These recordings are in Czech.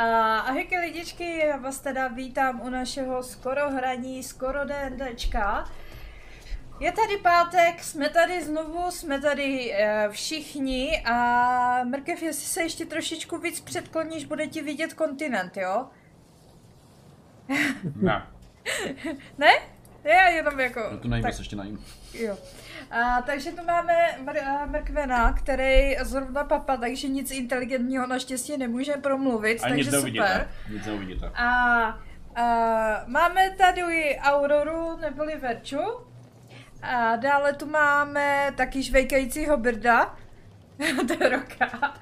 A ahojky lidičky, já vás teda vítám u našeho skoro hraní, skoro DNDčka. Je tady pátek, jsme tady znovu, jsme tady e, všichni a Mrkev, jestli se ještě trošičku víc předkloníš, bude ti vidět kontinent, jo? Ne. ne? Já jenom jako... No to nejvíc ještě najím. Jo. A, takže tu máme Mr- Mrkvena, který zrovna papa, takže nic inteligentního naštěstí nemůže promluvit, A takže nic super. neuvidíte. Nic neuvidíte. A, a máme tady Auroru neboli Verču. A dále tu máme taky žvejkajícího Brda. to je roka.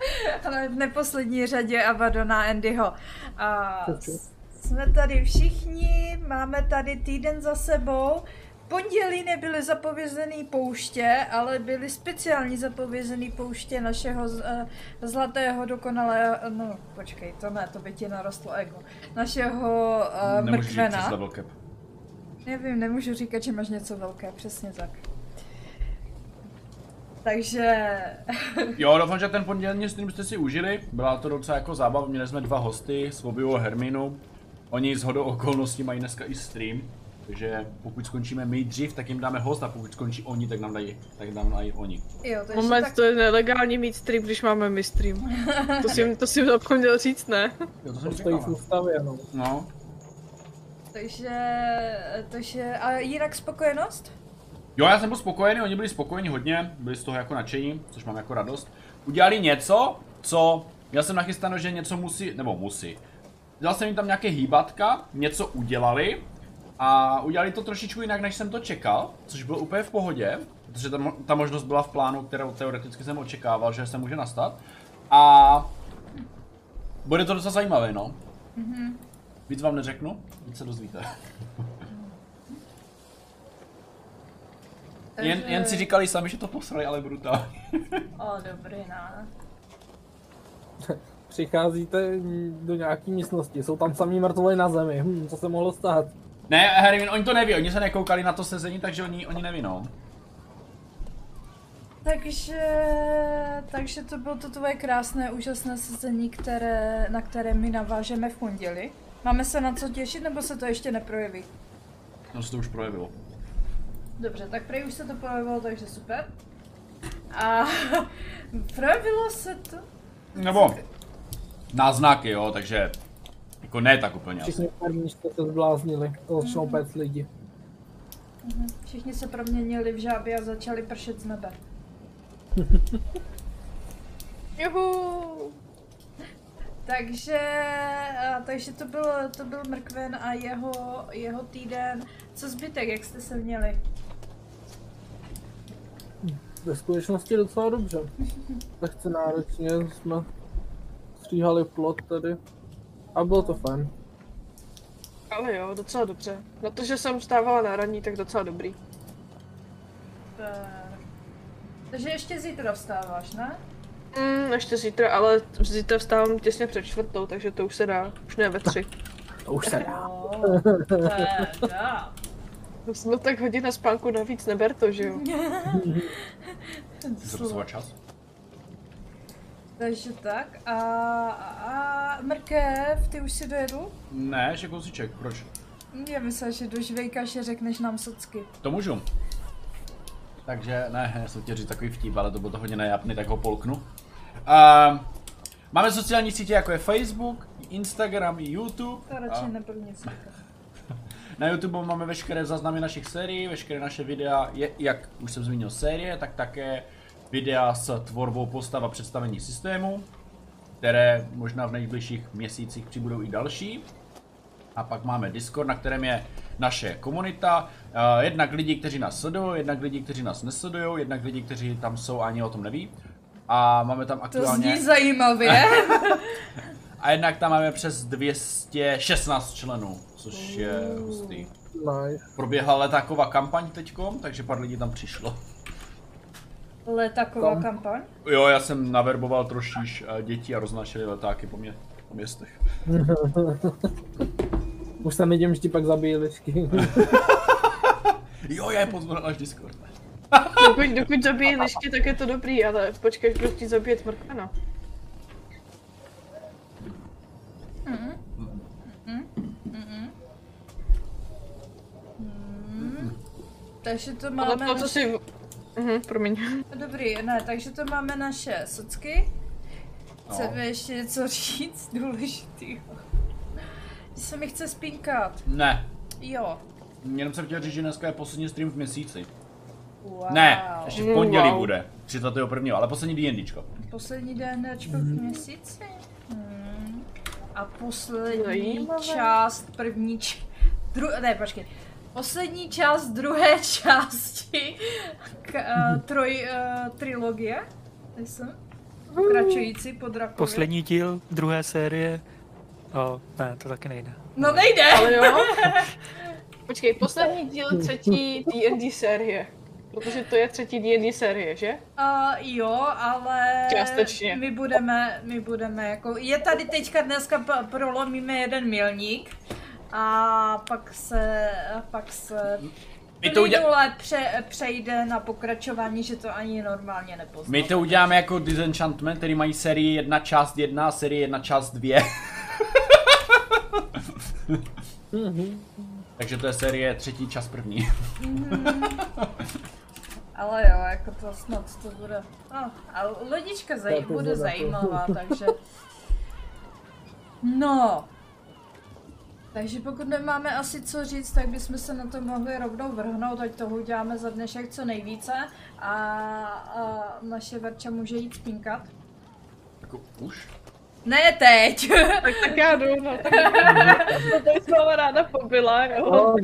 Ale v neposlední řadě Avadona Andyho. A jsme tady všichni, máme tady týden za sebou. V pondělí nebyly zapovězený pouště, ale byly speciální zapovězený pouště našeho eh, zlatého dokonalého, no počkej, to ne, to by ti narostlo ego, našeho uh, Nemůžu mrkvena. Nevím, nemůžu říkat, že máš něco velké, přesně tak. Takže... Jo, doufám, že ten pondělní stream jste si užili. Byla to docela jako zábava, měli jsme dva hosty, Svobiu a Herminu. Oni s hodou okolností mají dneska i stream. Takže pokud skončíme my dřív, tak jim dáme host a pokud skončí oni, tak nám dají, tak nám dají oni. Jo, takže Moment, tak... to je nelegální mít stream, když máme my stream. To si, to si zapomněl říct, ne? Jo, to To jsem stojí v říkal. ústavě, no. No. Takže... Takže... A jinak spokojenost? Jo, já jsem byl spokojený, oni byli spokojení hodně, byli z toho jako nadšení, což mám jako radost. Udělali něco, co, já jsem nachystáno, že něco musí, nebo musí. Dal jsem jim tam nějaké hýbatka, něco udělali a udělali to trošičku jinak, než jsem to čekal, což bylo úplně v pohodě, protože ta, mo- ta možnost byla v plánu, kterou teoreticky jsem očekával, že se může nastat. A bude to docela zajímavé, no. Víc vám neřeknu, víc se dozvíte. Jen, jen si říkali sami, že to posrali, ale brutálně. O, dobrý, no. Přicházíte do nějaký místnosti, jsou tam samý mrtvoli na zemi, hm, co se mohlo stát? Ne, Harry, oni to neví, oni se nekoukali na to sezení, takže oni, oni neví, no. Takže, takže to bylo to tvoje krásné, úžasné sezení, které, na které my navážeme v pondělí. Máme se na co těšit, nebo se to ještě neprojeví? No se to už projevilo. Dobře, tak prej už se to projevilo, takže super. A projevilo se to? Nebo náznaky, jo, takže jako ne tak úplně. Všichni první jste se zbláznili, to začnou péct lidi. Všichni se proměnili v žáby a začali pršet z nebe. Juhu! Takže, takže to byl, to byl Mrkven a jeho, jeho týden. Co zbytek, jak jste se měli? Ve skutečnosti docela dobře. Lehce náročně jsme stříhali plot tady. A bylo to fajn. Ale jo, docela dobře. Na to, že jsem vstávala na raní, tak docela dobrý. Super. Takže ještě zítra vstáváš, ne? Mm, ještě zítra, ale zítra vstávám těsně před čtvrtou, takže to už se dá. Už ne ve tři. To už se dá. No tak hodina spánku navíc, neber to, že jo? Posouvat čas? Takže tak. A, a, mrkev, ty už si dojedl? Ne, ještě kousíček, proč? Já myslím, že do žvejkaše řekneš nám socky. To můžu. Takže, ne, já jsem chtěl říct takový vtip, ale to bylo to hodně nejapný, tak ho polknu. Uh, máme sociální sítě jako je Facebook, Instagram, YouTube. To radši A nebudu nic na YouTube máme veškeré záznamy našich sérií, veškeré naše videa, je, jak už jsem zmínil série, tak také videa s tvorbou postav a představení systému, které možná v nejbližších měsících přibudou i další. A pak máme Discord, na kterém je naše komunita. Uh, jednak lidi, kteří nás sledují, jednak lidi, kteří nás nesledují, jednak lidi, kteří tam jsou a ani o tom neví. A máme tam To aktuálně... zní zajímavě. A jednak tam máme přes 216 členů, což je hustý. Nice. Proběhla letáková kampaň teďkom, takže pár lidí tam přišlo. Letáková Tam. kampaň? Jo, já jsem naverboval trošiš děti a roznášeli letáky po, mě, po městech. Už tam vidím, že ti pak zabijí lišky. jo, já je pozval až Discord. dokud, dokud zabijí lišky, tak je to dobrý, ale počkej, kdo ti zabije tmrkvena. Takže to máme... Ale to, co si Mhm, promiň. Dobrý, ne, takže to máme naše socky. No. Chceme ještě něco říct důležitýho. Že se mi chce spínkat. Ne, Jo. jenom jsem chtěl říct, že dneska je poslední stream v měsíci. Wow. Ne, ještě v pondělí Wow. bude. 31. ale poslední D&Dčko. Poslední DNDčko v měsíci. Hmm. A poslední Zajímavé. část první č... Dru... Ne, počkej. Poslední část druhé části k, uh, troj, uh, trilogie. Myslím. Pokračující po Drakovi. Poslední díl druhé série. O, ne, to taky nejde. No nejde! Ale jo. Počkej, poslední díl třetí D&D série. Protože to je třetí D&D série, že? Uh, jo, ale Částečně. my budeme, my budeme jako, je tady teďka dneska prolomíme jeden milník a pak se, a pak se My to, plynule pře- přejde na pokračování, že to ani normálně nepoznáme. my to uděláme jako Disenchantment, který mají sérii 1 část 1 a série 1 část 2. Takže to je série třetí čas první. Ale jo, jako to snad to bude, no, a lodička zaj- bude. zajímavá, takže, no, takže pokud nemáme asi co říct, tak bychom se na to mohli rovnou vrhnout, ať toho uděláme za dnešek co nejvíce a, a naše Verča může jít spínkat. Jako už? Ne teď! Tak, tak já jdu, no. Tak to tady s váma ráda pobyla, jo. O,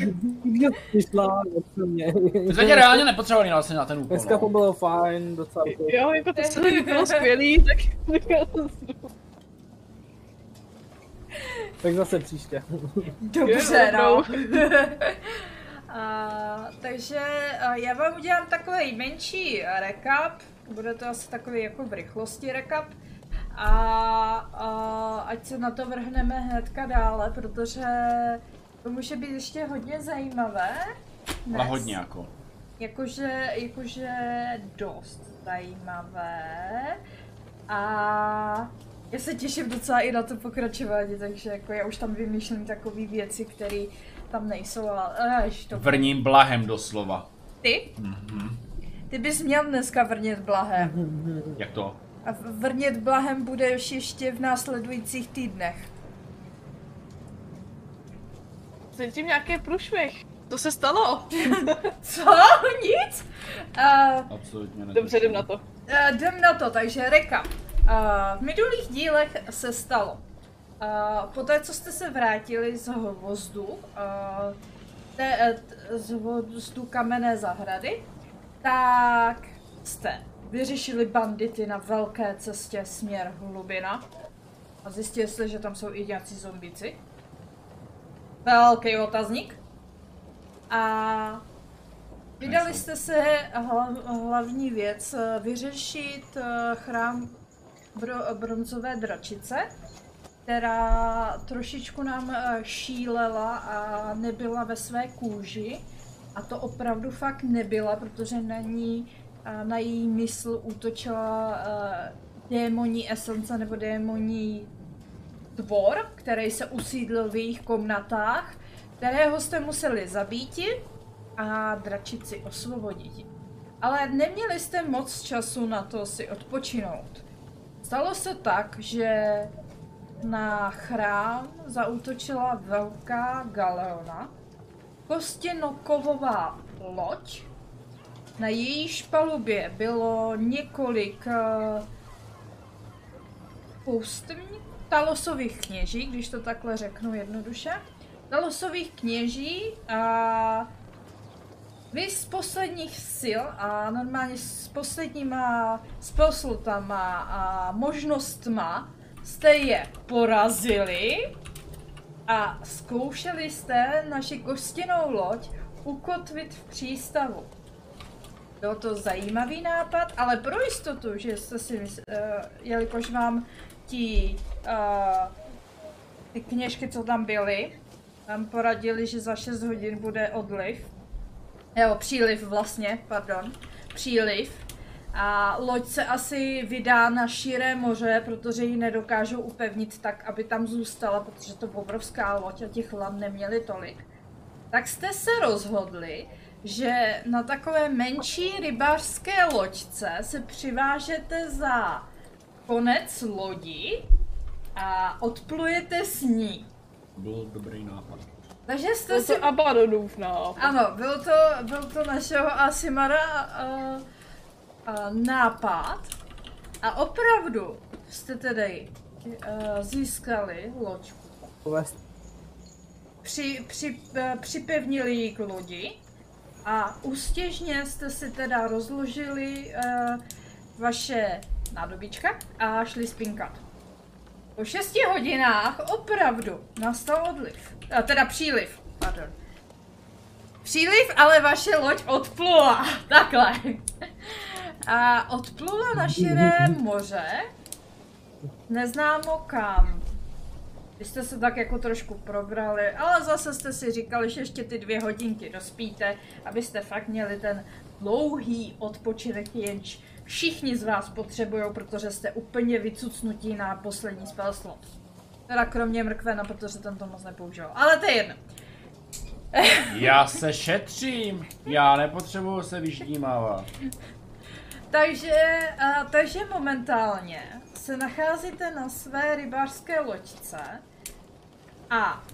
kde jsi přišla, co mě. My jsme tě reálně nepotřebovali vlastně na ten úkol. Dneska to No. bylo fajn, docela to. Jo, jako to celé bylo skvělý, tak tak já to zdu. Tak zase příště. Dobře, no. a, takže a já vám udělám takový menší recap. Bude to asi takový jako v rychlosti recap. A, a ať se na to vrhneme hnedka dále, protože to může být ještě hodně zajímavé. dnes. Ale hodně jako. Jakože, jakože dost zajímavé. A já se těším docela i na to pokračování, takže jako já už tam vymýšlím takové věci, které tam nejsou, ale až to Vrním blahem doslova. ty? Ty bys měl dneska vrnět blahem. Jak to? A vrnět blahem budeš ještě v následujících týdnech. Cítím nějaký průšvih. To se stalo. Co? Nic? Uh, Absolutně ne. Dobře, jdem na to. Uh, jdem na to, takže recap. V minulých dílech se stalo. Uh, poté, co jste se vrátili z hvozdu, uh, te, t- z hvozdu kamenné zahrady, tak jste vyřešili bandity na velké cestě směr hlubina. A zjistili jste, že tam jsou i nějací zombíci. Velký otazník. A Vydali jste se hla, hlavní věc eh, vyřešit eh, chrám bro, bronzové dračice, která trošičku nám eh, šílela a nebyla ve své kůži. A to opravdu fakt nebyla, protože na ní, eh, na její mysl útočila eh, démoní esence nebo démoní tvor, který se usídlil v jejich komnatách, kterého jste museli zabíti a dračici osvobodit. Ale neměli jste moc času na to si odpočinout. Stalo se tak, že na chrám zaútočila velká galeona, kostěnokovová loď, na jejíž palubě bylo několik uh, poustevníků, talosových kněží, když to takhle řeknu jednoduše. Talosových kněží a vy z posledních sil a normálně s posledníma spellslotama a možnostma jste je porazili a zkoušeli jste naši kostěnou loď ukotvit v přístavu. Byl to zajímavý nápad, ale pro jistotu, že jste si mysl, uh, jelikož vám ti uh, ty kněžky, co tam byly, vám poradili, že za 6 hodin bude odliv, Jo, příliv vlastně, pardon. Příliv. A loď se asi vydá na širé moře, protože ji nedokážou upevnit tak, aby tam zůstala, protože to obrovská loď a těch lan neměli tolik. Tak jste se rozhodli, že na takové menší rybářské loďce se přivážete za konec lodi a odplujete s ní. Byl dobrý nápad. Takže jste To si... to Abadonův nápad. Ano, byl to, byl to našeho Asimara uh, uh, nápad a opravdu jste tedy uh, získali loďku. Při, při, eh, připevnili ji k lodi a ústěžně jste si teda rozložili uh, vaše nádobička a šli spinkat. Po šesti hodinách opravdu nastal odliv, a teda příliv, pardon. Příliv, ale vaše loď odplula, takhle. A odplula na širé moře, neznámo kam. Vy jste se tak jako trošku probrali, ale zase jste si říkali, že ještě ty dvě hodinky dospíte, abyste fakt měli ten dlouhý odpočinek, jenž všichni z vás potřebují, protože jste úplně vycucnutí na poslední spell slot. Teda kromě mrkvena, protože ten to moc nepoužil. Ale to je jedno. Já se šetřím, já nepotřebuju se vyždímávat. Takže, a, takže momentálně se nacházíte na své rybářské loďce a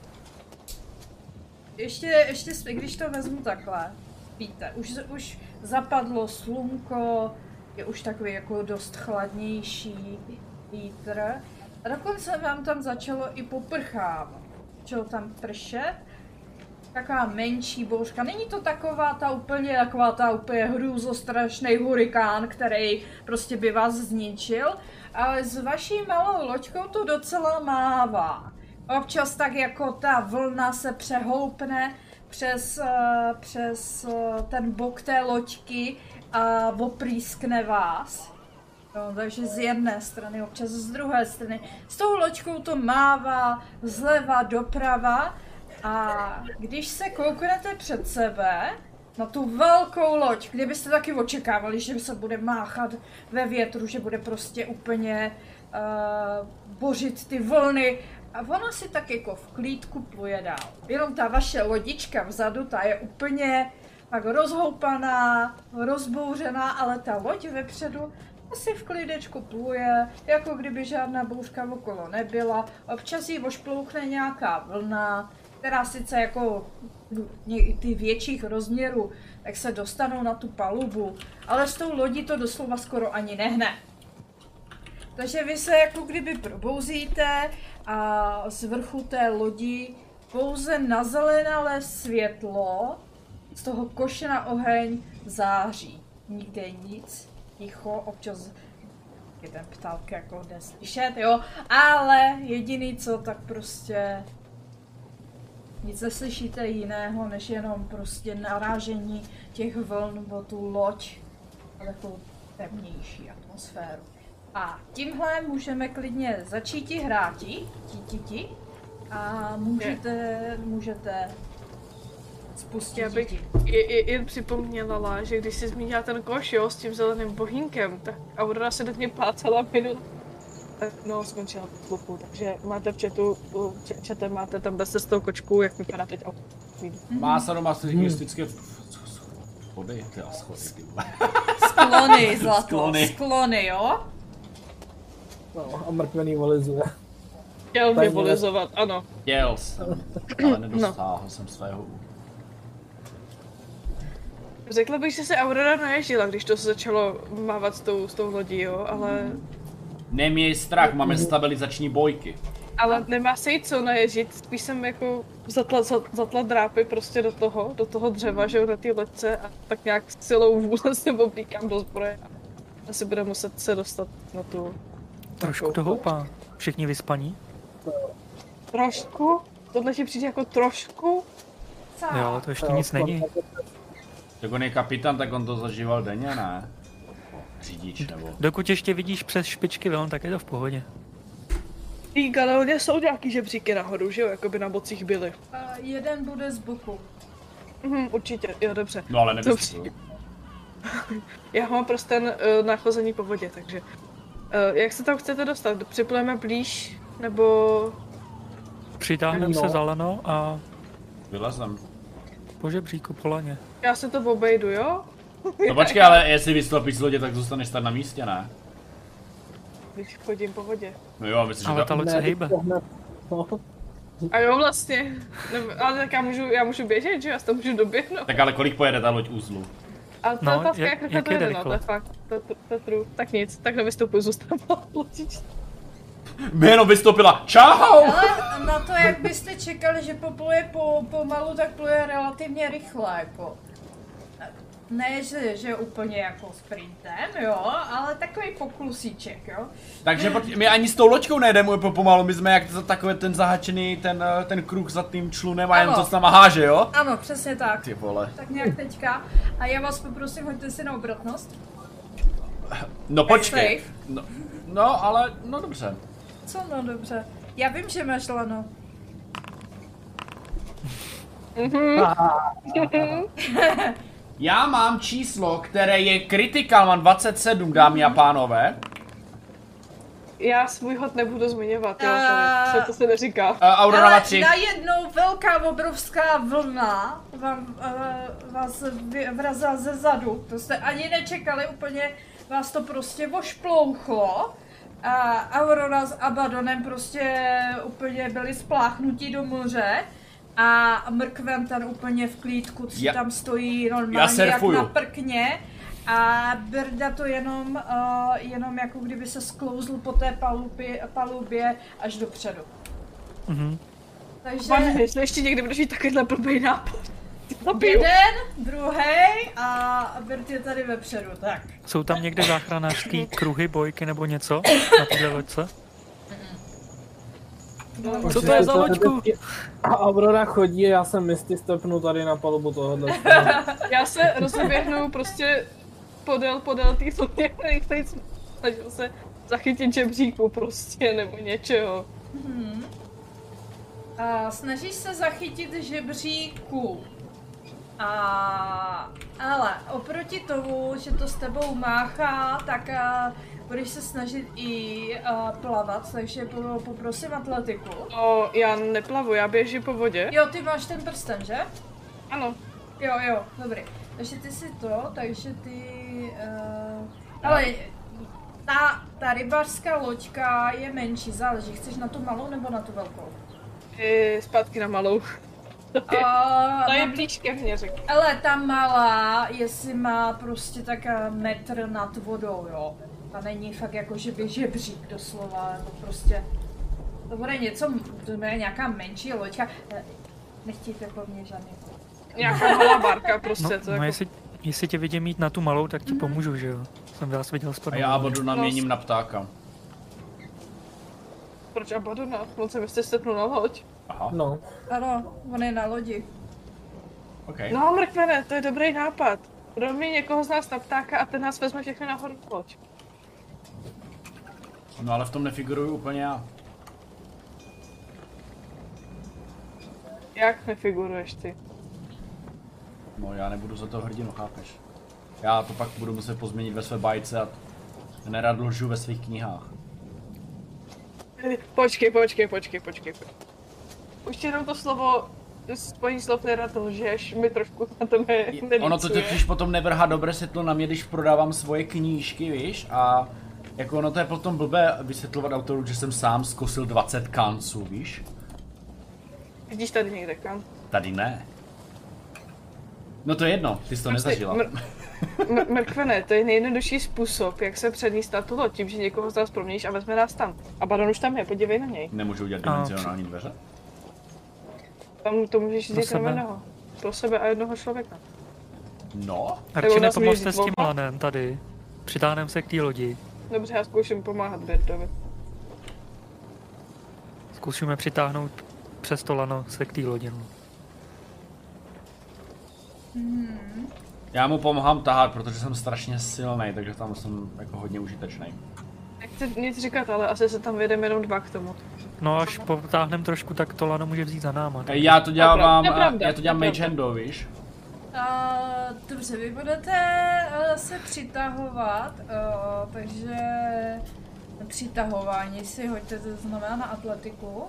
ještě, ještě, když to vezmu takhle, víte, už, už zapadlo slunko, je už takový jako dost chladnější vítr a dokonce vám tam začalo i poprchávat. Začalo tam pršet, taková menší bouřka. Není to taková ta úplně, taková ta úplně hrůzostrašný hurikán, který prostě by vás zničil, ale s vaší malou loďkou to docela mává. Občas tak jako ta vlna se přehoupne přes, eh, přes eh, ten bok té loďky a oprýskne vás. No, takže z jedné strany, občas z druhé strany. S tou loďkou to mává zleva doprava a když se kouknete před sebe na tu velkou loď, kde byste taky očekávali, že se bude máchat ve větru, že bude prostě úplně uh, bořit ty vlny a ona si tak jako v klídku pluje dál. Jenom ta vaše lodička vzadu, ta je úplně tak rozhoupaná, rozbouřená, ale ta loď vepředu asi v klidečku pluje, jako kdyby žádná bouřka okolo nebyla. Občas jí ošplouchne nějaká vlna, která sice jako ty větších rozměrů, tak se dostanou na tu palubu, ale s tou lodí to doslova skoro ani nehne. Takže vy se jako kdyby probouzíte a z vrchu té lodi pouze na zelenalé světlo z toho koše na oheň září. Nikde nic, ticho, občas je ten ptálk jako jde slyšet, jo, ale jediný co, tak prostě nic neslyšíte jiného, než jenom prostě narážení těch vln o tu loď a takovou temnější atmosféru. A tímhle můžeme klidně začít ti hráti, ti, ti, ti, a můžete, můžete spustit Já bych děti. je, je, jen připomněla, že když jsi zmínila ten koš, jo, s tím zeleným bohínkem, tak Aurora se do něj plácala minul. Eh, No, skončila v tlupu, takže máte v chatu, čete máte tam bez tou kočku, jak vypadá teď Aurora. Má sadomasochistické schody, ty a schody, ty. Sklony, zlato, Sklony. sklony, jo? No, a mrkvený volizuje. Chtěl mě volizovat, ano. Chtěl jsem, ale nedostáhl jsem svého. Řekla bych, že se Aurora naježila, když to se začalo mávat s tou, s tou lodí, jo, ale, Neměj strach, máme stabilizační bojky. ale nemá se jí co naježit, spíš jsem jako zatla, za- zatla drápy prostě do toho, do toho dřeva, že jo, na té loďce a tak nějak silou vůle se oblíkám do zbroje a asi bude muset se dostat na tu... Trošku to houpá. Všichni vyspaní? Trošku? Tohle ti přijde jako trošku? Co? Jo, to ještě nic není. Jak on je kapitán, tak on to zažíval denně, ne? Řidič nebo... Dokud ještě vidíš přes špičky vln, tak je to v pohodě. Tý Galeoně jsou nějaký žebříky nahoru, že jo, jako by na bocích byly. A jeden bude z boku. Mhm, určitě, jo, dobře. No ale nevystupuju. Já mám prostě ten uh, nachození po vodě, takže... Uh, jak se tam chcete dostat? Připlujeme blíž, nebo... Přitáhneme No. se za lano a Vylezem. po žebříku po laně. Já se to obejdu, jo? No počkej, ale jestli vystoupíš z lodě, tak zůstaneš stát na místě, ne? Když chodím po vodě. No jo, myslím, Ale že ta to... loď se hejbe. No, A jo, vlastně. Nebo, ale tak já můžu, já můžu běžet, že? Já se to můžu doběhnout. Tak ale kolik pojede ta loď úzlu? Ale to No, je otázka, jak- jak rychle jak to jede jede, no, to je rychle? fakt. To, to, to je true. Tak nic, tak nevystupuji, zůstávám lodičce. By jenom vystoupila. Čau! Ale na to, jak byste čekali, že popluje po, pomalu, tak pluje relativně rychle, jako. Ne, že, že úplně jako sprintem, jo, ale takový poklusíček, jo. Takže my ani s tou loďkou nejdeme úplně pomalu, my jsme jak za takový ten zahačený, ten, eh, ten kruh za tím člunem a jen Ano. to s náma háže, jo? Ano, přesně tak. Ty vole. Tak nějak teďka. A já vás poprosím, hoďte si na obratnost. No počkej. No, no ale, no dobře. Co no, dobře. Já vím, že máš lano. Já mám číslo, které je critical, mám 27, dámy a pánové. Já svůj hod nebudu zmiňovat, jo, Eh. to, to se neříká. Uh, Aurora Ale 3. najednou velká obrovská vlna vám, uh, vás vrazila ze zadu. To jste ani nečekali, úplně vás to prostě vošplouchlo. A Aurora s Abadonem prostě úplně byli spláchnutí do moře. A Mrkven ten úplně v klídku, si Já- tam stojí já normálně jak na prkně. A Berda to jenom, uh, jenom jako kdyby se sklouzl po té palubě, palubě až dopředu. Mhm. Takže Pane, jestli ještě někdy budeš mít takovýhle blbý nápad. Zabiju. jeden, druhý a Bert je tady vepředu, tak. Jsou tam někde záchranářský kruhy, bojky nebo něco na téhle loďce? Co to je za loďku? A Aurora chodí a já jsem misty stepnu tady na palubu tohohle. Já se rozeběhnu prostě podél, podél té lodě, který snažil se zachytit žebříku prostě, nebo něčeho. A snažíš se zachytit žebříku. A, ale oproti tomu, že to s tebou máchá, tak a, budeš se snažit i a, plavat, takže po, poprosím atletiku. No, já neplavu, já běžím po vodě. Jo, ty máš ten prsten, že? Ano, Jo, jo, dobrý. Takže ty si to, takže ty... Uh, ale ta, ta rybářská loďka je menší, záleží. Chceš na tu malou nebo na tu velkou? i zpátky na malou. Uh, To je blíž ke mně, řekl. ale ta malá, jestli má prostě tak metr nad vodou, jo. Ta není fakt jako, že by žebřík doslova, to prostě... To bude něco, to bude nějaká menší loďka. Eh, Nechtějte po mně žádný Nějaká malá barka No, prostě, to no jako... jestli, jestli tě vidím mít na tu malou, tak ti pomůžu, že jo? Jsem vás viděl A spadnout. já vodu naměním na ptáka. Proč Abadona? On se byste stepnul na loď. Aha, No, Ano, on je na lodi. ok. No, mrkvene, to je dobrý nápad. Proměň někoho z nás na ptáka a ten nás vezme všechny nahoru na loď. No ale v tom nefiguruju úplně já. Jak nefiguruješ ty? No já nebudu za to hrdinu, chápeš? Já to pak budu muset pozměnit ve své bajce a nerad lžu ve svých knihách. Počkej, počkej, počkej, počkej. Už jenom to slovo, spojení slov nerad lžeš, mi trošku na to ne, Ono to totiž potom nevrhá dobré světlo na mě, když prodávám svoje knížky, víš? A jako ono to je potom blbé vysvětlovat autoru, že jsem sám zkusil 20 kanců, víš? Vidíš tady někde kam? Tady ne. No to je jedno, ty jsi to nezažila. Mr- M- Mrkvene, to je nejjednodušší způsob, jak se předníst na tu loď, tím, že někoho z nás proměníš a vezme nás tam. A Baron už tam je, podívej na něj. Nemůžu udělat dimenzionální dveře? Tam to můžeš Pro říct sebe. jenom jednoho. Pro sebe a jednoho člověka. No, Radši nepomozte s tím lanem tady. Přitáhneme se k té lodi. Dobře, já zkouším pomáhat Bertovi. Zkusíme přitáhnout přes to lano se k té lodi. No. já mu pomáhám tahat, protože jsem strašně silný, takže tam jsem jako hodně užitečný. Nechci nic říkat, ale asi se tam vyjedeme jenom dva k tomu. no až potáhneme trošku, tak to lano může vzít za náma. tak- Já to dělám, já to dělám Mage Handou, víš? Uh, dobře, vy budete uh, se přitahovat, uh, takže přitahování si hoďte, to znamená na atletiku.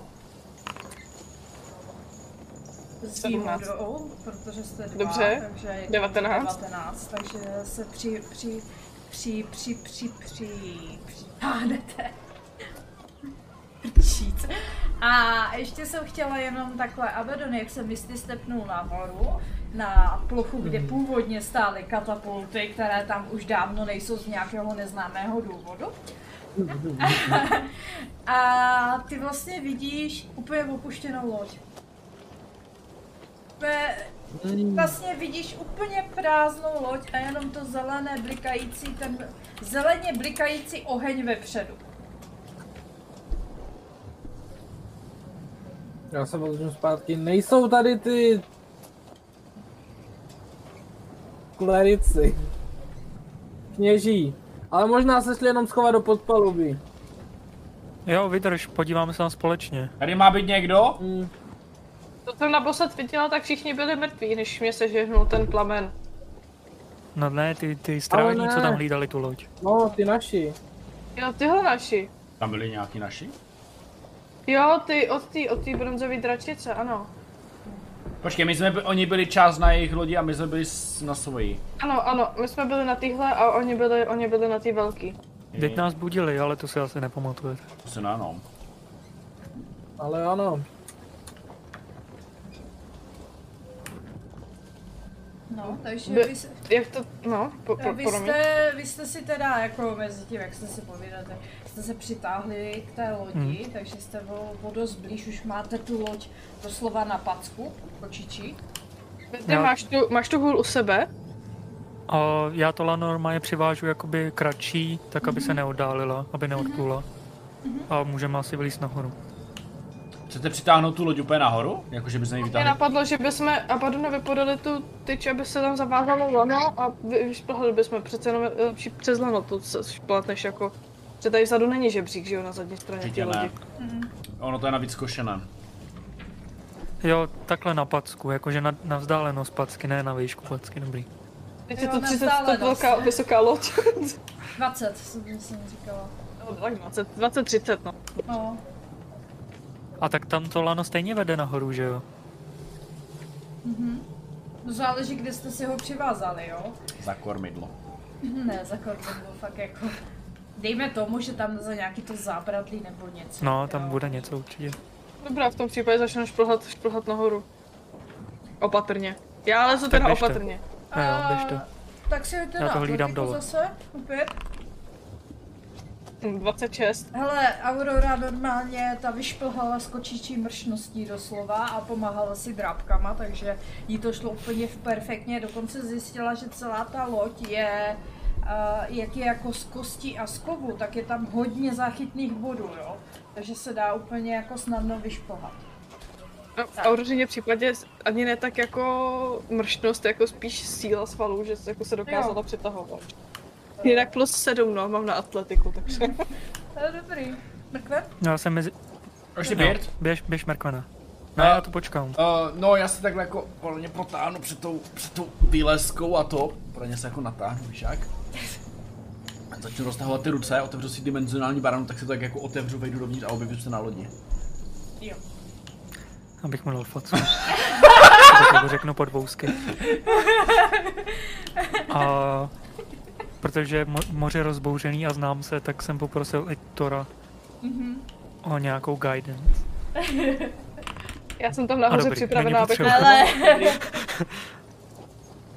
s 17. výhodou, protože jste dva, Dobře. takže je 19. 19, takže se při, při, při, při, při, při, při, pánete. Prčíc. A ještě jsem chtěla jenom takhle, Abaddon, jak se Misty stepnul nahoru, na plochu, kde původně stály katapulty, které tam už dávno nejsou z nějakého neznámého důvodu. A ty vlastně vidíš úplně opuštěnou loď. Úplně, vlastně vidíš úplně prázdnou loď a jenom to zelené blikající, ten zeleně blikající oheň vepředu. Já se vezmu zpátky. Nejsou tady ty... Klerici. Kněží. Ale možná se šli jenom schovat do podpalubí. Jo, vydrž, podíváme se tam společně. Tady má být někdo? Hmm. To jsem naposled viděla, tak všichni byli mrtví, než mě sežehnul ten plamen. No ne, ty, ty strážní, ne. co tam hlídali tu loď. No, ty naši. Jo, tyhle naši. Tam byli nějaký naši? Jo, ty od té od bronzové dračice, ano. Počkej, my jsme, by- oni byli čas na jejich lodi a my jsme byli s- na svojí. Ano, ano, my jsme byli na téhle a oni byli, oni byli na té velký. Teď nás budili, ale to si asi nepamatujete. To se na no. Ale ano. No, takže By- vy, se- Jak to, no, po, po, vy, pro mě. jste, vy jste si teda, jako mezi tím, jak jste si povídali, jste se přitáhli k té lodi, takže jste o, o dost blíž, už máte tu loď doslova na packu, kočičí. Ty Já- máš tu, máš tu hůl u sebe? A já to lano normálně přivážu jakoby kratší, tak aby se neoddálila, aby neodplula. A můžeme asi vylíst nahoru. Chcete přitáhnout tu loď úplně nahoru? Jakože by se Mě vytáhli? napadlo, že bychom Abadonovi podali tu tyč, aby se tam zavázalo lano a vy- vyšplhali bychom přece jenom je lepší přes lano to se šplat, než jako... Že tady vzadu není žebřík, že jo, na zadní straně té Určitě lodi. ne. Ono to je navíc košené. Jo, takhle na packu, jakože na, na vzdálenost packy, ne na výšku packy, dobrý. Teď Jo, je to na 30 vzdálenost. velká, vysoká loď. 20, jsem, jsem říkala. No, tak 20, 20, 30, no. No, A tak tam to lano stejně vede nahoru, že jo? no záleží, kde jste si ho přivázali, jo? Za kormidlo. Ne, za kormidlo, fakt jako... Dejme tomu, že tam za nějaký to zábradlí nebo něco. No, tam jo. bude něco určitě. Dobrá, v tom případě začneme šplhat, šplhat nahoru. Opatrně. Já lezu teda běžte. opatrně. Jo, jo, běžte. Tak si hoďte Já to na hlídám dole. zase, opět. Hm, 26. Hele, Aurora normálně ta vyšplhala s kočičí mršností doslova a pomáhala si drápkama, takže jí to šlo úplně v perfektně. Dokonce zjistila, že celá ta loď je, uh, jak je jako z kostí a z kovu, tak je tam hodně záchytných bodů, jo. Takže se dá úplně jako snadno vyšplhat. No, v Aurořině případě ani ne tak jako mrštnost, jako spíš síla svalů, že se, jako se dokázala Jo. přetahovat. Jinak plus 7, no, mám na atletiku, takže... To je dobrý. Mrkve? Já jsem mezi... Jo, Běrt? běž, běž Merkvena. Ne, A- já tu počkám. Uh, no, já se takhle jako mě protáhnu před tou, před tou výleskou a to. Pro ně se jako natáhnu, víš jak? Začnu roztahovat ty ruce, otevřu si dimenzionální baranu, tak se to tak jako otevřu, vejdu dovnitř a objevím se na lodi. Jo. Abych mu dal facku. to jako řeknu pod vousky. A protože je mo- moře rozbouřený a znám se, tak jsem poprosil i Tora o nějakou guidance. Já jsem tam nahoře připravená, abych... Ale...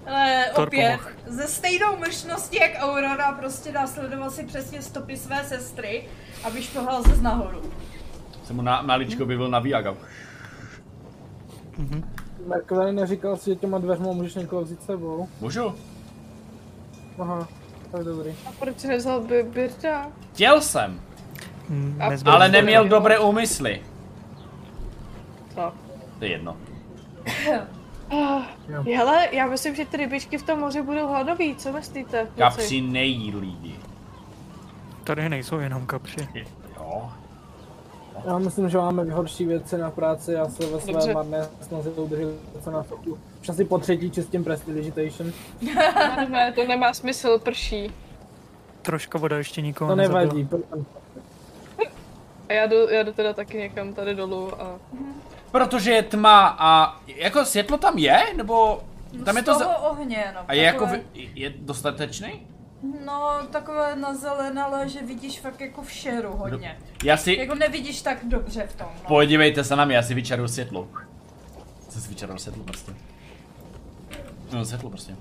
Ale Thor opět, ze stejnou mršností jak Aurora prostě následoval si přesně stopy své sestry a vyšplhal ze z nahoru. Jsem mu na, maličko objevil na Viaga. Merkven neříkal si, že těma dveřma můžeš někoho vzít sebou. Můžu? Aha, tak dobrý. A proč nevzal by Birda? Chtěl jsem, Mm, A- nezbyl ale neměl dobré úmysly. Co? To je jedno. Jo. Hele, já myslím, že ty rybičky v tom moři budou hladový, co myslíte? kluci? Kapři nejí lidi. Tady nejsou jenom kapři. Jo. Já myslím, že máme horší věci na práci, já se ve své marné snažím udržet co na foku. Už asi po třetí čistím prestidigitation. Ne, to nemá smysl, prší. Troška voda ještě nikoho To nevadí, A já jdu, já jdu teda taky někam tady dolů a... Protože je tma a jako světlo tam je, nebo tam je Z to toho za... ohně, no. A je jako, vy- je dostatečný? No, takové nazelenalé, že vidíš fakt jako v šeru hodně. Já si, Jako nevidíš tak dobře v tom, no. podívejte se na mě, já si vyčaruju světlo. Jsem si vyčaroval světlo prostě. No světlo prostě.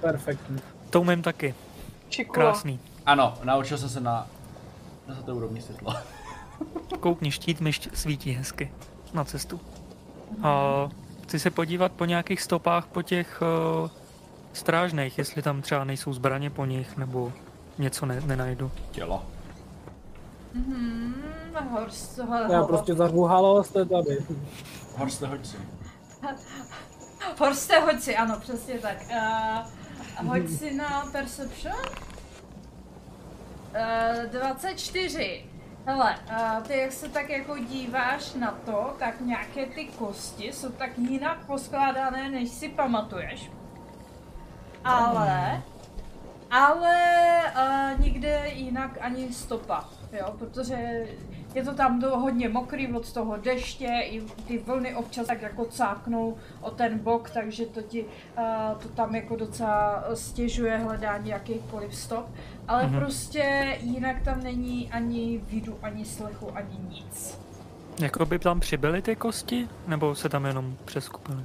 Perfektní. To umím taky. Čikula. Krásný. Ano, naučil jsem se na... Na té úrovni světlo. Koukni, štít mi šť- svítí hezky na cestu. A chci se podívat po nějakých stopách po těch uh, strážných, jestli tam třeba nejsou zbraně po nich, nebo něco ne- nenajdu. Tělo. Hmm, Horst, Já prostě zařvu halo, jste tady. Horste, hoď si. Horste, hoď si, ano, přesně tak. Uh, hoď si na Perception. Uh, 24. Hele, ty jak se tak jako díváš na to, tak nějaké ty kosti jsou tak jinak poskládané, než si pamatuješ. Ale, ale uh, nikde jinak ani stopa, jo, protože je to tam do, hodně mokrý od toho deště, i ty vlny občas tak jako cáknou o ten bok, takže to ti uh, to tam jako docela stěžuje hledání jakýchkoliv stop. Ale Mhm. prostě jinak tam není ani vidu, ani slechu, ani nic. Jako by tam přibyly ty kosti, nebo se tam jenom přeskupily?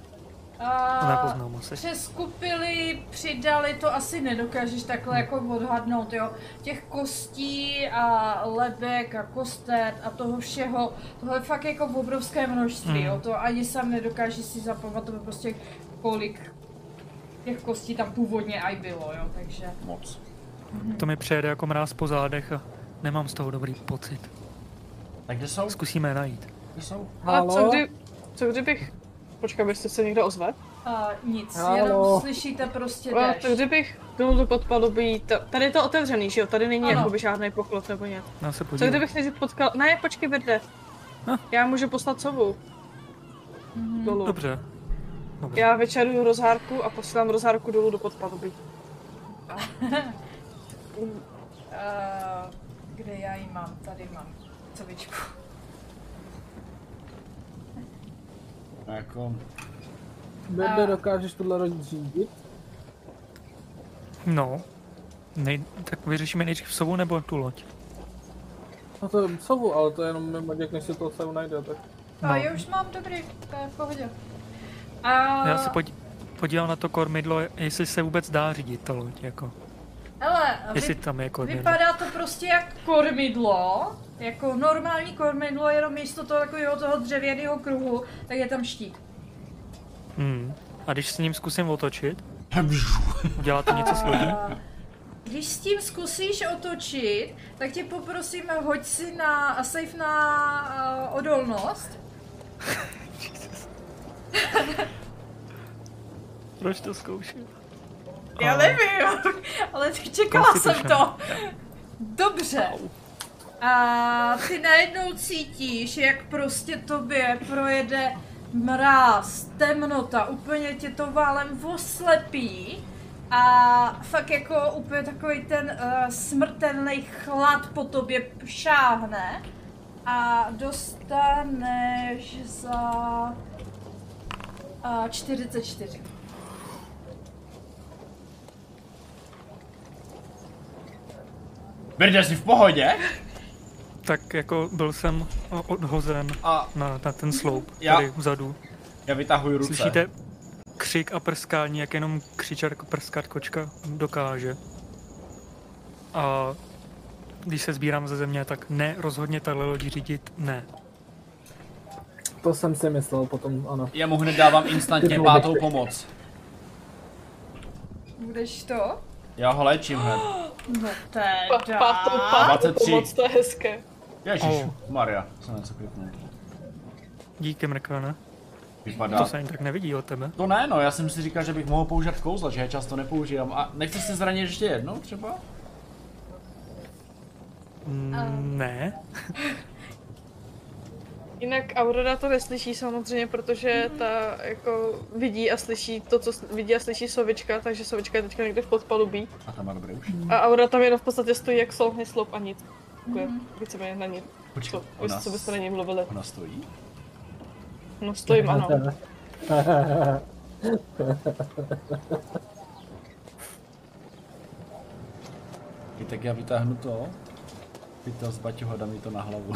Uh, Nepoznám asi. Přeskupili, přidali, to asi nedokážeš takhle jako odhadnout, jo. Těch kostí a lebek a kostet a toho všeho, toho je fakt jako obrovské množství, Mm. jo. To ani sám nedokážeš si zapamatovat prostě kolik těch kostí tam původně aj bylo, jo, takže. Moc. To mi přejede jako mráz po zádech a nemám z toho dobrý pocit. Tak kde jsou? Zkusíme je najít. Kde jsou? A co, kdy, co kdybych... Počkej, jestli se někdo ozve. A nic, Halo. jenom slyšíte prostě A, déšť. tak kdybych dolů do podpalubí, ta- tady je to otevřený, že jo? Tady není Ano. jakoby žádný poklop nebo něco. Já se Co podívám. kdybych nejdřív potkal... Ne, počkej, Verde. Ah. Já můžu poslat sovu Mhm. dolů. Dobře. Dobře. Já vyčaruju rozhárku a posílám rozhárku dolů do podpalubí. Uh, kde já ji mám? Tady mám covičku. Jako... Bebe, A- dokážeš tohle rozřídit? No. Nej, tak vyřešíme nejdřív sovu nebo tu loď? No to je sovu, ale to je jenom mimo děk, než si to se najde, tak. No. A já už mám dobrý, to je v pohodě. A... Já se podí, podívám na to kormidlo, jestli se vůbec dá řídit ta loď, jako. Hele, Jestli vy, tam je kormidlo. vypadá to prostě jak kormidlo, jako normální kormidlo, jenom místo toho takového toho dřevěného kruhu, tak je tam štít. Hmm. A když s ním zkusím otočit, udělá to něco s lodí? Když s tím zkusíš otočit, tak tě poprosím, hoď si na save na uh, odolnost. Proč to zkouším? Já A- nevím, ale čekala jsem to. Dobře. A ty najednou cítíš, jak prostě tobě projede mráz, temnota, úplně tě to válem oslepí. A fakt jako úplně takový ten uh, smrtelný chlad po tobě šáhne. A dostaneš za uh, 44. Berde, jsi v pohodě? Tak jako byl jsem odhozen A na, na ten sloup, Já- tady vzadu. já vytahuji ruce. Slyšíte křik a prskání, jak jenom křičarko prskat kočka dokáže. A když se sbírám ze země, tak ne, rozhodně tahle lodi řídit ne. To jsem si myslel potom, ano. Já mu hned dávám instantně pátou pomoc. Budeš to? Já ho léčím hned. No Pa, teda. pátou, pátou 23. pomoc, to je hezké. Ježíš, Oh. Maria, jsem něco kliknul. Díky, Mrkvene. Vypadá. To se ani tak nevidí od tebe. To ne, no, já jsem si říkal, že bych mohl používat kouzla, že je často nepoužívám. A nechceš si zranit ještě jednou třeba? Mm, Ne. Jinak Aurora to neslyší samozřejmě, protože ta jako vidí a slyší to, co vidí a slyší sovička, takže sovička je teďka někde v podpalubí. A tam má dobré uši. A Aurora tam jenom v podstatě stojí jak slouhný sloup a nic. Víceméně na ní. Počkej, Co, ona, co byste na něj mluvili. ona stojí? No stojím, ano. I tak já vytáhnu to. Pytel z Baťoho, dá mi to na hlavu.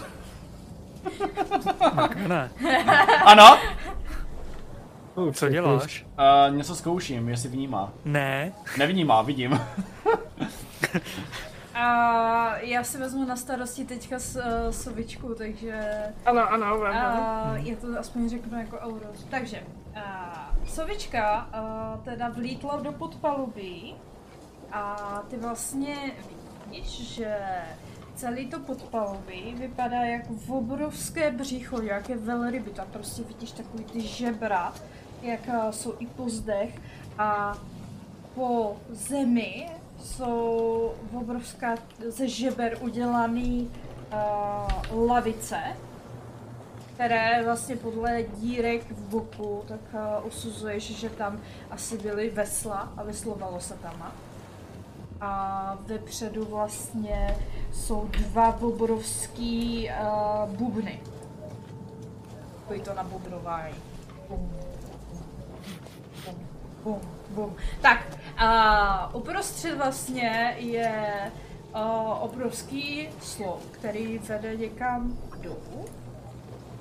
Ne, ano? Oh, co děláš? Uh, něco zkouším, jestli vnímá. Ne, Nevnímá, vidím. A já si vezmu na starosti teďka s, uh, sovičku, takže Ano, ano, vem. uh, já to aspoň řeknu jako Auros. Takže uh, sovička uh, teda vlítla do podpalubí a ty vlastně vidíš, že celý to podpalubí vypadá jako obrovské břicho, nějaké velryby, tam prostě vidíš takový ty žebra, jak uh, jsou i po zdech a po zemi jsou obrovská ze žeber udělaný uh, lavice, které vlastně podle dírek v boku tak uh, usuzuješ, že tam asi byly vesla a veslovalo se tam. A vepředu vlastně jsou dva obrovský uh, bubny. Takový to nabubrování. Bum, bum, bum, bum. Tak, a uprostřed vlastně je uh, obrovský slov, který vede někam dolů.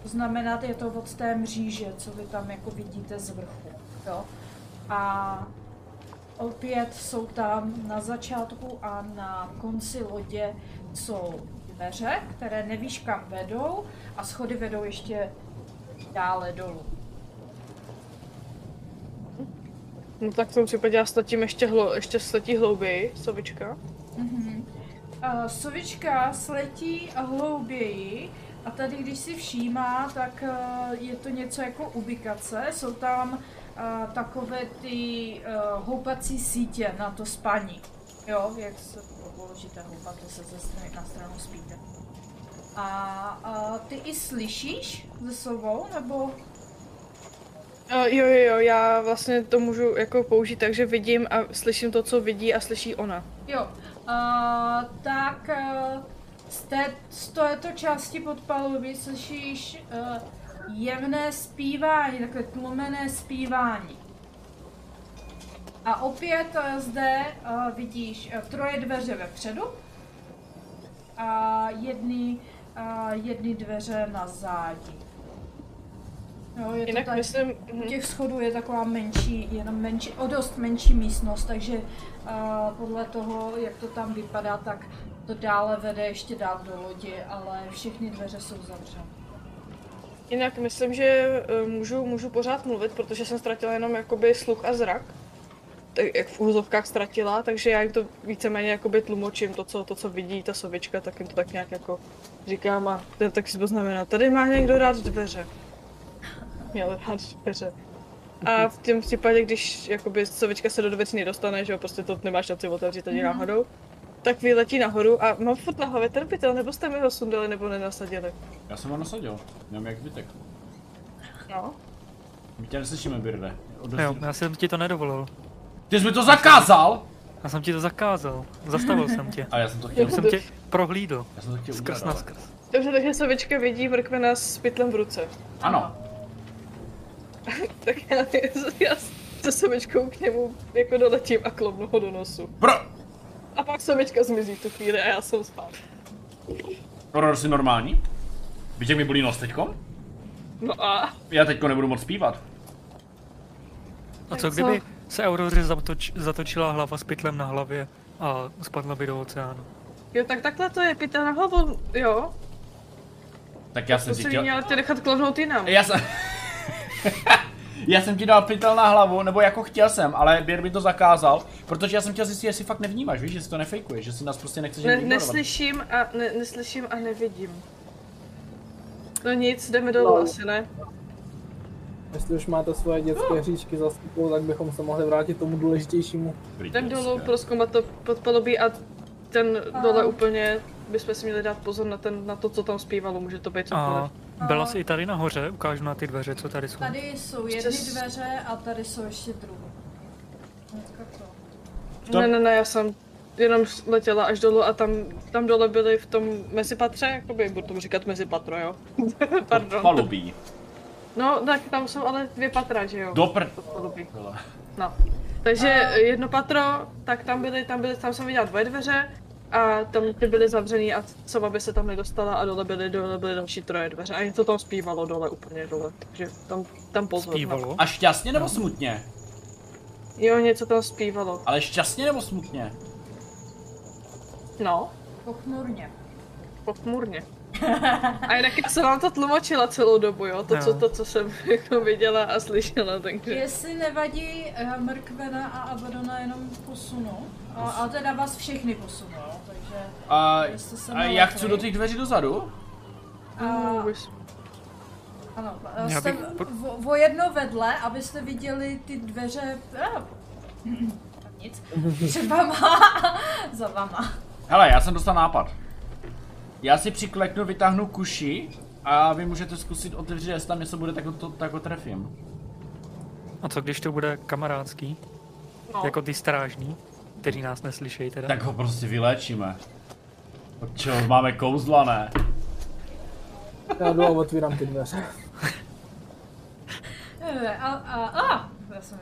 To znamená, je to od té mříže, co vy tam jako vidíte z vrchu. A opět jsou tam na začátku a na konci lodě jsou dveře, které nevíš kam vedou a schody vedou ještě dále dolů. No tak v tom případě já sletím ještě, hlo, ještě sletí hlouběji, sovička. Mhm. Uh, sovička sletí hlouběji a tady, když si všímá, tak uh, je to něco jako ubikace. Jsou tam takové ty uh, houpací sítě na to spaní. Jo, jak se položíte houpat, to se ze strany na stranu spíte. A uh, ty i slyšíš ze sebou, nebo Uh, jo, jo, jo, já vlastně to můžu jako použít tak, že vidím a slyším to, co vidí a slyší ona. Jo, uh, tak uh, z, té, z této části podpalubí slyšíš uh, jemné zpívání, takové tlumené zpívání. A opět uh, zde uh, vidíš uh, troje dveře vepředu a jedny, uh, jedny dveře na zádi. Jo, je to Jinak tady, myslím, u mhm. těch schodů je taková menší, jenom menší, o dost menší místnost, takže uh, podle toho, jak to tam vypadá, tak to dále vede ještě dál do lodi, ale všechny dveře jsou zavřené. Jinak myslím, že eh, můžu, můžu pořád mluvit, protože jsem ztratila jenom jakoby sluch a zrak. Tak jak v úzovkách ztratila, takže já jim to víceméně jakoby tlumočím, to co, to, co vidí ta sovička, tak jim to tak nějak jako říkám a to tak si to znamená, tady má někdo rád dveře. Měl rád dveře. A v tom případě, když jakoby sovička se do dveří nedostane, že jo, prostě to nemáš šanci otevřít ani náhodou, tak vyletí nahoru a mám furt na hlavě ten pytel, nebo jste mi ho sundali, nebo nenasadili. Já jsem ho nasadil, nevím jak zbytek. No. My tě neslyšíme, Birde. Odezv- jo, já jsem ti to nedovolil. Ty jsi mi to zakázal! Já jsem ti to zakázal. Zastavil jsem tě. A já jsem to chtěl, Já jsem tě prohlídl. já jsem to chtěl Skrz na skrz. Dobře, takže sovička vidí mrkvena s pytlem v ruce. Ano, Tak já, já se sovičkou k němu jako doletím a klobnu ho do nosu. pro... A pak sovička zmizí tu chvíli a já jsem spát. Aurora, jsi normální? Víš, jak mi bolí nos teďko? No a Já teďko nebudu moc zpívat. A co co? kdyby se Auroře zatoč, zatočila hlava s pytlem na hlavě a spadla by do oceánu? jo, tak takhle to je pytel na hlavu, jo. Tak já jsem si chtěl... měl ty nechat klobnout jinam. Já jsem... já jsem ti dal pytel na hlavu, nebo jako chtěl jsem, ale Běr mi to zakázal, protože já jsem chtěl zjistit, jestli fakt nevnímáš, víš, že si to nefejkuje, že si nás prostě nechceš Ne, neslyším a ne, neslyším a nevidím. No nic, jdeme dolů No. asi, ne? Jestli už máte svoje dětské hříčky za sebou, tak bychom se mohli vrátit tomu důležitějšímu. Jdem dolů proskoumat to podpalubí a ten dole úplně bychom si měli dát pozor na, ten, na to, co tam zpívalo, může to být cokoliv. Byla jsi i tady nahoře? Ukážu na ty dveře, co tady jsou. Tady jsou jedny dveře a tady jsou ještě druhé. Ne, ne, ne, já jsem jenom letěla až dolů a tam, tam dole byly v tom mezipatře, jakoby, budu tomu říkat mezipatro, jo? Pardon. Palubí. No, tak tam jsou ale dvě patra, že jo? Do pr... To podobí. Vole. No. Takže jedno patro, tak tam byly, tam byly, tam jsem viděla dvoje dveře a tam ty byly zavřený a sama by se tam nedostala a dole byly, dole byly další troje dveře a něco tam zpívalo dole, úplně dole, takže tam, tam pozor. Zpívalo. A šťastně nebo smutně? Jo, něco tam zpívalo. Ale šťastně nebo smutně? No, Pochmurně. pochmurně. A jinak já jsem vám to tlumočila celou dobu, jo, to, co, Jo. to, co jsem jako viděla a slyšela, takže... Jestli nevadí eh, Mrkvena a Abadona jenom posunu, a, a teda vás všechny posunu, jo, takže... A, se a já chci do těch dveří dozadu? A, Uh, ano, Já jste bych po- o, o jedno vedle, abyste viděli ty dveře... Ah, nic. Před vama, za vama. Hele, já jsem dostal nápad. Já si přikleknu, vytáhnu kuši a vy můžete zkusit otevřít, jestli tam něco bude, tak ho, to, tak ho trefím. A co když to bude kamarádský? no. Jako ty strážní, kteří nás neslyšejí teda. Tak ho prostě vyléčíme. Od čeho máme kouzla, ne? Já jdu a otvírám ty dveře. Eh, A, a, a, já jsem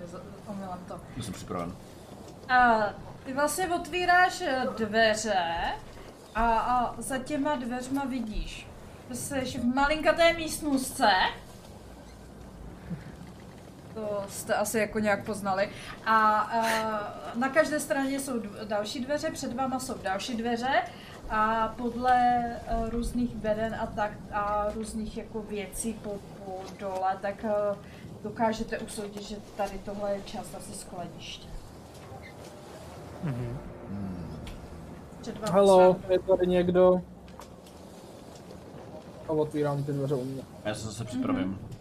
omylem to. Já jsem připraven. A ty vlastně otvíráš eh, dveře a, a za těma dveřma vidíš, že jsi v malinkaté místnostce, to jste asi jako nějak poznali. A, a na každé straně jsou dv- další dveře, před váma jsou další dveře a podle uh, různých beden a tak a různých jako věcí po, po dole, tak uh, dokážete usoudit, že tady tohle je část asi skladiště. Mm-hmm. 2%. Halo, je tady někdo? A otvírám ty dveře u mě. Já se zase připravím. Mm-hmm.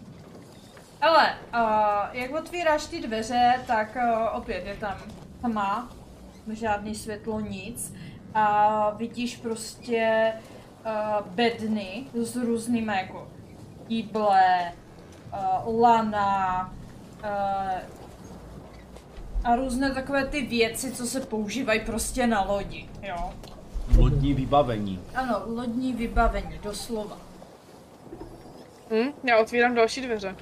Ale, uh, jak otvíráš ty dveře, tak uh, opět je tam tma, žádný světlo, nic. A vidíš prostě uh, bedny s různými jako jíble, uh, lana, uh, a různé takové ty věci, co se používají prostě na lodi, jo. Lodní vybavení. Ano, lodní vybavení, doslova. Hm? Já otvírám další dveře.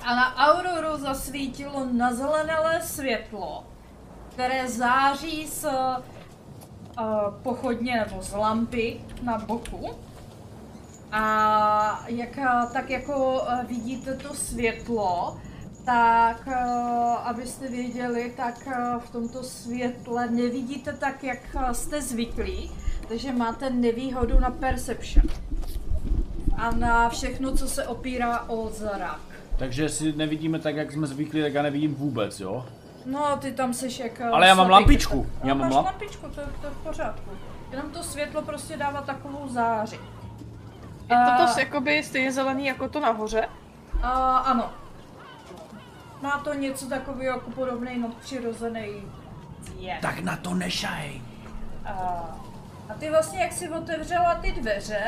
A na Auroru zasvítilo nazelenalé světlo, které září z uh, pochodně nebo z lampy na boku. A jak, tak jako uh, vidíte to světlo, tak uh, abyste věděli, tak uh, v tomto světle nevidíte tak, jak uh, jste zvyklí, takže máte nevýhodu na perception. A na všechno, co se opírá o zrak. Takže jestli nevidíme tak, jak jsme zvyklí, tak já nevidím vůbec, jo? No, ty tam seš jak... eh, Ale já mám slabý lampičku. kytek. Já No, mám máš lamp- lampičku, to, to je v pořádku. Jenom to světlo prostě dává takovou záři. Je to to jakoby stejně zelený jako to nahoře? A, ano. Má to něco takového jako podobný nadpřirozený je. Tak na to nešaj. A, a ty vlastně, jak si otevřela ty dveře,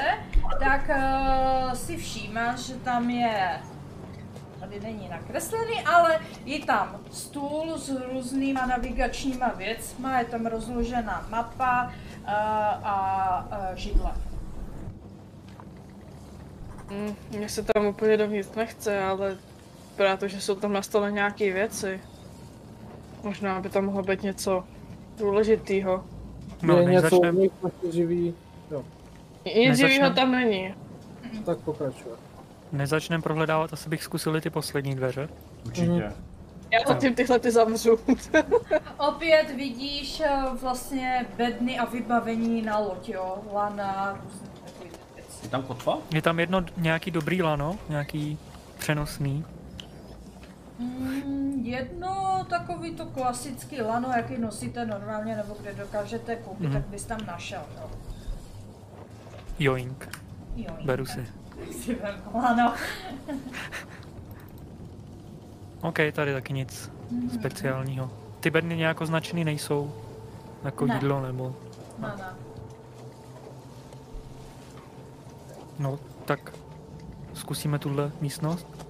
tak uh, si všímáš, že tam je tady není nakreslený, ale je tam stůl s různýma navigačníma věcma, je tam rozložená mapa uh, a uh, židle. Hm, mně se tam úplně dovnitř nechce, ale vypadá to, že jsou tam na stole nějaké věci. Možná by tam mohlo být něco důležitýho. No, je něco začneme, prostě živý. Jo, Nic živého Nezačnem- tam není. tak pokračuje. než začneme prohledávat, asi bych zkusili ty poslední dveře. Určitě. Já zatím tyhle ty zavřu. Opět vidíš eh, vlastně bedny a vybavení na loď, jo, lana, různé takové věci. Je tam kotva? Je tam jedno nějaký dobrý lano, nějaký přenosný. Mm, jedno takový to klasický lano, jaký nosíte normálně, nebo kde dokážete koupit, Mhm. tak bys tam našel, jo. Joink, jo beru si. si lano. OK, tady taky nic speciálního. Ty bedny nějak označený nejsou? Jako Ne. jídlo nebo... No, no. No, tak zkusíme tuhle místnost.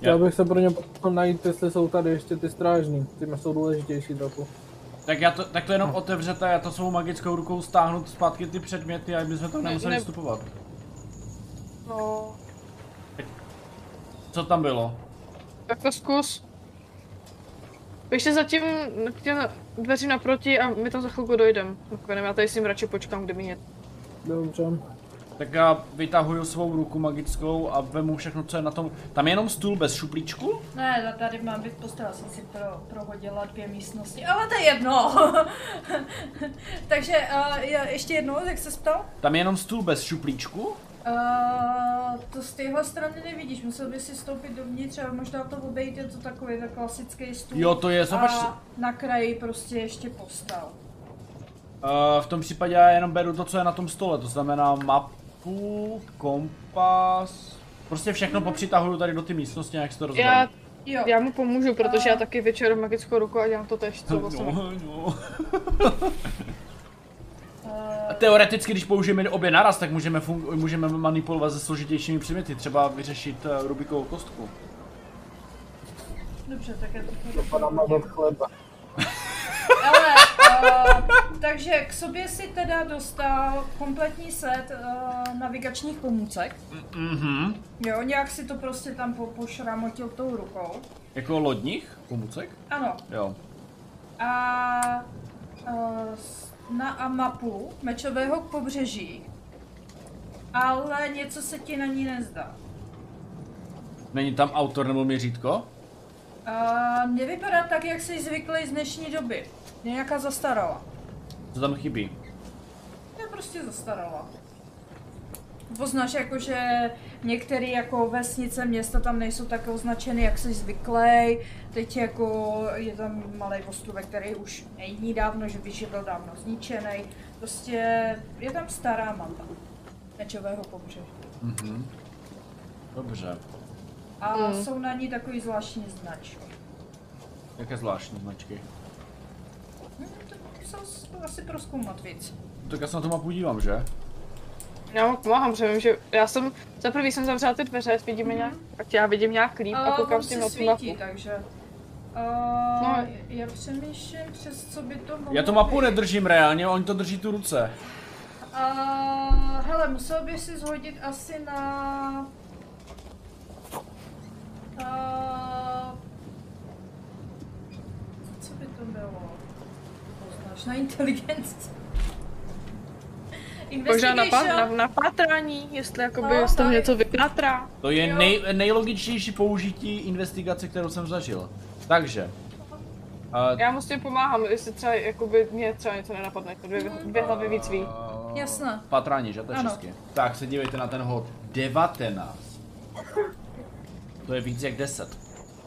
Já- bych se pro ně najít, jestli jsou tady ještě ty strážní. Ty jsou důležitější trochu. Tak, já to, tak to jenom No. otevřete, já to svou magickou rukou stáhnu zpátky ty předměty, aby jsme tam Ne, nemuseli ne- vstupovat. No, Co tam bylo? Tak to zkus. Běžte zatím k těm dveři naproti a my tam za chvilku dojdem. Mrkvenem, já tady s ním radši počkám, kde mi je. Dobře. Tak já vytahuju svou ruku magickou a vemu všechno, co je na tom. Tam je jenom stůl bez šuplíčku? Ne, tady mám být postel, jsem si pro, prohodila dvě místnosti, ale to je jedno. Takže uh, ještě jednou, jak se ptal? Tam je jenom stůl bez šuplíčku? Uh, to z téhle strany nevidíš, musel by si stoupit dovnitř a možná to obejít, je to takový tak klasický stůl. Jo, to je, zobač. A na kraji prostě ještě postel. Uh, v tom případě já jenom beru to, co je na tom stole, to znamená mapu, kompas, prostě všechno popřitahuju tady do ty místnosti, jak se to rozdělí. Já, Jo. já mu pomůžu, protože já taky většinou magickou ruku a dělám to tež, co vlastně. No, no. A teoreticky, když použijeme obě naraz, tak můžeme, fun- můžeme manipulovat se složitějšími předměty, třeba vyřešit uh, Rubikovou kostku. dobře, tak já to Dopadá mazat chleba. Ale, uh, takže k sobě si teda dostal kompletní set uh, navigačních pomůcek. Mhm. Jo, nějak si to prostě tam po, pošramotil tou rukou. Jako lodních pomůcek? Ano. Jo. A uh, na a mapu mečového pobřeží. Ale něco se ti na ní nezdá. Není tam autor nebo měřítko? Uh, nevypadá tak, jak jsi zvyklý z dnešní doby. Nějaká zastarala. Co tam chybí? Je prostě zastarala. Poznáš jako, že některé jako vesnice, města tam nejsou tak označeny, jak jsi zvyklý. Teď jako je tam malý ostrůvek, který už není dávno, že víš, že byl dávno zničený. Prostě je tam stará mapa mečového pobřeží. Mhm. Dobře. A Mm. jsou na ní takový zvláštní značky. Jaké zvláštní značky? To s- asi proskoumat víc. Tak já se na to mapu dívám, že? Já mu pomáhám, protože vím, že já jsem, za prvý jsem zavřela ty dveře, vidíme nějak, ať já vidím nějak líp a A koukám on s tím na tu svítí, mapu. takže... Uh, No. Já přemýšlím, přes co by to mohlo Já tu mapu být. nedržím reálně, oni to drží tu ruce. Uh, hele, musel by si zhodit asi na... Uh, co by to bylo? Poznáš, na inteligenci. Možná na, pa, na, na pátrání, jestli jakoby No, z toho tak. něco vypátrá. To je nej, nejlogičtější použití investigace, kterou jsem zažil. Takže. Uh, Já mu s tím pomáhám, jestli třeba jakoby mě třeba něco nenapadne, to dvě, dvě hlavy víc ví. Jasné. Patrání, že? To je česky. Tak se dívejte na ten hod. 19. To je víc jak 10.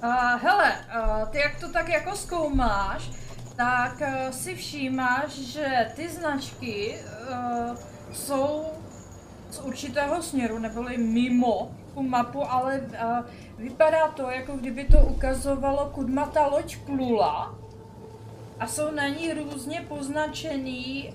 Uh, hele, uh, ty jak to tak jako zkoumáš, tak uh, si všímáš, že ty značky uh, jsou z určitého směru, neboli mimo tu mapu, ale uh, vypadá to, jako kdyby to ukazovalo, kudma ta loď plula a jsou na ní různě poznačený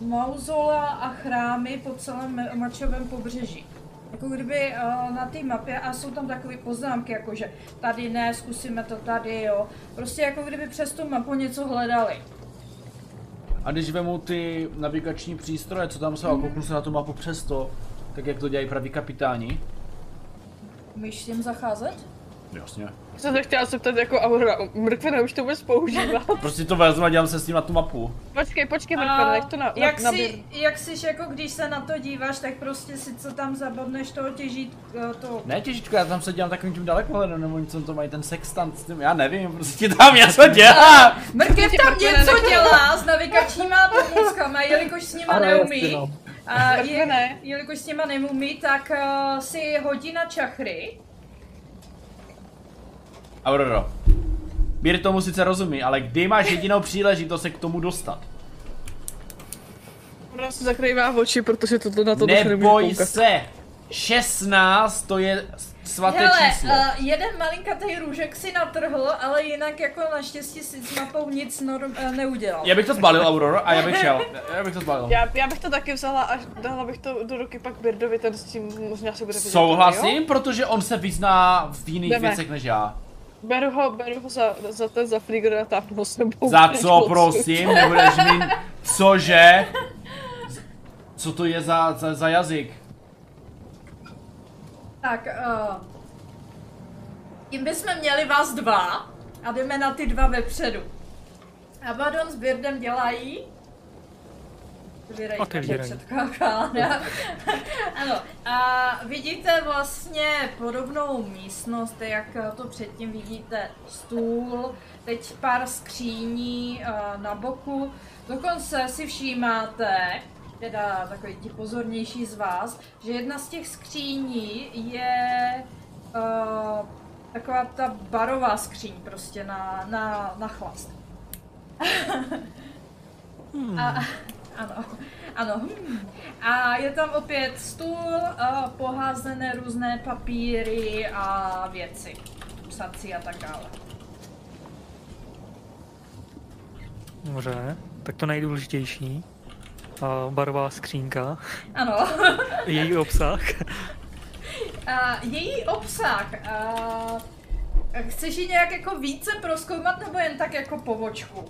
uh, mauzola a chrámy po celém mačovém pobřeží. Jako kdyby uh, na té mapě a jsou tam takové poznámky, jako že tady ne, zkusíme to tady, jo. Prostě jako kdyby přes tu mapu něco hledali. A když vemu ty navigační přístroje, co tam jsou, a kouknu se na tu mapu přesto, tak jak to dělají praví kapitáni. Umíš s tím zacházet? Jasně. Jsem se chtěla zeptat jako Aurora, mrkve už to vůbec používá. Prostě to vezmu a dělám se s tím na tu mapu. Počkej, počkej mrkve, nech to na, na, jak, na, si, jak jsi, jako když se na to díváš, tak prostě si co tam zabodneš toho těžít, eh, to... Ne těžičko, já tam se dělám takovým tím dalekohledem, nebo něco to mají ten sextant s tím, já nevím, prostě tam něco dělá. Mrkev tam něco dělá s navigačníma pomůckama, jelikož s nima Ale neumí. no. A je, jelikož s nima neumí, tak uh, si hodí na čachry. Aurora. Bír tomu sice rozumí, ale kdy máš jedinou příležitost se k tomu dostat? Aurora se zakrývá oči, protože toto na to nemůže Neboj se! 16 to je svaté Hele, číslo. uh, jeden malinkatý růžek si natrhl, ale jinak jako naštěstí si s mapou nic norm, uh, neudělal. Já bych to zbalil, Aurora, a já bych šel. Já bych to zbalil. Já, já bych to taky vzala a dala bych to do ruky pak Birdovi, ten s tím možná se bude vidět. Souhlasím, protože on se vyzná v jiných Jdeme. věcech než já. Beru ho, beru ho za, za ten za flíger a táhnu ho sebou. Za co, prosím, nebudeš mít... Cože? Co to je za, za, za jazyk? Tak, uh, tím bychom měli vás dva a jdeme na ty dva vepředu. Abaddon s Birdem dělají... Otevírají. předkládá. ano, a vidíte vlastně podobnou místnost, jak to předtím vidíte stůl, teď pár skříní eh, na boku, dokonce si všímáte, teda takový ti pozornější z vás, že jedna z těch skříní je uh, taková ta barová skříň prostě na, na, na chlast. A, ano, ano. A je tam opět stůl, a poházené různé papíry a věci. Psací a tak dále. Dobře, tak to nejdůležitější. A barová skřínka, Ano. její obsah. A její obsah. A, chceš ji nějak jako více proskoumat nebo jen tak jako povočku?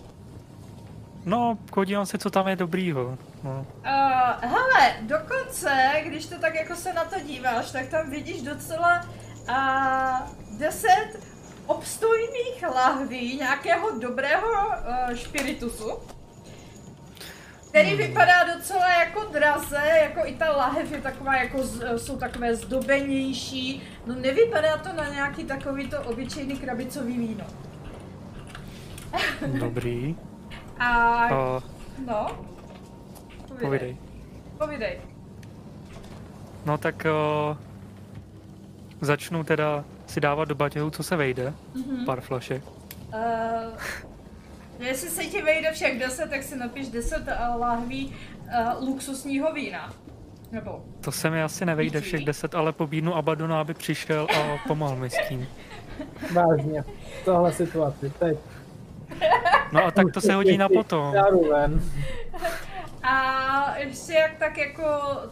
No, podívám se, co tam je dobrýho. No. Uh, hele, dokonce, když to tak jako se na to díváš, tak tam vidíš docela uh, deset obstojných lahví nějakého dobrého uh, špiritusu, který vypadá docela jako draze, jako i ta lahev je taková jako, z, jsou takové zdobenější, no nevypadá to na nějaký takový to obyčejný krabicový víno. Dobrý. A, A no, povídej. Povídej. No tak o, začnu teda si dávat do batěhu, co se vejde. Mhm. Pár flašek. Uh, jestli se ti vejde všech 10, tak si napiš 10 uh, lahví uh, luxusního vína. Nebo To se mi asi nevejde všech deset, ale pobídnu Abadona, aby přišel a pomohl mi s tím. Vážně. V tohle situaci. Teď. No a tak to se hodí na potom. A ještě jak tak jako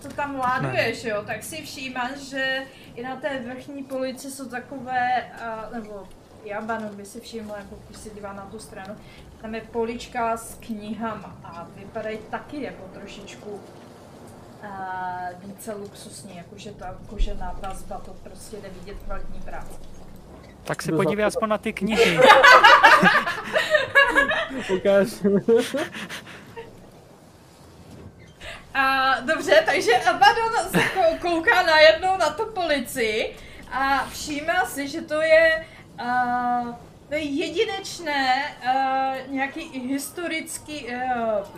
to tam láduješ, jo, tak si všímáš, že i na té vrchní polici jsou takové, uh, nebo Jabanu by si všiml, jako když se dívá na tu stranu, tam je polička s knihama a vypadají taky jako trošičku uh, více luxusní, jakože ta kožená vazba, to prostě jde vidět kvalitní práce. Tak se podívej za- aspoň na ty knihy. Ukáž. A dobře, takže Abaddon se kou- kouká najednou na tu policii a všímá si, že to je, uh, to je jedinečné uh, nějaký historický, uh,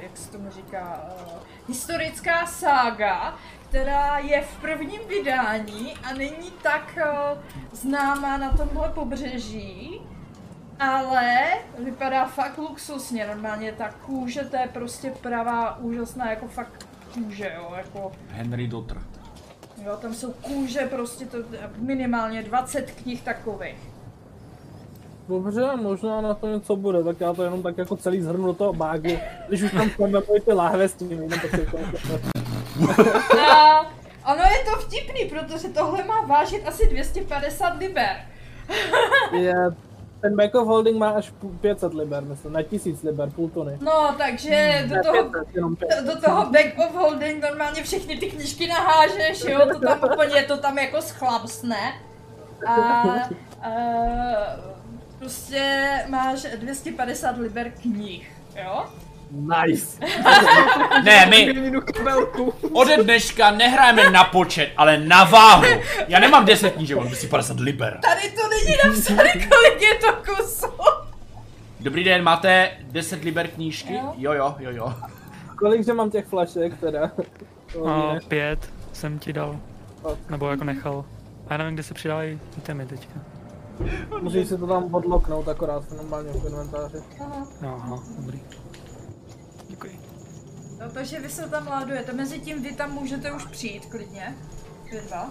jak se tomu říká, uh, historická sága, která je v prvním vydání a není tak uh, známá na tomhle pobřeží. Ale vypadá fakt luxusně, normálně ta kůže, to je prostě pravá, úžasná, jako fakt kůže, jo, jako, Henry Dotter. jo, tam jsou kůže, prostě to minimálně 20 knih takových. Dobře, možná na to něco bude, tak já to jenom tak jako celý zhrnu do toho bágu. Když už tam chceme ty láhve s tím, jenom tak to A ono je to vtipný, protože tohle má vážit asi 250 liber. je, ten back of holding má až půl- 500 liber, myslím, na 1000 liber, půl tuny. No, takže do Ne, toho 500, jenom 500. do toho back of holding normálně všechny ty knížky nahážeš, jo, to tam úplně, to tam jako schlapsne. A, a prostě máš 250 liber knih, jo? Nice. Ne, my ode dneška nehrajeme na počet, ale na váhu. Já nemám 10 knížek, mám 250 liber. Tady to není napsané, kolik je to kusů. Dobrý den, máte 10 liber knížky? Jo. Jo, jo, jo. Kolik, že mám těch flašek teda? Ne. pět jsem ti dal. Nebo jako nechal. A já nevím, kde se přidávají itemy teďka. Můžeš si to tam odloknout akorát normálně v inventáři. Aha. Aha, dobrý. No, takže vy se tam ládujete, mezi tím vy tam můžete už přijít klidně. Vy dva.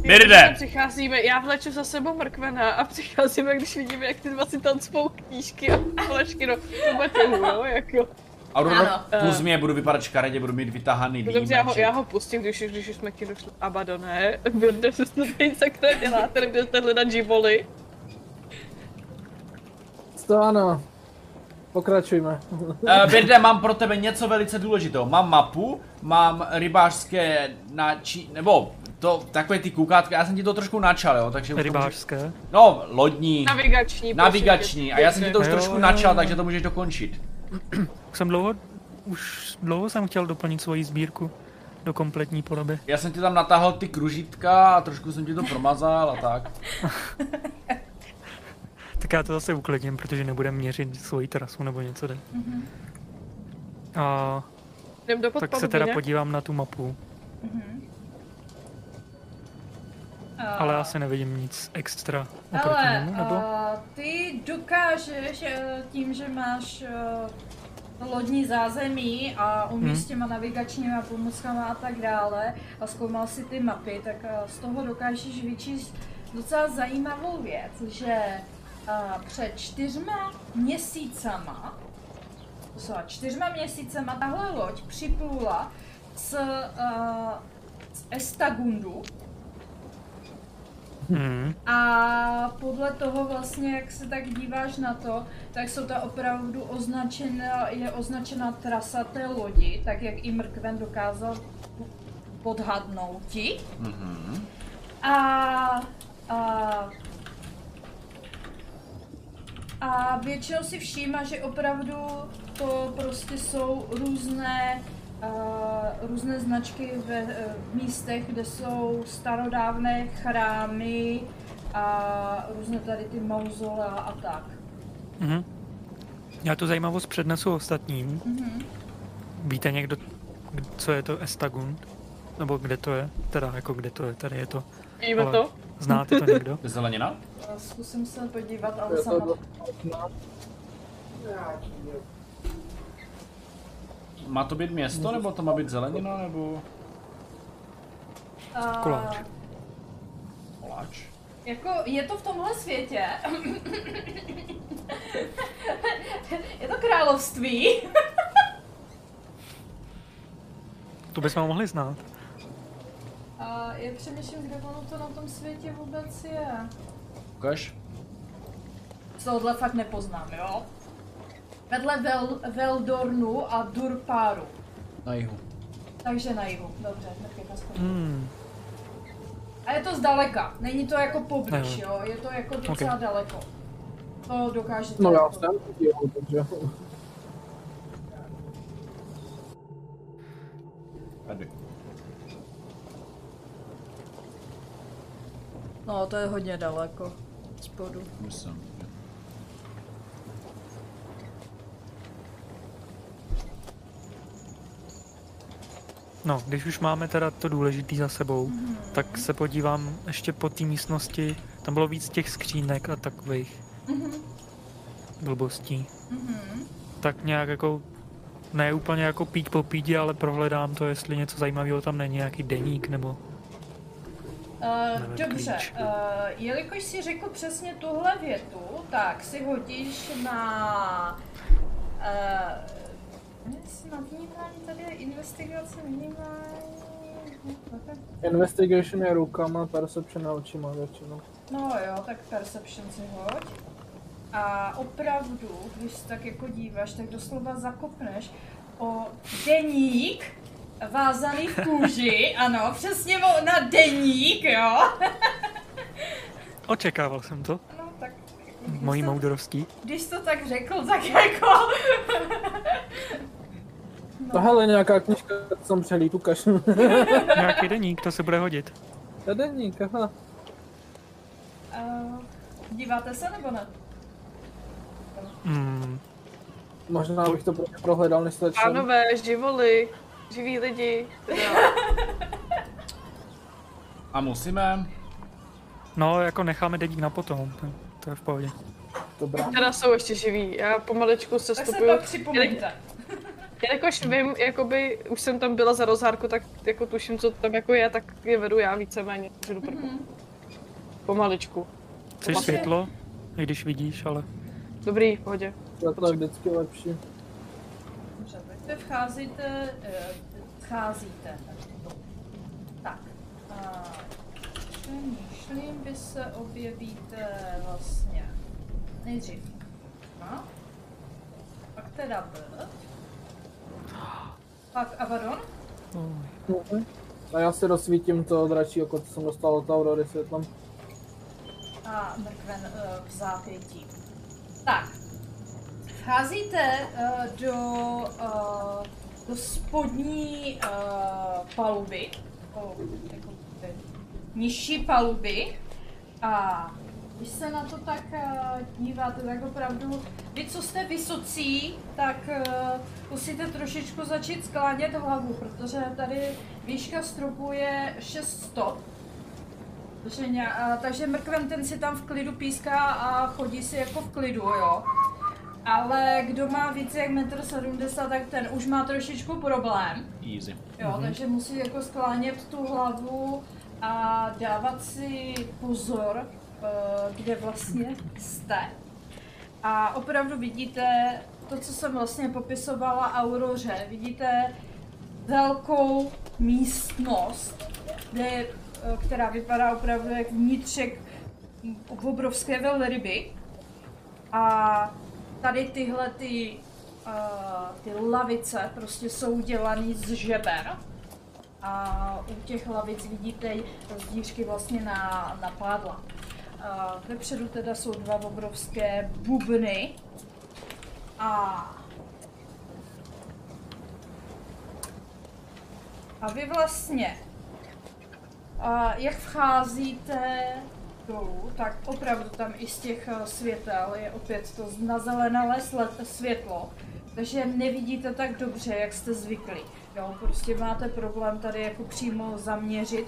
Birde! Přicházíme, já vleču za sebou mrkvena a přicházíme, když vidíme, jak ty dva si tam spou knížky a flašky do, do batěhu, jo, jako. Aurora, Ano. plus mě, budu vypadat škaredě, budu mít vytahaný No dobře, já ho, já ho pustím, když, už- když jsme ti došli. Abadone, Birde, co jste tady sakra děláte, kde jste hledat živoly? To ano. Pokračujme. Uh, Birde, mám pro tebe něco velice důležitého. Mám mapu, mám rybářské načí... nebo to, takové ty koukátka, já jsem ti to trošku načal, jo, takže... už to můžeš- Rybářské. No, lodní, Navigační. navigační, a já jsem ti to už Jo, trošku jo, načal, jo. takže to můžeš dokončit. Jsem dlouho, už dlouho jsem chtěl doplnit svoji sbírku do kompletní podoby. Já jsem ti tam natáhl ty kružitka a trošku jsem ti to promazal a tak. Tak já to zase uklidním, protože nebudem měřit svoji trasu nebo něco jde. Mhm. A Jdem do tak se teda ne? podívám na tu mapu, A- ale asi nevidím nic extra oproti Ale němu, nebo? a, ty dokážeš eh, tím, že máš eh, lodní zázemí a umíš Hmm. těma navigačníma pomůckama a tak dále a zkoumal si ty mapy, tak eh, z toho dokážeš vyčíst docela zajímavou věc, že eh, před čtyřma měsícama, to jsou čtyřma měsícema tahle loď připlula z, eh, z Estagundu, Hmm. a podle toho vlastně, jak se tak díváš na to, tak jsou to opravdu označena, je označena trasa té lodi, tak jak i Mrkven dokázal podhadnout ti. Mhm. A, a, a většinou si všímá, že opravdu to prostě jsou různé, uh, různé značky ve eh, místech, kde jsou starodávné chrámy a různé tady ty mauzolea a tak. Mhm. Já tu zajímavost přednesu ostatním. Mhm. Víte někdo, co je to Estagund? Nebo kde to je? Teda jako kde to je, tady je to. Vidíme Ale- to? Znáte to někdo? Zelenina? A Zkusím se podívat, ale sama... Má to být město, nebo to má být zelenina, nebo a- Koláč. koláč? Jako, je to v tomhle světě. je to království. To bychom mohli znát. Já přemýšlím, kde ono to na tom světě vůbec je. Ukaž? Z tohohle fakt nepoznám, jo? Vedle Vel, Veldornu a Durparu. Na jihu. Takže na jihu. Dobře, hned aspoň. Hmm. A je to zdaleka. Není to jako poblíž, jo? Je to jako docela Ok. daleko. To dokážete. No já jsem jo, takže Tady. No, to je hodně daleko. Spodu. Myslím. No, když už máme teda to důležitý za sebou, tak se podívám ještě po té místnosti. Tam bylo víc těch skřínek a takových blbostí. Mhm. Tak nějak jako, ne úplně jako pít po pídě, ale prohledám to, jestli něco zajímavého tam není, nějaký deník nebo... Uh, dobře, uh, jelikož si řekl přesně tuhle větu, tak si hodíš na... Uh, jestli na vnímání tady je investigace vnímání... investigation je rukama, perception je očima většinou. No jo, tak perception si hoď. A opravdu, když se tak jako díváš, tak doslova zakopneš o deník vázaný v kůži, ano, přesně na deník, jo. Očekával jsem to, No tak... když mojí to- moudrostí. Když to tak řekl, tak jako... No hele, nějaká knižka, co jsem přehlíd, ukaž. Nějaký deník, to se bude hodit. To je deník, aha. Uh, díváte se nebo ne? Hmm, Možná bych to pro- prohledal, než to. Pánové, živoli, živí lidi. Teda, A musíme... no, jako necháme deník na potom, to, to je v pohodě. Dobrá. teda jsou ještě živí. Já pomaličku se Tak se stupuju. pak připomeňte. Jelikož vím, jakoby už jsem tam byla za rozhárku, tak jako tuším, co tam jako je, tak je vedu já víceméně. Že jdu prku. Pomaličku. Chceš Vlastně- světlo? I když vidíš, ale... Dobrý, v pohodě. To je vždycky lepší. Vy vcházíte, eh, vcházíte. Tak. A přemýšlím, vy se objevíte vlastně nejdřív. No. Pak teda B. Pak Avadon. Mhm. A já si rozsvítím to dračí oko, co jsem dostal od Aurory světlem. a mrkven uh, v zápětí. Tak, vcházíte uh, do, uh, do spodní uh, paluby, jako nižší paluby a když se na to tak uh, díváte, tak opravdu, vy co jste vysocí, tak uh, musíte trošičku začít sklánět hlavu, protože tady výška stropu je 6 stop. Takže, ně, takže mrkven ten si tam v klidu píská a chodí si jako v klidu, jo. Ale kdo má více jak 1,70 m, tak ten už má trošičku problém. Easy. Jo, mm-hmm. takže musí jako sklánět tu hlavu a dávat si pozor, eh, kde vlastně jste. A opravdu vidíte to, co jsem vlastně popisovala Auroře. Vidíte velkou místnost, kde, eh, která vypadá opravdu jak vnitřek obrovské velryby. A tady tyhle ty, uh, ty lavice prostě jsou dělané z žeber. A u těch lavic vidíte zdířky vlastně na, na pádla. Uh, vepředu teda jsou dva obrovské bubny. A A vy vlastně, a jak vcházíte dolů, tak opravdu tam i z těch eh, světel je opět to nazelenalé světlo, takže nevidíte tak dobře, jak jste zvyklí. Jo, prostě máte problém tady jako přímo zaměřit,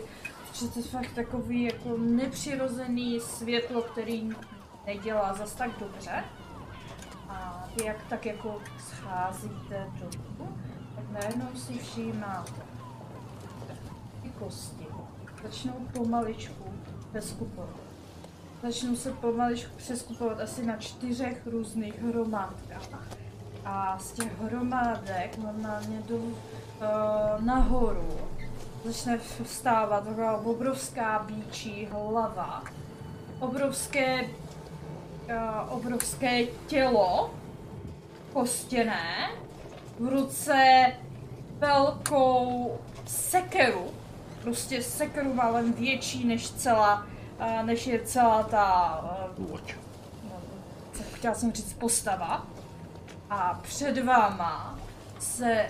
že to je fakt takový jako nepřirozený světlo, který nedělá zas tak dobře. A vy jak tak jako scházíte dolů, tak najednou si všímáte, ty kosti začnou pomaličku přeskupovat. Začnou se pomaličku přeskupovat asi na čtyřech různých hromádkách. A z těch hromádek normálně do, uh, nahoru. Začne vstávat obrovská bíčí hlava, obrovské, uh, obrovské tělo, kostěné, v ruce velkou sekeru, prostě sekeru malem větší než celá, než je celá ta, eh, Watch. no, chtěla jsem říct postava. A před váma se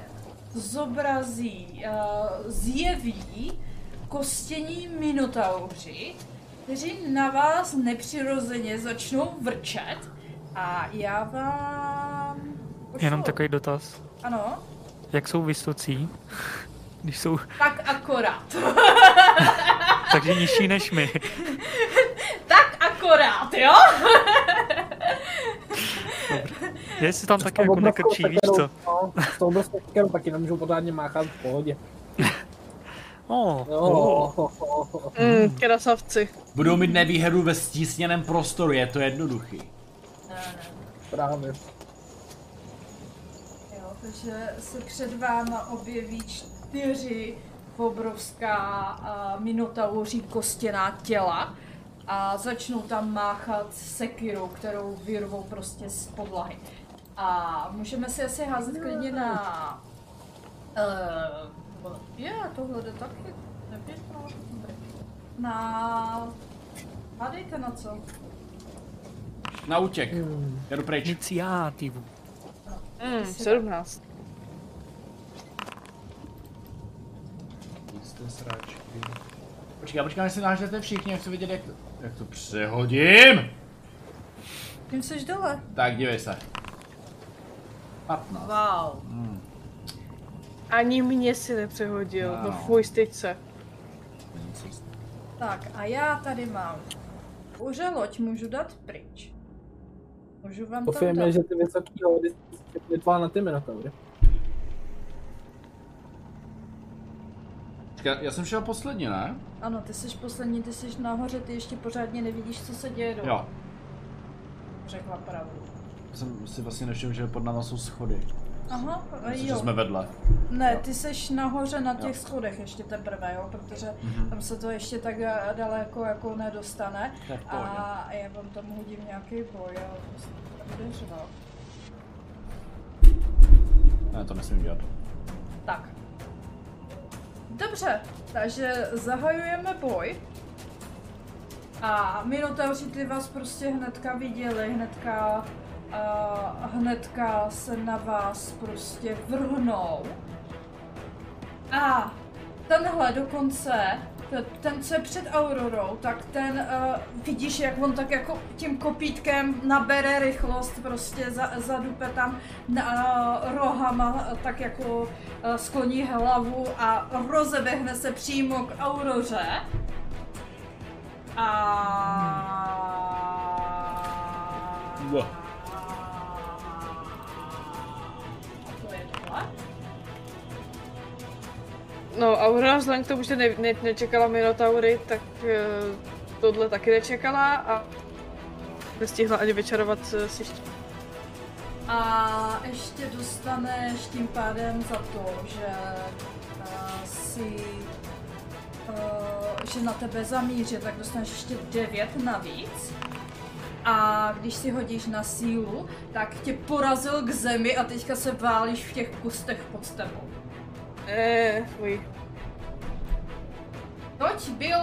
zobrazí, uh, zjeví kostění minotauři, kteří na vás nepřirozeně začnou vrčet a já vám... pošlu- Jenom takový dotaz. Ano, Jak jsou vysocí, když jsou tak akorát. takže nižší než my? tak akorát, jo? Jestli tam S taky jako nekrčí, víš co? No, s tou obrovskou sekerou taky nemůžu pořádně máchat v pohodě. Oh, Jo, oh. ho, ho, ho. Mm, krasavci. Budou mít nevýhodu ve stísněném prostoru, je to jednoduchý. Ne, ne. právě. Jo, takže se před váma objeví čtyři obrovská uh, minotauří kostěná těla a začnou tam máchat sekirou, kterou vyrvou prostě z podlahy. A můžeme si asi házet klidně na... Uh, je, tohle jde taky. Nevím, no. Na... Hádejte na co? Na útěk. Hmm. Jdu pryč. Iniciátivu. Mm, 17. Jste sračky. Počkej, já počkám, jestli nážete všichni, jak chci vidět, jak to, jak to přehodím. Tím jsi dole. Tak, dívej se. 15. Wow. Hmm. Ani mě si nepřehodil. No Wow. fuj, styď se. Tak a já tady mám. Už loď můžu dát pryč. Můžu vám tam Doufujeme, dát. že ty vysoký hody se vytvá na ty minotaury. Počkej, já jsem šel poslední, ne? Ano, ty jsi poslední, ty jsi nahoře, ty ještě pořádně nevidíš, co se děje dole. Jo. Řekla pravdu. Jsem si vlastně nevšiml, že pod náma jsou schody. Aha, a Myslím, že jo. jsme vedle. Ne, jo. ty jsi nahoře na těch Jo. schodech ještě teprve, jo, protože Mhm. tam se to ještě tak daleko jako nedostane. Pohodě. A já vám tam hodím nějaký boj a prostě to bude. Ne, to nesmím dělat. Tak. Dobře, takže zahajujeme boj. A Minotauři ty vás prostě hnedka viděli, hnedka, uh, hnedka se na vás prostě vrhnou. A tenhle dokonce, ten, co je před Aurorou, tak ten uh, vidíš, jak on tak jako tím kopítkem nabere rychlost, prostě za, zadupe tam na, uh, rohama, tak jako uh, skloní hlavu a rozeběhne se přímo k Auroře. A... Wow. To je tohle. No, Aurora vzhledem k tomu, že ne, ne, nečekala Minotaury, tak uh, tohle taky nečekala a nestihla ani vyčarovat uh, si štít. A ještě dostaneš tím pádem za to, že uh, si uh, že na tebe zamíří, tak dostaneš ještě 9 navíc. A když si hodíš na sílu, tak tě porazil k zemi a teďka se válíš v těch kustech pod tebou. Eh, fuj. Toť byl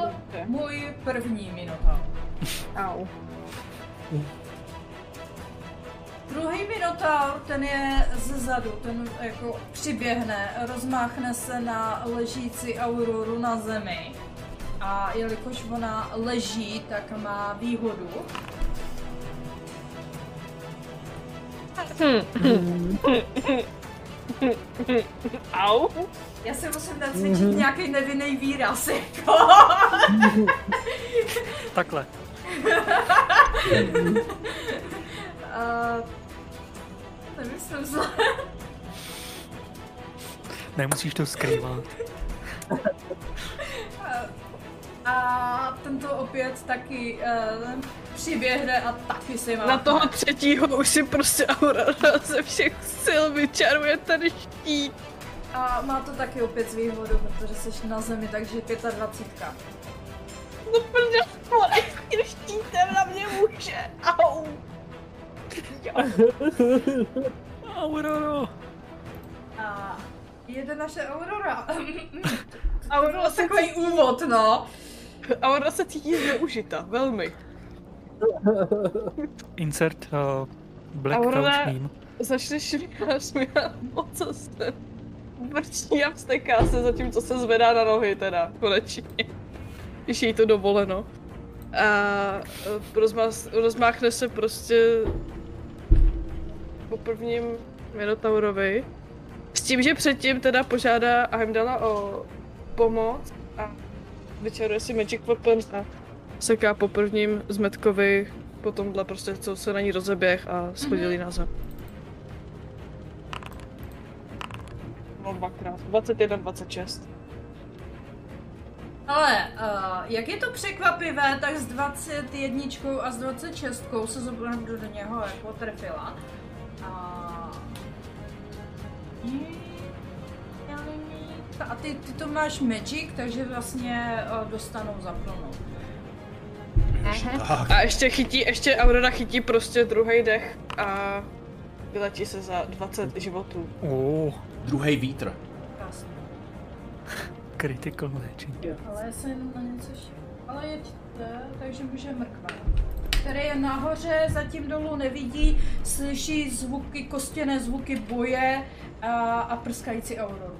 můj první minotaur. Au. Druhý minotaur, ten je ze zadu, ten jako přiběhne, rozmáchne se na ležící Auroru na zemi. A jelikož ona leží, tak má výhodu. Au. Já si musím nacvičit mm-hmm. nějaký nevinný výraz, jako. Takhle. uh, nemyslím zle. Nemusíš to skrývat. A tento opět taky uh, přiběhne a taky si má. Na toho třetího už si prostě Aurora ze všech sil vyčaruje ten štít. A má to taky opět s výhodou, protože jsi na zemi, takže 25. No vole, tím štítem na mě může. Au. Auroro! A jede naše Aurora. Aurora takový úvod, no. Aurora se cítí zneužita, velmi. Insert uh, Black Aurora- meme. Začne šmíhat, šmíhat moc se vrčí a vsteká se, zatímco se zvedá na nohy teda, konečně. Když jí to dovoleno. A eh, rozmás, rozmáchne se prostě po prvním Minotaurovi. S tím, že předtím teda požádá Heimdala o pomoc a vyčaruje si Magic Weapon a seká po prvním zmetkovi, po tomhle prostě, co se na ní rozeběh a schodili mm-hmm. na zem. No dvakrát. 21, 26. Ale uh, jak je to překvapivé, tak s 21 a s 26 se opravdu do něho jako trefila. A... A ty, ty to máš magic, takže vlastně uh, dostanou za plnou. A ještě chytí, ještě Aurora chytí prostě druhý dech a vyletí se za 20 životů. Oh, Druhý vítr. Krásně. critical léčení. Ale já se jenom na něco. Ale jeďte, takže může mrkvat. Který je nahoře, zatím dolů nevidí, slyší zvuky, kostěné zvuky boje a, a prskající auroru.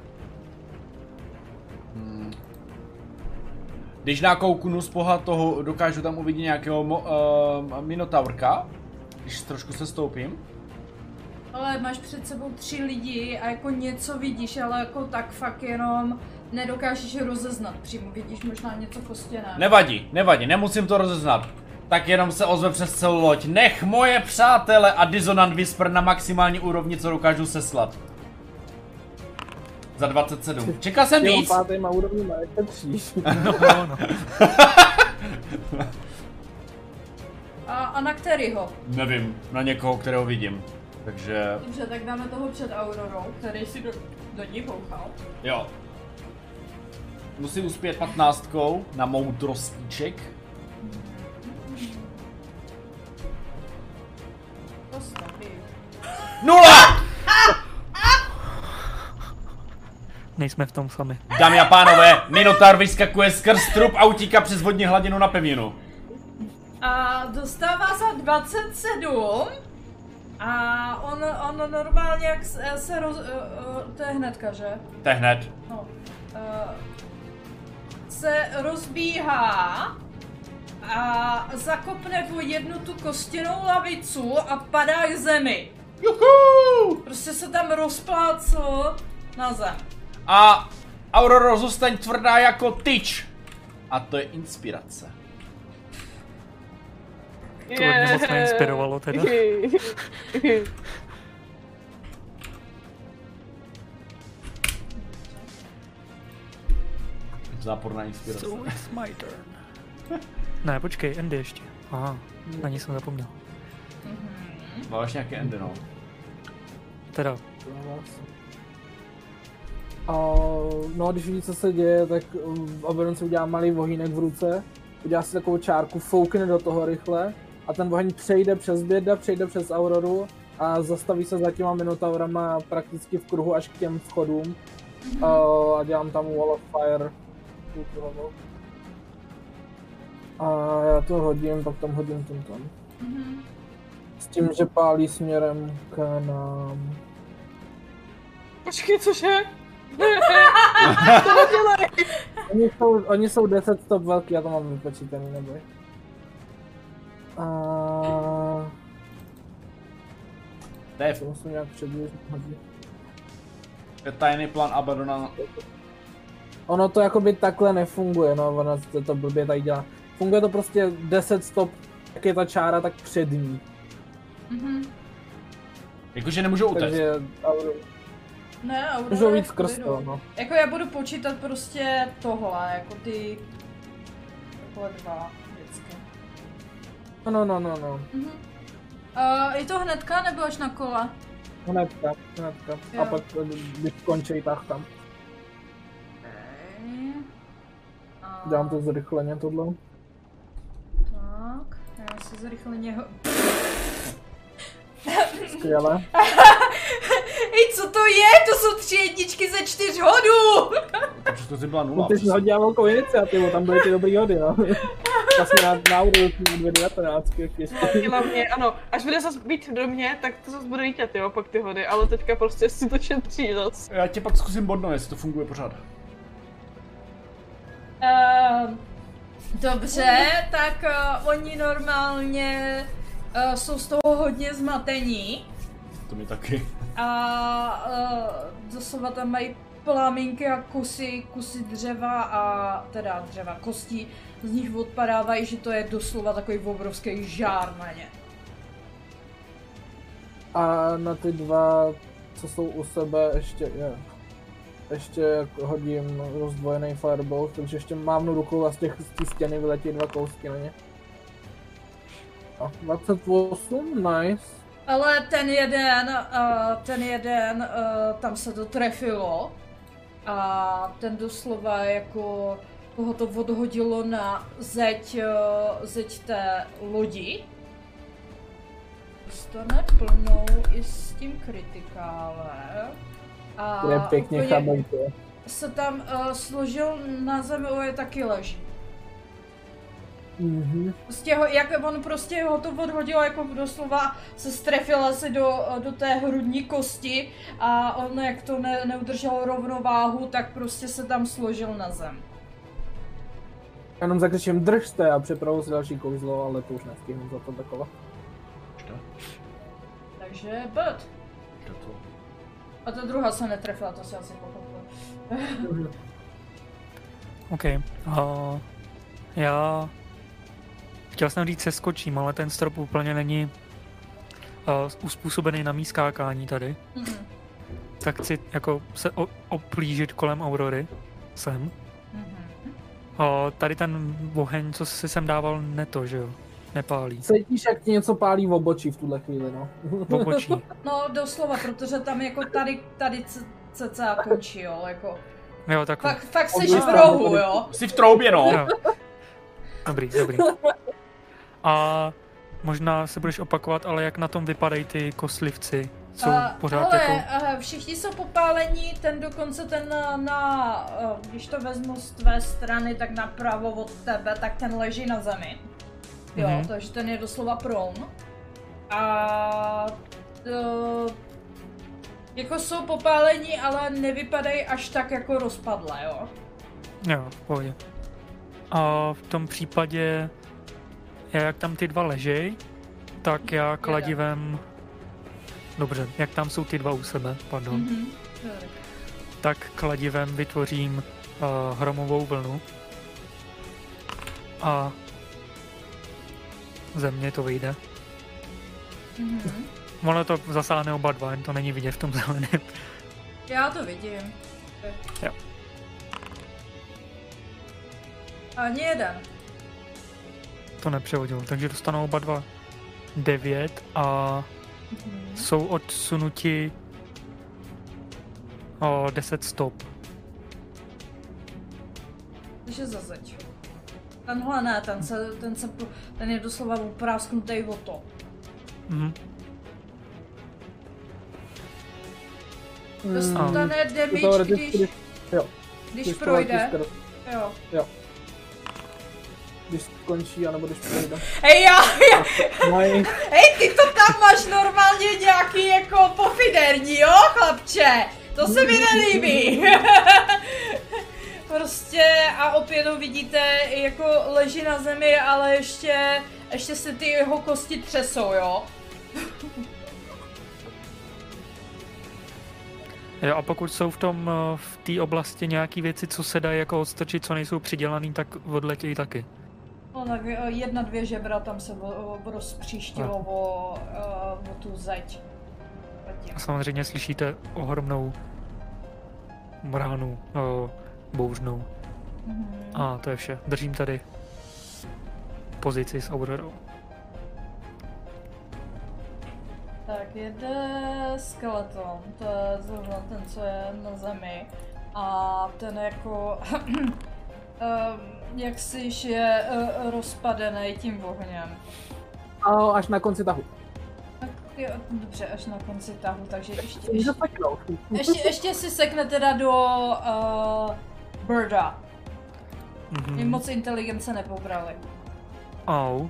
Když nakouknu z pohledu toho, dokážu tam uvidět nějakého mo, uh, minotaurka, když trošku se stoupím. Ale máš před sebou tři lidi a jako něco vidíš, ale jako tak fakt jenom nedokážeš rozeznat přímo, vidíš možná něco kostěné. Nevadí, nevadí, nemusím to rozeznat. Tak jenom se ozve přes celou loď. Nech moje přátele a Dissonant Whisper na maximální úrovni, co dokážu seslat. Za 27. Čekal jsem víc. pátým úrovni má ještě kříž. No, no. A, a na kterýho? Nevím, na někoho, kterého vidím. Takže Dobře, tak dáme toho před Aurorou, který si do, do ní bouchal. jo. Musím uspět 15 na moudrostíček. Postaví. Nula! Nejsme v tom sami. Dámy a pánové, Minotaur vyskakuje skrz trup a utíká přes vodní hladinu na pevninu. A dostává za 27. A on, on normálně jak se, se roz... Uh, uh, to je hnedka, že? To je hned. No. Uh, se rozbíhá a zakopne o jednu tu kostěnou lavicu a padá k zemi. Juhu! Prostě se tam rozplácl na zem. A Aurora zůstaň tvrdá jako tyč. A to je inspirace. To mě moc neinspirovalo teda. Záporná inspirace. So it's my turn. Ne, počkej, Andy ještě. Aha, na ní jsem zapomněl. Máš nějaké endy, no. Teda, A no, když vidí, co se děje, tak um, Oberon si udělá malý vohýnek v ruce, udělá si takovou čárku, foukne do toho rychle a ten oheň přejde přes běda, přejde přes Auroru a zastaví se za těma Minotaurama prakticky v kruhu až k těm vchodům a, a dělám tam Wall of Fire. A já to hodím, pak tam hodím ten tam. S tím, že pálí směrem k nám. Počkej, cože? Oni jsou, oni jsou 10 stop velký, já to mám vypočítaný, neboj. A To je, to musím nějak to je tajný plán Abadona. Ono to jakoby takhle nefunguje, no, ono to, to blbě tady dělá. Funguje to prostě 10 stop, jak je ta čára, tak před ní. Jakože nemůžou utéct. Takže Ne, Aurora můžou víc skrz to, no. Jako já budu počítat prostě tohle, jako ty... Takhle dva vždycky. No, no, no, no, no. Uh, je to hnedka nebo až na kole? Hnedka, hnedka. Jo. A pak, když skončí, tak tam. Okay. A, Dělám to zrychleně tohle. Tak, já si zrychleně ho... Skvěle. Hej, co to je? To jsou tři jedničky ze čtyř hodů! To předchozí byla No, nula. ty jsi hodila velkou iniciativu, tam byly ty dobrý hody, no. Vlastně na, na Auro 2.19, jak ještě. Ano. Až bude zase být do mě, tak to zase bude lítat, jo, pak ty hody, ale teďka prostě si to šetří zas. Já tě pak zkusím bodnout, jestli to funguje pořád. Uh, dobře, tak uh, oni normálně uh, jsou z toho hodně zmatení To mi taky. a uh, doslova tam mají plamínky a kusy, kusy dřeva a teda dřeva, kostí z nich odpadávají, že to je doslova takový obrovský žár na ně. A na ty dva, co jsou u sebe, ještě je. Ještě hodím rozdvojený fireball, takže ještě mávnu rukou a z těch z té stěny vyletí dva kousky na ně. A 28, nice. Ale ten jeden, uh, ten jeden, uh, tam se to trefilo a ten doslova jako toho to odhodilo na zeď, uh, zeď té lodi. Dostane plnou i s tím kritikálem. A To je pěkně chabajte. se tam uh, složil na zemi, je taky leží. Mhm. Prostě ho, jak on prostě ho to odhodil, jako doslova se strefil asi do, do té hrudní kosti a on jak to ne, neudržel rovnováhu, tak prostě se tam složil na zem. Jenom zakřičím držte a připravu si další kouzlo, ale to už nestihnu za to takové. Takže Bud. To? A ta druhá se netrefila, to si asi pochopil. OK. Uh, já chtěl jsem říct seskočím, ale ten strop úplně není uh, uspůsobený na mý skákání tady. Mhm, Tak chci jako se o- oplížit kolem Aurory. Sem. mhm. Uh, tady ten oheň, co si sem dával, neto, že jo? Nepálí. Cítíš, jak ti něco pálí v obočí v tuhle chvíli, no. V obočí. No doslova, protože tam jako tady, tady cca končí, jo, jako. Jo, takhle. Fakt, fakt seš Obě v rohu, jo. Jsi v troubě, no. Jo. Dobrý, dobrý. A možná se budeš opakovat, ale jak na tom vypadají ty koslivci jsou A, pořád ale jako... a všichni jsou popálení, ten dokonce ten na, na, a, když to vezmu z tvé strany, tak napravo od tebe, tak ten leží na zemi. Jo, Mhm. takže ten je doslova prone. A to, jako jsou popálení, ale nevypadají až tak jako rozpadlé, jo. Jo, v pohodě. A v tom případě, já jak tam ty dva ležej, tak já kladivem... Dobře, jak tam jsou ty dva u sebe, pardon, Mhm. Dobrý. tak kladivem vytvořím uh, hromovou vlnu. A ze mě to vyjde. Mhm. Ono to zasáhne oba dva, jen to není vidět v tom zeleném. Já to vidím. Jo. Ani jeden. To nepřehodil, takže dostanou oba dva 9 a Mhm. jsou odsunuti o 10 stop. Takže za zeď. Tenhle ne, ten, se, ten, se, ten je doslova uprásknutý o to. Mhm. Dostane To damage, teoreticky, když, jo, když když to projde. letíš, Jo. Když skončí, anebo když projde. Hej, já, já, hej, ty to tam máš normálně nějaký jako pofiderní, jo, chlapče? To se mi nelíbí. prostě a opět ho vidíte, jako leží na zemi, ale ještě, ještě se ty jeho kosti třesou, jo. Jo, a pokud jsou v tom eh, v té oblasti nějaké věci, co se dají jako odstrčit, co nejsou přidělaný, tak odletějí taky. No tak eh, jedna, dvě žebra tam se o- rozpříštilo o, eh, o tu zeď. A samozřejmě slyšíte ohromnou mránu o, bouřnou. Mhm. A to je vše. Držím tady pozici s Aurorou. Tak jede skeleton, to je zrovna ten, co je na zemi. A ten jako, um, jak si je uh, rozpadený tím ohněm. a až na konci tahu. Tak jo, dobře, až na konci tahu, takže ještě, ještě, ještě, ještě si sekne teda do uh, Birda. Mhm. Mě moc inteligence nepobrali. Au.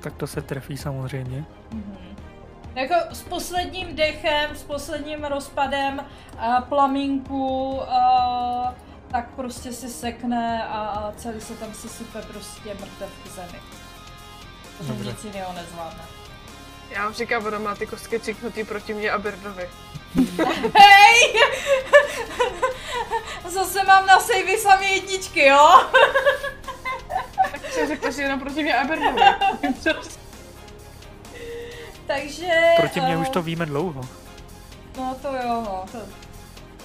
Tak to se trefí samozřejmě. Mhm. Jako s posledním dechem, s posledním rozpadem uh, plamínku, uh, tak prostě si sekne a, a celý se tam sesype prostě mrtev k zemi. Protože Dobře. nic jiného nezvládne. Já vám říkám, ona má ty kostky ciknutý proti mě a Birdovi. Hej! Zase mám na savey samý jedničky, jo? Tak si řekla, že jenom proti mě a Birdovi. Takže... Proti mě eh, už to víme dlouho. No to jo, no, to,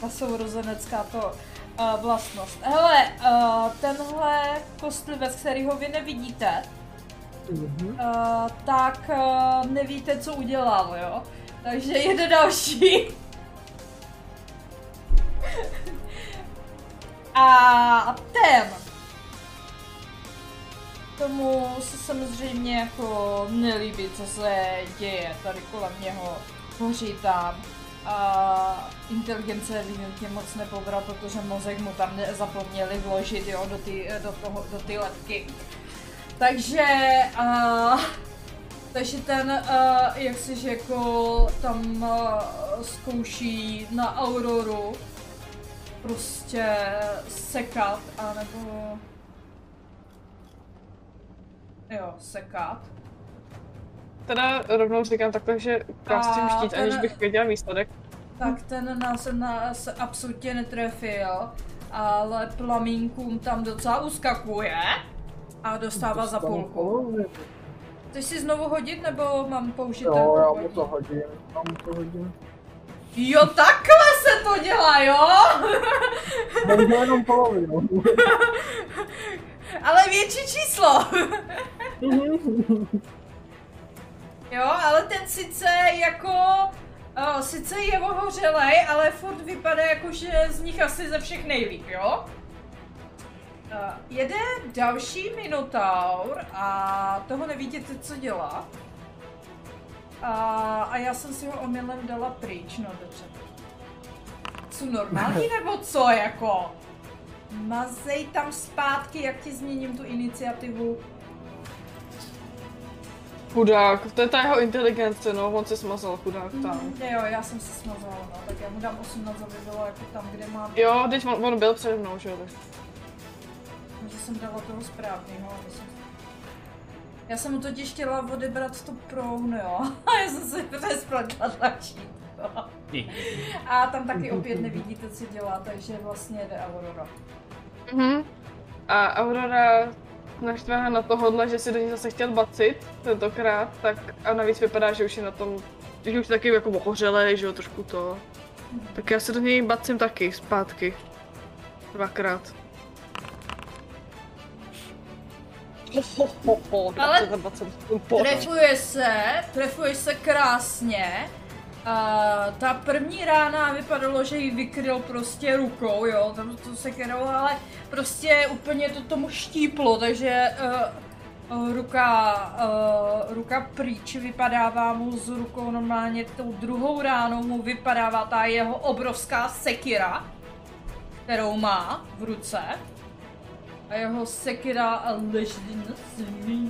ta sourozenecká to uh, vlastnost. Hele, uh, tenhle kostlivec, kterýho vy nevidíte, Mhm. uh, tak uh, nevíte, co udělal, jo? Takže jede další. A ten tomu se samozřejmě jako nelíbí, co se děje tady kolem něho, hoří tam. A inteligence evidentně moc nepobral, protože mozek mu tam zapomněli vložit jo, do ty, do, toho, do ty letky. Takže, uh, takže ten, uh, jak si jako tam uh, zkouší na Auroru prostě sekat, anebo... Jo, sekat. Teda rovnou říkám takhle, že kástím štít, ten- aniž bych věděla výsledek. Tak ten nás, nás absolutně netrefil, ale plamínkům tam docela uskakuje a dostává za půlku. Chceš si znovu hodit, nebo mám použít ten Jo, já mu to hodím, já mu to hodím. Jo, takhle se to dělá, jo? Možná jenom polovinu. ale větší číslo. jo, ale ten sice jako... Uh, sice je ohořelej, ale furt vypadá jako, že z nich asi ze všech nejlíp, jo? Uh, jede další Minotaur a toho nevidíte, co dělá. A, a já jsem si ho omylem dala pryč, no dobře. Jsou normální nebo co, jako? Mazej tam zpátky, jak ti změním tu iniciativu. Chudák, to je ta jeho inteligence, no, on se smazal, chudák tam. Mm, jo, já jsem se smazala, no, tak já mu dám 18, aby bylo jako tam, kde mám. Jo, teď on, on byl přede mnou, že jo, tak. Že jsem dala toho správného. aby jsem- Já jsem mu totiž chtěla odebrat to proun, jo. A já jsem si přespletla tlačítko. A tam taky opět nevidíte, co dělá, takže vlastně jde Aurora. Mhm. A Aurora naštvaná na tohohle, že si do ní zase chtěl bacit tentokrát, tak a navíc vypadá, že už je na tom, že už je taky jako ohořelej, že jo, trošku to. Tak já se do něj bacím taky, zpátky. Dvakrát. Ho, ho, ho, ho, Ale 20, 20, pořád. Trefuje se, trefuje se krásně. A ta první rána vypadalo, že ji vykryl prostě rukou, jo, tam to se keralo, ale prostě úplně to tomu štíplo, takže uh, ruka, uh, ruka pryč vypadává mu z rukou normálně tou druhou ránou mu vypadává ta jeho obrovská sekira, kterou má v ruce. A jeho sekira leží na zemi.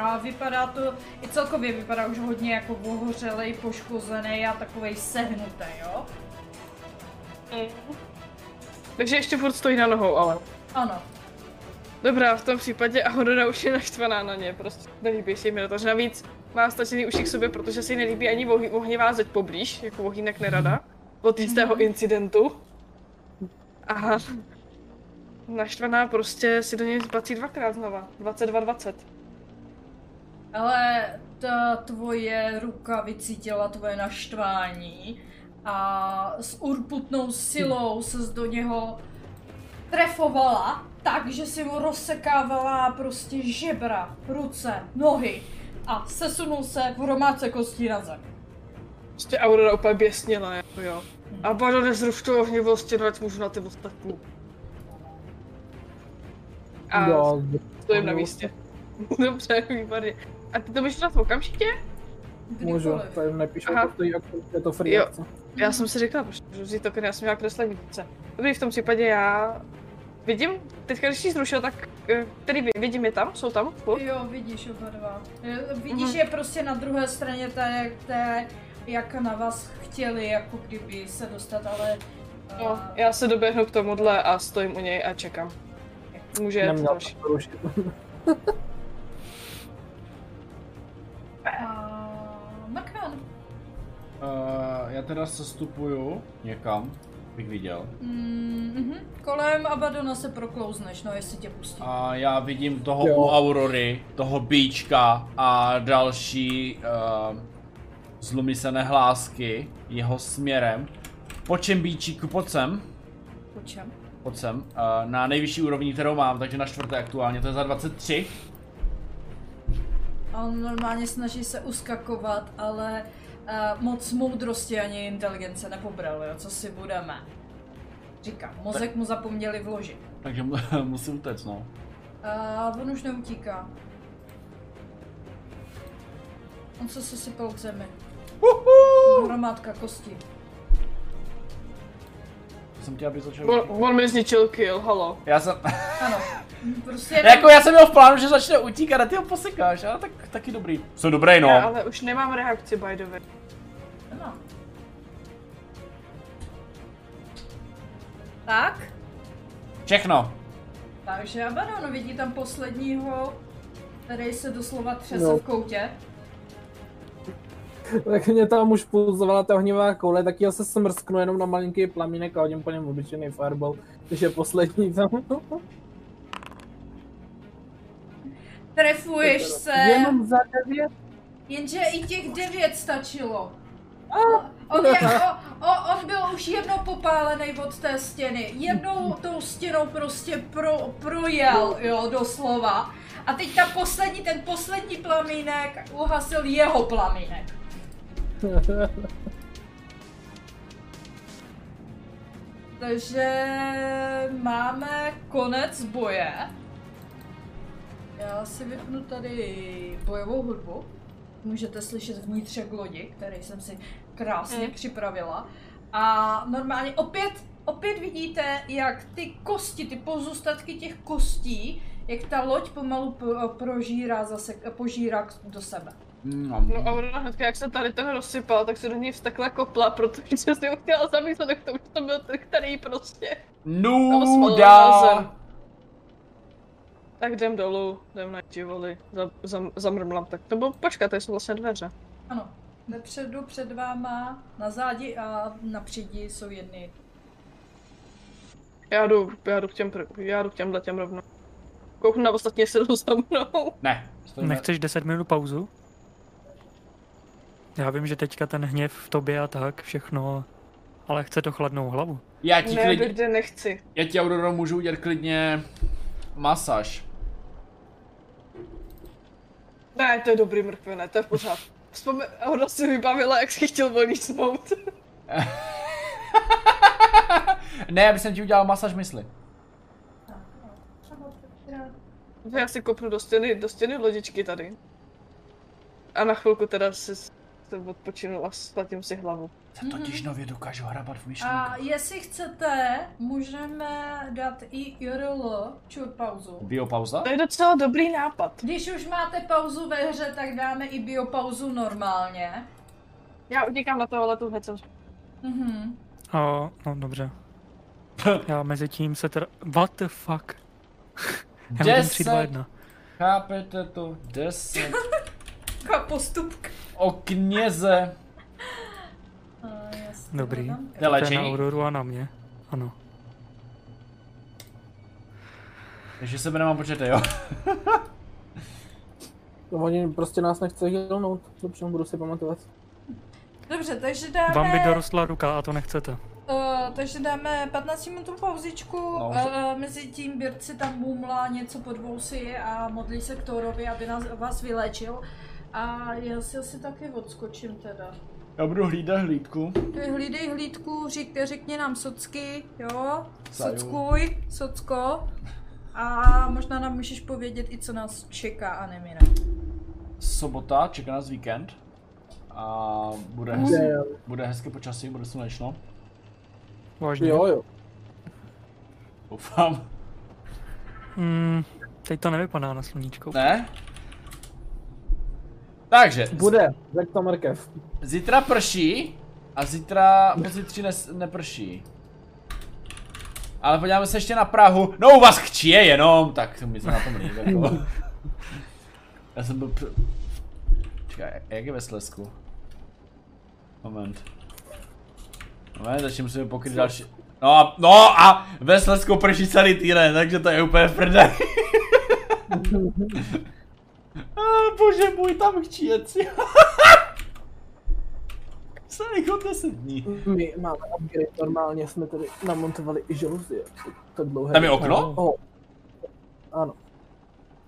A vypadá to, i celkově vypadá už hodně jako ohořelej, poškozený a takovej sehnutý, jo? Mhm. Takže ještě furt stojí na nohou, ale. Ano. Dobrá, v tom případě Aurora už je naštvaná na ně, prostě nelíbí se jim Minotaur. Navíc má stačený uši k sobě, protože si nelíbí ani ohy- ohnivá zeď poblíž, jako ohýnek nerada, od jistého incidentu. A naštvaná prostě si do něj zbací dvakrát znova, 22-20. Ale ta tvoje ruka vycítila tvoje naštvání a s urputnou silou se do něho trefovala tak, že si mu rozsekávala prostě žebra, ruce, nohy a sesunul se v hromádce kostí na zem. Prostě Aurora úplně běsněla, jako jo. A Bado nezruš tu ohnivost, ať můžu na ty ostatní. A Jo, stojím na místě. Dobře, výborně. A ty to můžeš dát okamžitě? Můžu, tady nepíšu, Aha. to stojí, je to free Jo. akce. Já jsem si říkala, proč můžu vzít token, já jsem měla kreslení více. Dobrý, v tom případě já vidím, teďka když jsi zrušil, tak eh, který vi- vidím je tam, jsou tam? Furt? Jo, vidíš oba dva. Eh, Vidíš Mhm. je prostě na druhé straně té, té, jak na vás chtěli, jako kdyby se dostat, ale... eh, No, já se doběhnu k tomuhle a stojím u něj a čekám. Může jet Neměl další. rušit. A... Makran. Uh, já teda sestupuju někam, bych viděl. Mm, Kolem Abadona se proklouzneš, no jestli tě pustí. A já vidím toho Jo. u Aurory, toho bíčka a další uh, zlomysené hlásky jeho směrem. Po čem bíčíku, sem, Po čem? pojď sem, uh, na nejvyšší úrovni, kterou mám, takže na čtvrté aktuálně, to je za 23. A on normálně snaží se uskakovat, ale uh, moc moudrosti ani inteligence nepobral, jo, co si budeme. Říkám, mozek mu zapomněli vložit. Takže mu- musím utéct, no. A on už neutíká. On se sesypal k zemi. Hromádka kosti. To jsem chtěl, aby začal. On, on mi zničil kill, halo. Já jsem, Ano. Prostě jenom... jako já jsem měl v plánu, že začne utíkat a ty ho posekáš, ale tak taky dobrý. Jsou dobrý, no. Já ale už nemám reakci, by the way. No. Tak, Všechno. takže Abaddon vidí tam posledního, který se doslova třese No. v koutě. tak mě tam už pulzovala ta ohnivá koule, tak já se smrsknu jenom na malinký plamínek a hodím po něm obyčejný fireball, když je poslední tam. Trefuješ se, Jenom za devět. jenže i těch devět stačilo. On, je, o, o, on byl už jednou popálený od té stěny. Jednou tou stěnou prostě pro, projel, jo, doslova. A teď ta poslední, ten poslední plamínek uhasil jeho plamínek. Takže máme konec boje. Já si vypnu tady bojovou hudbu. můžete slyšet vnitřek lodi, který jsem si krásně připravila. A normálně opět, opět vidíte, jak ty kosti, ty pozůstatky těch kostí, jak ta loď pomalu pro- prožírá zase, požírá do sebe. Mm, No Aurora hnedka, jak se tady ten rozsypal, tak se do něj vstakla kopla, protože jsem ho chtěla zamyslet k tomu, že to byl ten, který prostě. Nuda! svalila Tak jdem dolů, jdem na divoli, za, za, zamrmlám tak. To bylo, počkat, to jsou vlastně dveře. Ano, vepředu před váma, na zádi a na předí jsou jedny. Já jdu, já jdu k těm, já jdu k těmhle těm rovnou. Kouknu na ostatní, jestli jdou za mnou. Ne. Nechceš 10 minut pauzu? Já vím, že teďka ten hněv v tobě a tak, všechno, ale chce to chladnou hlavu. Já ti Ne, klidně, kde nechci. já ti Aurora můžu udělat klidně masáž. Ne, to je dobrý mrkve, ne, to je v pořádku. Vzpomín, Aurora si vybavila, jak jsi chtěl volísnout. ne, aby jsem ti udělal masáž mysli. Já si kopnu do stěny, do stěny lodičky tady. A na chvilku teda si odpočinu a splatím si hlavu. Se totiž nově dokážu hrabat v A myšlenkách. jestli chcete, můžeme dát i IRL, čur pauzu. Biopauza? To je docela dobrý nápad. Když už máte pauzu ve hře, tak dáme i biopauzu normálně. Já utíkám na tohle tu hned jsem Mhm. A, no dobře. Já mezi tím se teda... What the fuck? Já mám 3, 2, 1. Chápete to? Deset. Taková postupka. O kněze. To Dobrý. To je To na? Auroru a na mě. Ano. Takže sebe nemám počete, jo? No, oni prostě nás nechce hilnout, dobře, budu si pamatovat. Dobře, takže dáme... Vám by dorostla ruka a to nechcete. Uh, takže dáme 15 minutovou pauzičku, No, uh, mezi tím Bird si tam mumlá něco pod vousy a modlí se k Thorovi, aby nás, vás vyléčil. A já si asi taky odskočím teda. Já budu hlídat hlídku. Ty Hlídej hlídku, řek, řekni nám socky, jo? Saju. Sockuj, socko. A možná nám můžeš povědět i co nás čeká a nemine. Sobota, čeká nás víkend. A bude, jo. bude hezky počasí, bude slunečno. Vážně. Jo, jo. Doufám. Mm, teď to nevypadá na sluníčko. Ne? Takže, Bude, řekl to mrkev. zítra prší a zítra pozítří ne, neprší. Ale podíváme se ještě na Prahu. No u vás chčije jenom, tak mi se na tom líbí. Jako. Já jsem byl... Pr... Čekaj, jak je ve Slesku? Moment. Moment, začně musíme pokryt další... No a, no a ve Slesku prší celý týden, takže to je úplně v. A bože můj, tam chčijec. Celých od 10 dní. My máme upgrade, normálně jsme tady namontovali i žaluzie. Tak dlouhé. Tam je okno? Oh. Ano.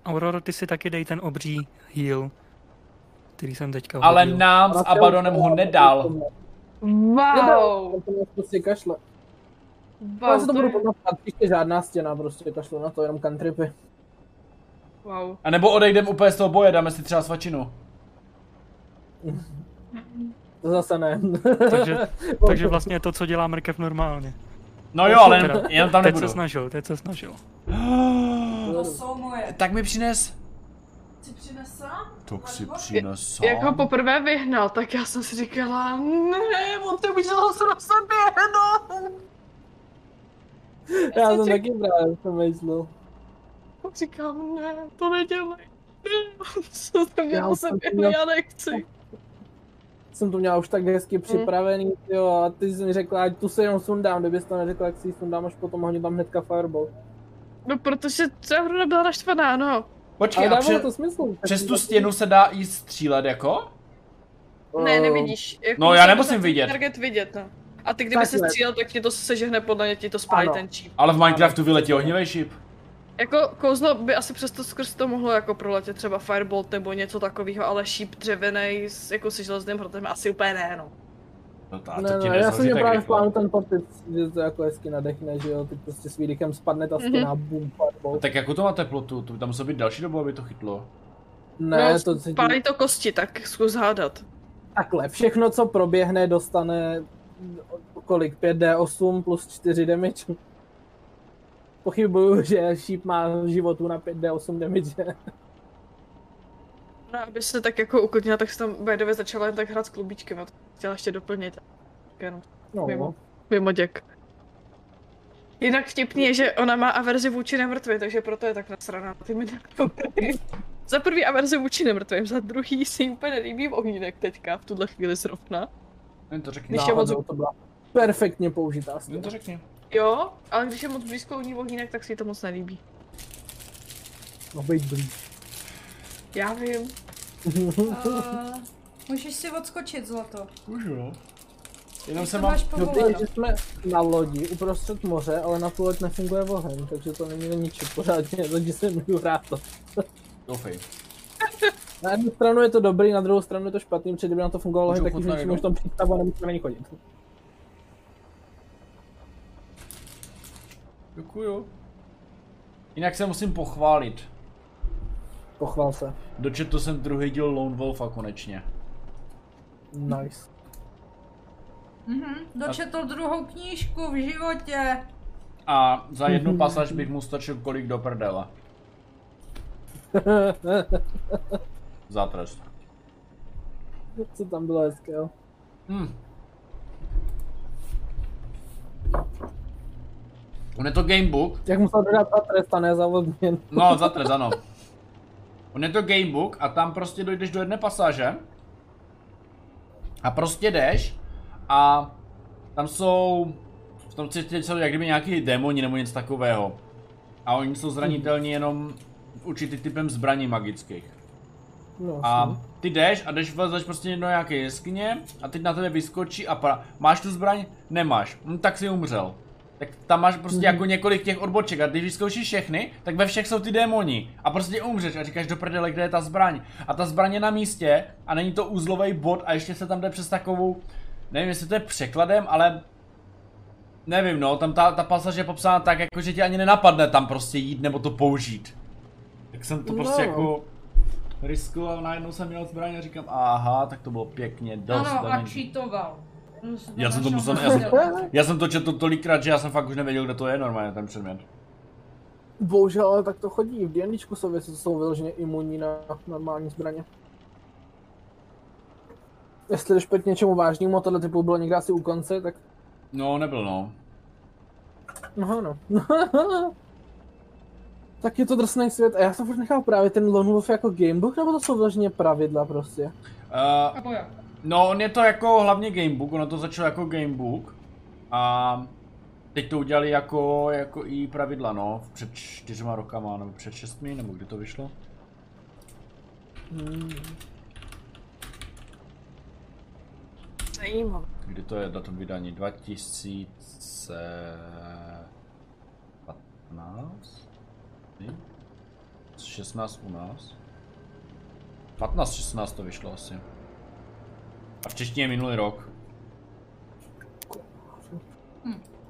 Aurora, ty si taky dej ten obří heal, který jsem teďka Ale hodil. nám s Abadonem ho nedal. Wow! Prostě kašle. Já Wow, to to budu je, pamatovat, příště žádná stěna, prostě kašlu na to, jenom cantripy. Wow. A nebo odejdem úplně z toho boje, dáme si třeba svačinu. To zase ne. Takže, takže vlastně to, co dělá mrkev normálně. No jo, ale jen, jen tam teď nebudu. se snažil, teď se snažil. To jsou moje. Tak mi přines. Chci přines sám? To si Nebo- přines Jak ho poprvé vyhnal, tak já jsem si říkala, ne, on to udělal se na sobě, no. Já jsem si- taky právě přemýšlel. Říkám, ne, to nedělej. Ne, co to Já měl jsem se to měl- já nechci. Jsem to měl už tak hezky připravený, jo, a ty jsi mi řekla, ať tu se jenom sundám, kdybys to neřekla, jak si ji sundám až potom hodím tam hnedka fireball. No protože ta hra nebyla naštvaná, no. Počkej, Ale a pře- to smysl. přes tu stěnu se dá i střílet jako? Ne, Eh, nevidíš. Jako No, já nemusím vidět. Target vidět, no. A ty kdyby se střílel, tak ti to sežehne podle mě, ti to spálí Ano. ten číp. Ale v Minecraftu vyletí ohnivej šip. Jako kouzlo by asi přesto skrz to mohlo jako proletět třeba Firebolt nebo něco takového, ale šíp dřevěný s, jako se železným hrotem asi úplně ne, no. No to, Ne, ne, já jsem měl právě v plánu ten pocit, že to jako hezky nadechne, že jo, ty prostě s výdychem spadne ta stěna, boom, fireball. No tak jakou to má teplotu? To by tam muselo být další dobu, aby to chytlo. Ne, no, to cítím. Pálí to kosti, tak zkus hádat. Takhle, všechno, co proběhne, dostane kolik? 5D8 plus 4 damage. Pochybuju, že šíp má životu na 5D8 damage. No, aby se tak jako uklidnila, tak se tam Bajdové začala jen tak hrát s klubíčkem a to chtěla ještě doplnit. Jenom No, mimo, mimo děk. Jinak vtipný je, že ona má averzi vůči nemrtvým, takže proto je tak nasraná na ty minulé. Za prvý averzi vůči nemrtvým, za druhý si úplně nelíbí ohýnek teďka, v tuhle chvíli zrovna. Jen to řekni. Když je moc- náhodou to byla perfektně použitá Jen to řekni. Jo, ale když je moc blízko u ní ohýnek, tak si to moc nelíbí. No, být blíž. Já vím. Uh, můžeš si odskočit, zlato. Můžu, no. Jenom se mám... máš No, povoleno. že jsme na lodi uprostřed moře, ale na tu loď nefunguje oheň, takže to není na ničem pořádně, takže se můžu hrát to. Doufej. Na jednu stranu je to dobrý, na druhou stranu je to špatný, protože kdyby na to fungovalo oheň, tak už tam přístavu a nemusíme na ní chodit. Děkuju. Jinak se musím pochválit. Pochval se. Dočetl jsem druhý díl Lone Wolfa konečně. Nice. Mhm, dočetl druhou knížku v životě. A za jednu pasáž bych mu stačil kolik do prdele. Za trest. Co tam bylo hezkého? Hm. On je to gamebook, Jak musel dodat za trest a ne za odměn. no za trest, ano. On je to gamebook a tam prostě dojdeš do jedné pasáže a prostě jdeš a tam jsou, v tom cítě jsou jak kdyby nějaký démoni nebo něco takového. A oni jsou zranitelní jenom určitý typem zbraní magických. No, A ty jdeš a jdeš vlezeš prostě do nějaké jeskyně a teď na tebe vyskočí a pra... máš tu zbraň? Nemáš. Hm, tak si umřel. Tak tam máš prostě jako několik těch odboček a když vyzkoušíš všechny, tak ve všech jsou ty démoni. A prostě umřeš a říkáš do prdele, kde je ta zbraň. A ta zbraň je na místě a není to uzlový bod a ještě se tam jde přes takovou, nevím jestli to je překladem, ale nevím no, tam ta, ta pasáž je popsána tak, jako že ti ani nenapadne tam prostě jít nebo to použít. Tak jsem to prostě No. jako riskoval, najednou jsem měl zbraň a říkám, aha, tak to bylo pěkně, dost Ano, a cheatoval. Já jsem to musel, já jsem, já jsem to četl tolikrát, že já jsem fakt už nevěděl, kde to je normálně ten předmět. Bohužel, ale tak to chodí. V D&Dčku jsou věci, co jsou vyloženě imunní na normální zbraně. Jestli jdeš proti něčemu vážnému, a tohle typu bylo někde asi u konce, tak No, nebyl no. no no. tak je to drsný svět a já jsem furt nechal právě ten Lone Wolf jako gamebook, nebo to jsou vyloženě pravidla prostě? Uh? No, on je to jako hlavně gamebook, ono to začalo jako gamebook. A teď to udělali jako, jako i pravidla, no, před čtyřma rokama, nebo před šestmi, nebo kdy to vyšlo. Hmm. Zajímavé. Kdy to je datum vydání? 2015? Hm? 16 u nás? 15, 16 to vyšlo asi. A v češtině minulý rok.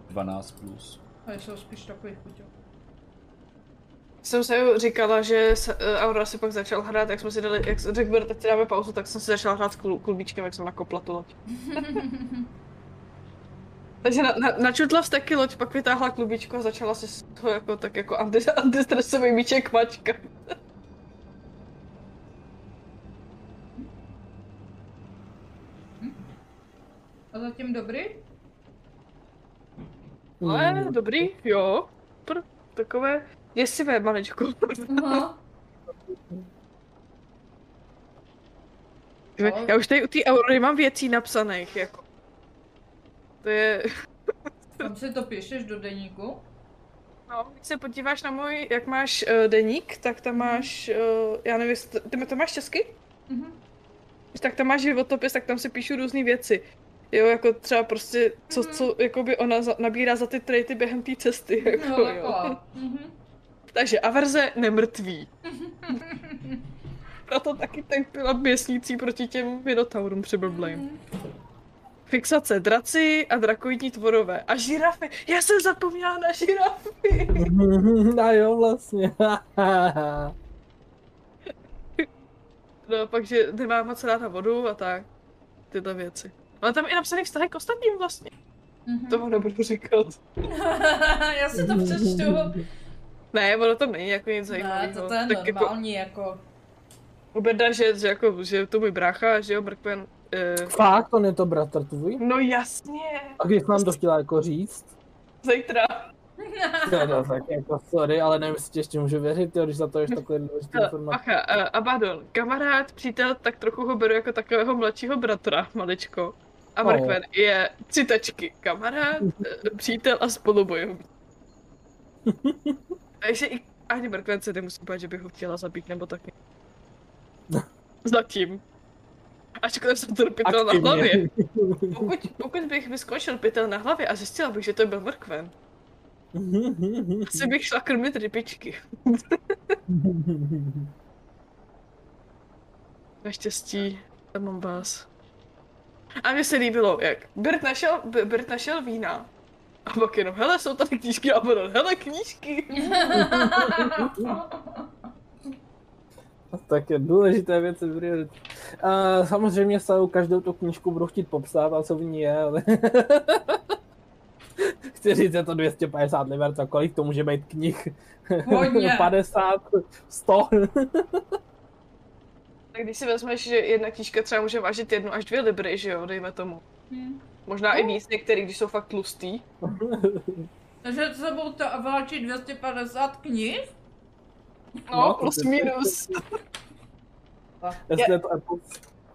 12 plus. To jsou spíš takový chuťo. Jsem se říkala, že se, uh, Aurora si pak začal hrát, jak jsme si dali, jak řekl, Bert, teď si dáme pauzu, tak jsem si začala hrát s klub, klubíčkem, jak jsem nakopla tu loď. Takže na, na, načutla vzteky loď, pak vytáhla klubičku a začala si z toho jako, tak jako anti, antistresový míček mačka. A zatím dobrý? Ale Hmm. dobrý, jo. Pr, takové děsivé maličko. Aha. Já už tady u té Aurory mám věcí napsaných, jako. To je... Tam si to píšeš do deníku? No, když se podíváš na můj, jak máš uh, deník, tak tam máš, uh, já nevím, ty to máš česky? Mhm. Tak tam máš životopis, tak tam si píšu různé věci. Jo, jako třeba prostě, co, Mhm. co jakoby ona za, nabírá za ty traity během té cesty, jako, No, jo. taková. Mhm. Takže averze nemrtví. Proto taky tak byla běsnící proti těm minotaurům přiblblým. Mhm. Fixace draci a drakoidní tvorové. A žirafy. Já jsem zapomněla na žirafy. a jo, vlastně. No, pak, že nemá moc ráda vodu a tak. Tyhle věci. Ale tam je napsaný vztah k ostatním vlastně. Mhm. To vám nebudu říkat. Já si to přečtu. Ne, ono tam není jako nic Ne, zajímavého. to, to je tak jako, normální, jako... u Berda, že, že, jako, že je to můj brácha, že jo, Mrkven. Uh, Fakt, on je to bratr tvůj? no jasně, A když nám to chtěla jako říct? zítra. Ne, no, tak jako sorry, ale nevím, jestli ti ještě můžu věřit, jo, když za to ještě takové důležité Hele, informace. Bacha, uh, Abaddon, kamarád, přítel, tak trochu ho beru jako takového mladšího bratra, maličko. A Oh. Mrkven je citačky, kamarád, eh, přítel a spolubojovník. Takže i ani Mrkven se nemusí bát, že bych ho chtěla zabít, nebo taky. Zatím. Ačkoliv jsem to pytel na hlavě. Pokud, pokud bych vyskočil pytel na hlavě a zjistila bych, že to byl Mrkven, asi bych šla krmit rybičky. Naštěstí, tam mám vás. A mně se líbilo, jak Bert našel, Bert našel vína. A pak jenom, hele, jsou tady knížky a byl, hele, knížky. tak je důležité věci priorit. Uh, samozřejmě se každou tu knížku budu chtít popsat, a co v ní je, ale... Chci říct, je to 250 liber, co kolik to může být knih? Hodně. 50, 100. Tak když si vezmeš, že jedna knížka třeba může vážit jednu až dvě libry, že jo, dejme tomu. Hm. Možná i víc některý, když jsou fakt tlustý. Takže s sebou to vláčí 250 knih? No, No, plus to- minus. Jestli je to Apple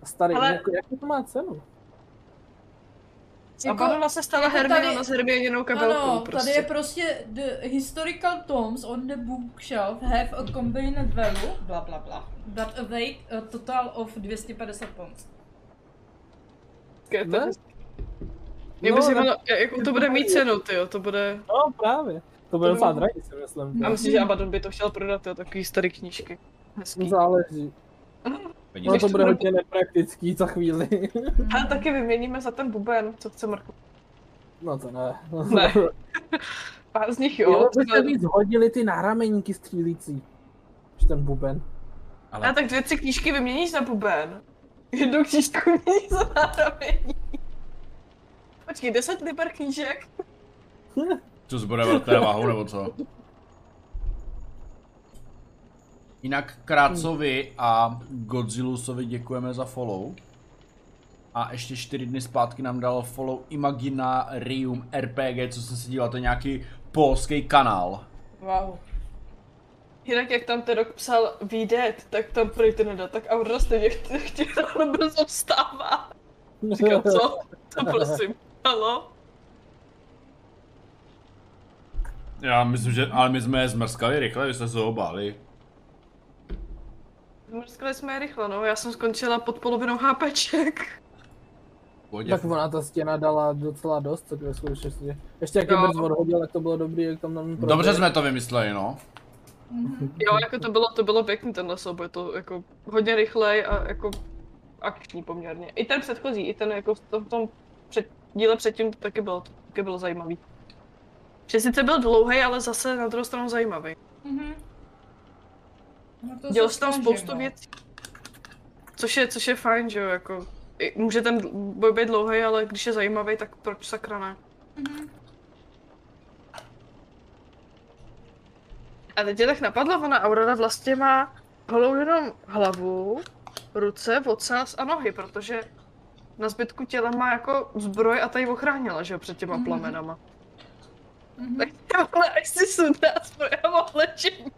starý, Ale- jako, jakou to má cenu? A Badona se stala jako Hermiona tady- s kabelkou Ano, prostě. tady je prostě the historical tomes on the bookshelf have a combined value, bla bla bla, but a weight a total of 250 pounds. Je to Ne? Mě by No, zajímalo, jako to bude mít cenu, tyjo, to bude... No právě. To bude docela by- drahý, si myslím. A myslím, že Abaddon by to chtěl prodat, jo, takový starý knížky. Hezký. Záleží. Peníze. No to bude hodně nepraktický za chvíli. Ale taky vyměníme za ten buben, co chce Marko. No to ne. Ne. Pár z nich Jo, jo. by se víc hodili ty nárameníky střílící. Než ten buben. A Ale tak dvě, tři knížky vyměníš za buben. Jednu knížku vyměníš za náramení. Počkej, 10 liber knížek? co zbude velké váhou, nebo co? Jinak Krácovi a Godzilusovi děkujeme za follow. A ještě čtyři dny zpátky nám dal follow Imaginarium RPG, co jsem si díval, to je nějaký polský kanál. Wow. Jinak jak tam ten rok psal Dead, tak tam prej to nedá, tak Aurora stejně chtě- chtěla brzo vstává. Říkám, co? To prosím, halo? Já myslím, že, ale my jsme je zmrskali rychle, vy jste se ho báli. Jsme je rychle, no, já jsem skončila pod polovinou HPček. Pohodě. Tak ona ta stěna dala docela dost, tak ve skutečnosti. Ještě jak je Jo. brz odhodil, tak to bylo dobrý, jak tam nám Dobře jsme to vymysleli, no. Jo, jako to bylo, to bylo pěkný tenhle souboj, to jako hodně rychlej a jako akční poměrně. I ten předchozí, i ten jako v tom, v tom před, díle předtím to taky bylo, to taky bylo zajímavý. Že sice byl dlouhý, ale zase na druhou stranu zajímavý. Mhm. No to Dělal se tam spoustu no. věcí. Což je, což je fajn, že jo, jako... Může ten boj být dlouhý, ale když je zajímavý, tak proč sakra ne? Mhm. A teď tě tak napadlo, ona Aurora vlastně má holou jenom hlavu, ruce, ocas a nohy, protože na zbytku těla má jako zbroj a ta ji ochránila, že jo, před těma Mhm. plamenama. Mhm. Tak ona až si sundá zbroj a má lečení.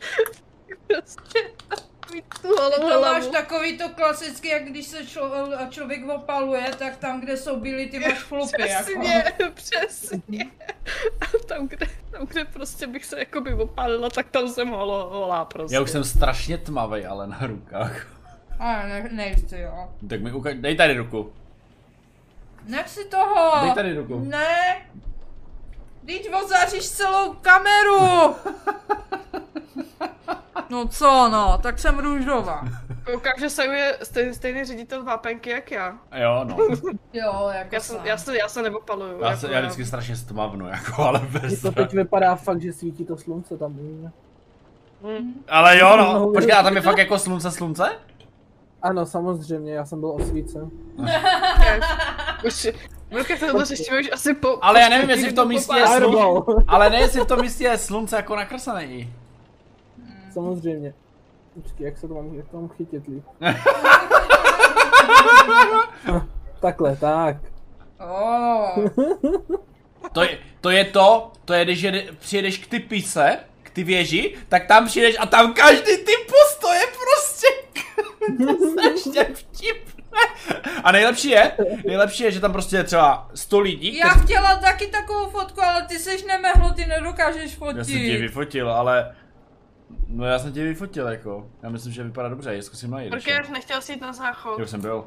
prostě takový tu holou To máš hlavu. takový to klasický, jak když se člo, člověk opaluje, tak tam, kde jsou bílí, ty máš chlupy. Jako. Přesně, přesně. A tam kde, tam, kde prostě bych se jakoby opálila, tak tam jsem holo, holá prostě. Já už jsem strašně tmavý, ale na rukách. Ale ne, nejsi, jo. Tak mi ukaž, dej tady ruku. Nech si toho! Dej tady ruku. Ne! Teď ozaříš celou kameru! No co no, tak jsem růžová. Koukám, že se je stejný, stejný ředitel vápenky jak já. Jo, no. Jo, jako Já, jsem, sám. já, se, já se neopaluju. Já, jako se, já vždycky strašně stmavnu, jako, ale bez... To teď vypadá fakt, že svítí to slunce tam. víš? Hm. Ale jo, no. Počkej, a tam je fakt jako slunce, slunce? Ano, samozřejmě, já jsem byl osvícen. Už, tohle řešíme už asi po... Ale já nevím, jestli v tom místě je slunce. Ale ne, jestli v tom místě je slunce jako nakreslený. Samozřejmě. Počkej, jak se to mám, jak to mám chytit líp? Takhle, tak. Oh. To je, to je to, to je, když jede, přijedeš k ty pise, k ty věži, tak tam přijedeš a tam každý ty postoje prostě to strašně vtipné. A nejlepší je, nejlepší je, že tam prostě je třeba 100 lidí, Já kteří... chtěla taky takovou fotku, ale ty seš nemehlo, ty nedokážeš fotit. Já jsem ti vyfotil, ale... No já jsem ti vyfotil jako. Já myslím, že vypadá dobře, je zkusím najít. Mrkev nechtěl si jít na záchod. Jo, jsem byl.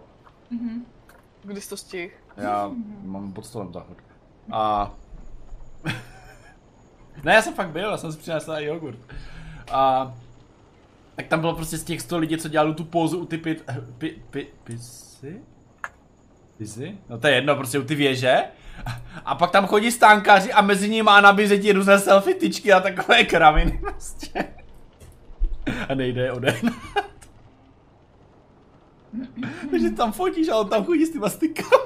Kdy jsi to stihl? Já mám pod stolem záchod. A... ne, já jsem fakt byl, já jsem si přinesl i jogurt. A... Tak tam bylo prostě z těch 100 lidí, co dělali tu pózu u ty pit... Pi, pi, pisy? Pisy? No to je jedno, prostě u ty věže. A pak tam chodí stánkaři a mezi nimi má nabízet ti různé selfie tyčky a takové kraviny prostě. A nejde je odehnat. Takže tam fotíš a on tam chodí s těma stykama.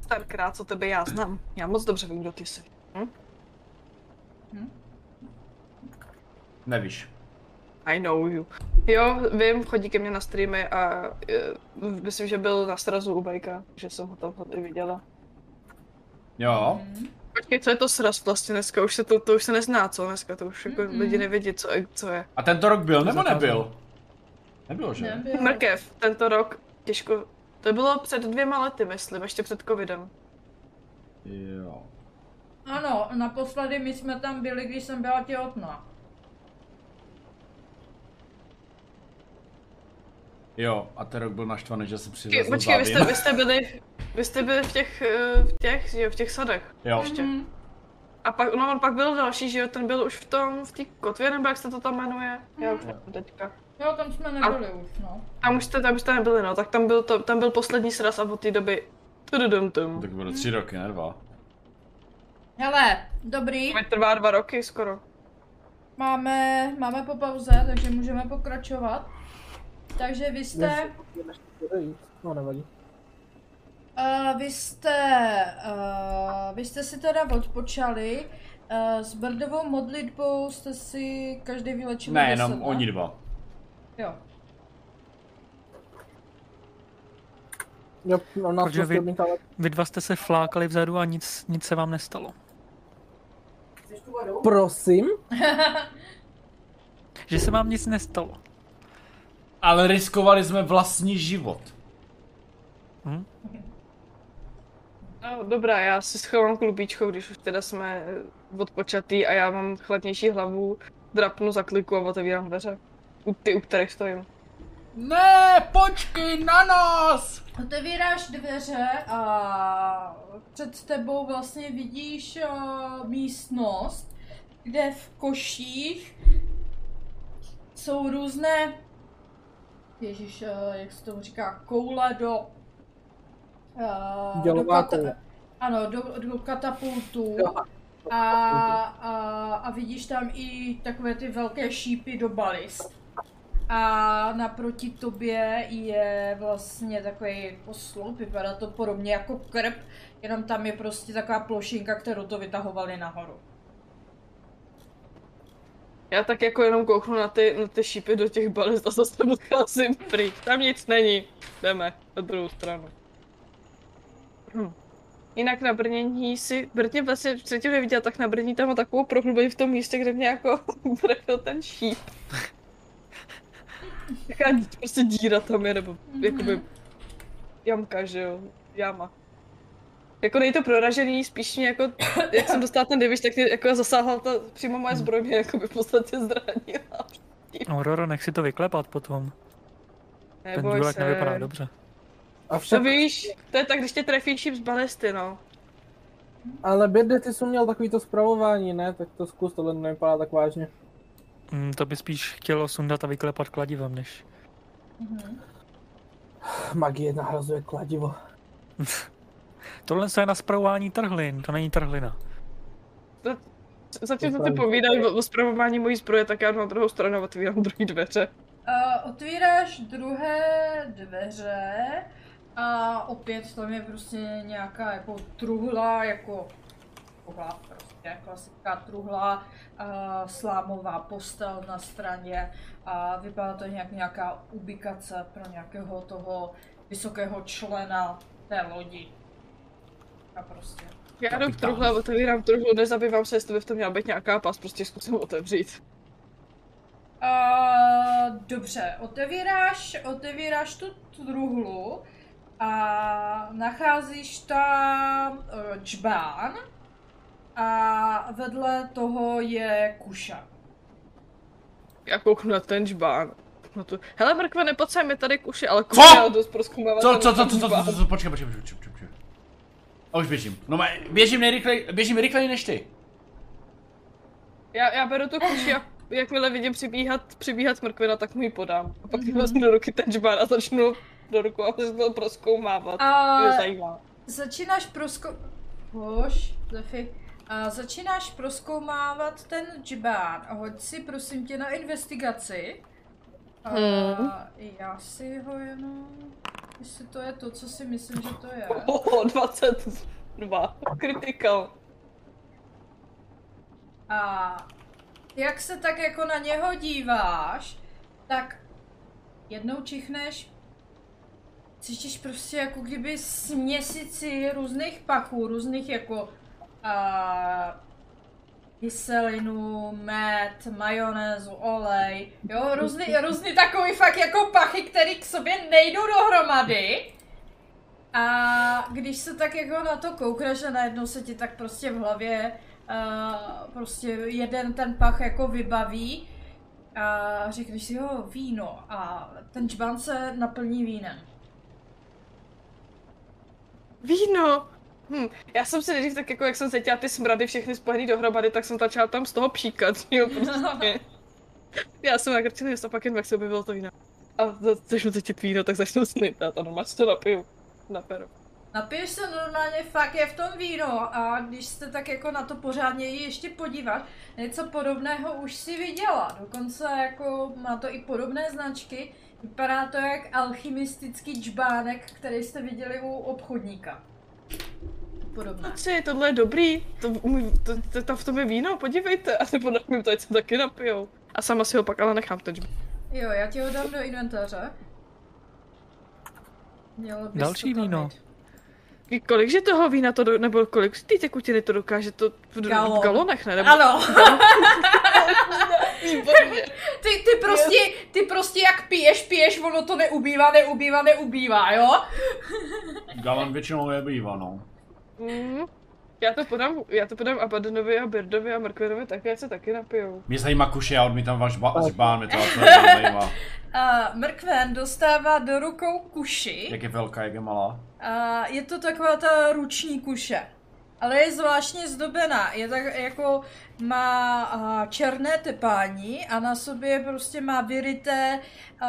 Starkrát, co tebe já znám. Já moc dobře vím, kdo ty jsi. Hm? Nevíš. I know you. Jo, vím, chodí ke mně na streamy a uh, myslím, že byl na srazu u Bajka, že jsem ho tam i viděla. Jo. Počkej, co je to sraz vlastně dneska? Už se to, to už se nezná, co dneska, to už jako lidi nevědí, co, co je. A tento rok byl nebo nebyl? Nebyl, že? Nebyl. Mrkev, tento rok těžko, to bylo před dvěma lety, myslím, ještě před covidem. Jo. Ano, naposledy my jsme tam byli, když jsem byla těhotná. Jo, a ten rok byl naštvaný, že jsem Počkej, přivezl počkej vy, jste, vy jste byli, vy jste byli v těch, eh, v těch, jo, v těch sadech. Jo. Ještě. Mhm. A pak, no on pak byl další, že jo, ten byl už v tom, v té kotvě, nebo jak se to tam jmenuje? Já už nevím teďka. Jo, tam jsme nebyli už, no. Tam už jste, tam už jste nebyli, no, tak tam byl, to, tam byl poslední sraz a od té doby tududum tum. Tak bylo tři roky, ne dva. Hele, dobrý, To trvá dva roky skoro. máme, máme po pauze, takže můžeme pokračovat. Takže vy jste. No, nevadí. uh, vy jste, uh, vy jste si teda odpočali. Uh, s Brdovou modlitbou jste si každý vylečili Ne, 10, jenom oni dva. Jo. Jo, no, na Protože to vy- Vy dva jste se flákali vzadu a nic, nic se vám nestalo. prosím. Že se vám nic nestalo. Ale riskovali jsme vlastní život. Hm? No, dobrá, já si schovám klubíčko, když už teda jsme eh, odpočatý a já mám chladnější hlavu, drapnu za kliku a otevírám dveře. U ty, u kterých stojím. Ne, počkej na nás! Otevíráš dveře a před tebou vlastně vidíš uh, místnost, kde v koších jsou různé, ježíš, uh, jak se tomu říká, koule do... Uh, Dělová koule. Ano, do, do katapultů. Jo. A, a, a vidíš tam i takové ty velké šípy do balist. A naproti tobě je vlastně takový sloup, vypadá to podobně jako krb, jenom tam je prostě taková plošinka, kterou to vytahovali nahoru. Já tak jako jenom kouknu na ty, na ty šípy do těch balist a zase odcházím pryč. Tam nic není. Jdeme na druhou stranu. Hm. Jinak na brnění si, Brně vlastně předtím neviděla, tak na brnění tam má takovou prohlubení v tom místě, kde mě jako trefil ten šíp. Jaká prostě díra tam je, nebo jakoby jamka, že jo, jama. Jako není to proražený, spíš mě jako, jak jsem dostala ten diviš, tak mě jako zasáhla ta, přímo moje zbroj mě jako by v podstatě zranila. No Roro, nech si to vyklepat potom. Ten Neboj důlek se. nevypadá dobře. A To však, víš, to je tak, když tě trefí šíp z balisty, no. ale Birdy, ty jsi měl takovýto zpravování, ne? Tak to zkus, tohle nevypadá tak vážně. Mm, to by spíš chtělo sundat a vyklepat kladivem, než... Magie nahrazuje kladivo. Tohle je na spravování trhlin, to není trhlina. Zatím, co To ty povídají o, o zpravování mojí zbroje, tak já na druhou stranu a otvírám druhý dveře. Uh, otvíráš druhé dveře a opět tam je prostě nějaká jako truhla, jako truhla, prostě klasická truhla, uh, slámová postel na straně a vypadá to nějak nějaká ubikace pro nějakého toho vysokého člena té lodi. A prostě. Já jdu k Kapitán. truhle, otevírám truhlu, nezabývám se, jestli by v tom měla být nějaká pas, prostě zkusím otevřít. Uh, dobře, otevíráš, otevíráš tu truhlu a nacházíš tam uh, džbán a vedle toho je kuša. Já kouknu na ten žbán. No to... Hele, mrkve, je tady kuši, ale Co? kuši, já dost proskumávat. Co, co, co, co, co, co, co, co, počkej, počkej, počkej, počkej, počkej. A už běžím. No, ma- běžím nejrychleji, běžím rychleji než ty. Já, já beru tu kuši a jakmile vidím přibíhat, přibíhat mrkvina, tak mu ji podám. A pak Mhm. si vezmu do ruky ten a začnu do ruku a to proskoumávat. A- Mě zajímá. Začínáš prosko... Hoš. A začínáš proskoumávat ten džbán. A hoď si prosím tě na investigaci. A Hmm. já si ho jenom... Jestli to je to, co si myslím, že to je. Oho, 22. Critical. A jak se tak jako na něho díváš, tak jednou čichneš, cítíš prostě jako kdyby směsici různých pachů, různých jako a, kyselinu, med, majonézu, olej, jo, různý, různý takový fakt jako pachy, který k sobě nejdou dohromady. A když se tak jako na to koukneš a najednou se ti tak prostě v hlavě uh, prostě jeden ten pach jako vybaví a řekneš si, jo, víno a ten čbán se naplní vínem. Víno! Hm, já jsem si nejdřív tak jako, jak jsem cítila ty smrady všechny spojený dohromady, tak jsem začala tam z toho příkat, jo, prostě. já jsem nakrčený a pak jen jak se objevilo to víno. A za- začnu cítit víno, tak začnu snitat a normálně to napiju. Na peru. Napiješ se normálně, fakt je v tom víno a když se tak jako na to pořádně ještě podívat, něco podobného už si viděla. Dokonce jako má to i podobné značky. Vypadá to jak alchymistický džbánek, který jste viděli u obchodníka. Podobné. Kluci, tohle je dobrý, to, to, to, to, v tom je víno, podívejte, a nebo mi to ať se taky napijou. A sama si ho pak ale nechám teď. Jo, já ti ho dám do inventáře. Mělo bys Další to víno. mít. Kolikže toho vína to, do, nebo kolik ty tekutiny to dokáže to v, Galon. v galonech, ne? Nebo, Ano, ty, ty prostě, ty prostě jak piješ, piješ, ono to neubývá, neubývá, neubývá, jo? Galon většinou je bývá, no. Mm. Já to podám, já to podám Abadenovi a Birdovi a Mrkvinovi taky, ať se taky napijou. Mě zajímá kuše, já odmítám váš ba- žbán, mě to zajímá. A mrkven dostává do rukou kuši. Jak je velká, jak je malá. A je to taková ta ruční kuše. Ale je zvláštně zdobená. Je tak jako má a, černé tepání a na sobě prostě má vyryté a,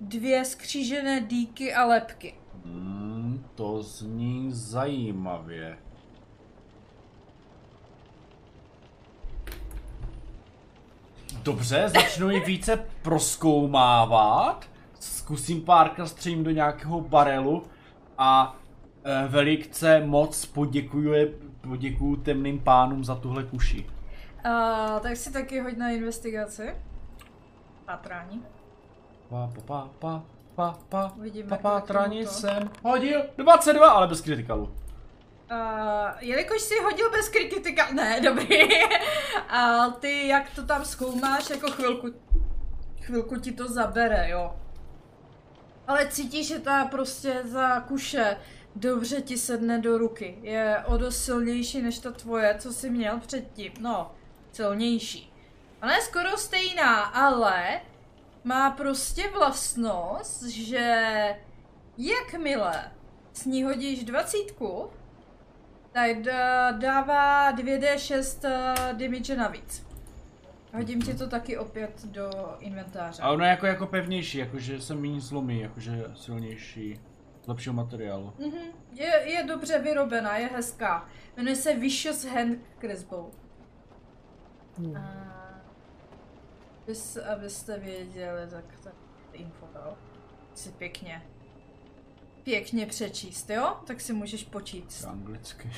dvě skřížené dýky a lepky. Hmm, to zní zajímavě. Dobře, začnu ji více proskoumávat. Zkusím párkrát střelím do nějakého barelu a e, velikce moc poděkuje, poděkuju temným pánům za tuhle kuši. A, tak si taky hoď na investigaci. Pátrání. Pa, pa, pa, pa, pa, pa, Uvidíme, pa, pátraní jsem hodil 22, ale bez kritikalu. Uh, jelikož si hodil bez kritika, ne, dobrý. A ty, jak to tam zkoumáš, jako chvilku, chvilku ti to zabere, jo. Ale cítíš, že ta prostě za kuše dobře ti sedne do ruky. Je o dost silnější než ta tvoje, co jsi měl předtím. No, silnější. Ona je skoro stejná, ale má prostě vlastnost, že jakmile s ní hodíš dvacítku, tak dává 2d6 uh, damage navíc. Hodím ti to taky opět do inventáře. A ono je jako, jako pevnější, jakože se méně zlomí, jakože silnější, z lepšího materiálu. Mhm, je, je dobře vyrobená, je hezká. Jmenuje se Vicious Hand Crossbow. Hmm. A... Abys, abyste věděli, tak tak info, jo. Si pěkně. Pěkně přečíst, jo? Tak si můžeš počíst. Anglicky.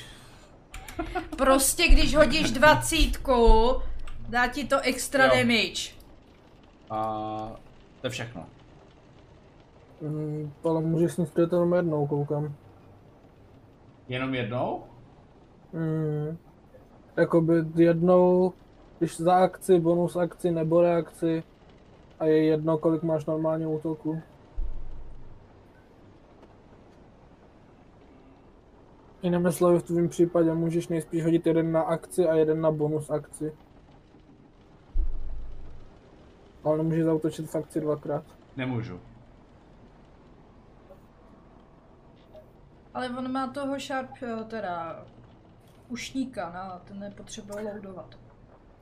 Prostě když hodíš dvacítku, dá ti to extra Jo. damage. A to je všechno. Mm, ale můžeš sníst to jenom jednou, koukám. Jenom jednou? Mm. Jakoby jednou, když za akci, bonus akci nebo reakci a je jedno, kolik máš normálně útoku. Jinými slovy, v tvém případě můžeš nejspíš hodit jeden na akci a jeden na bonus akci. Ale nemůžeš zautočit v akci dvakrát. Nemůžu. Ale on má toho sharp, eh, teda ušníka, no, ten nepotřebuje loadovat.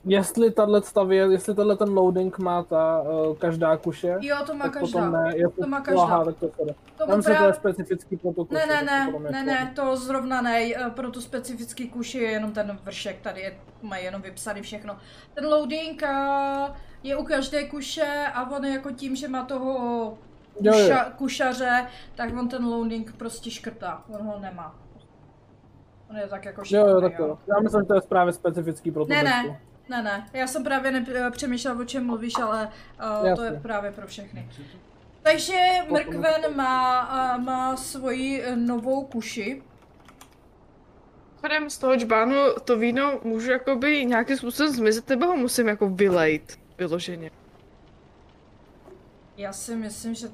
Jestli tahle stavě, jestli tenhle ten loading má ta uh, každá kuše, Jo, to má tak každá. potom ne. Jestli, To má každá. Aha, tak to se To Tam se to je právě... specifický pro tu kuši, Ne, ne, to ne, je ne, ne, to zrovna ne, eh, pro tu specifický kuši je jenom ten vršek, tady je, mají jenom vypsaný všechno. Ten loading eh, je u každé kuše a on jako tím, že má toho Jo, jo. kuša, kušaře, tak on ten loading prostě škrtá, on ho nemá. On je tak jako Jo, škrtný, jo, tak to. Já myslím, že to je právě specifický pro tu Ne, ne, ne, ne, já jsem právě nepřemýšlela, o čem mluvíš, ale uh, to je právě pro všechny. Takže Mrkven má, uh, má svoji eh, novou kuši. Mimochodem z toho džbánu to víno můžu jakoby nějakým způsobem zmizet, nebo ho musím jako vylejt vyloženě. Já si myslím, že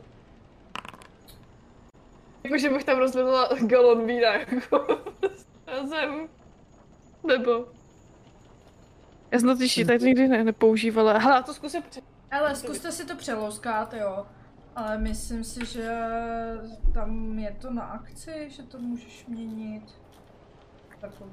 Jakože bych tam rozvedla galon vína jako na zem. Nebo... Já jsem to totiž tady to nikdy ne, nepoužívala. Hele, já to zkusím. Ale zkuste si to přelouskat, jo. Ale myslím si, že tam je to na akci, že to můžeš měnit. Takový.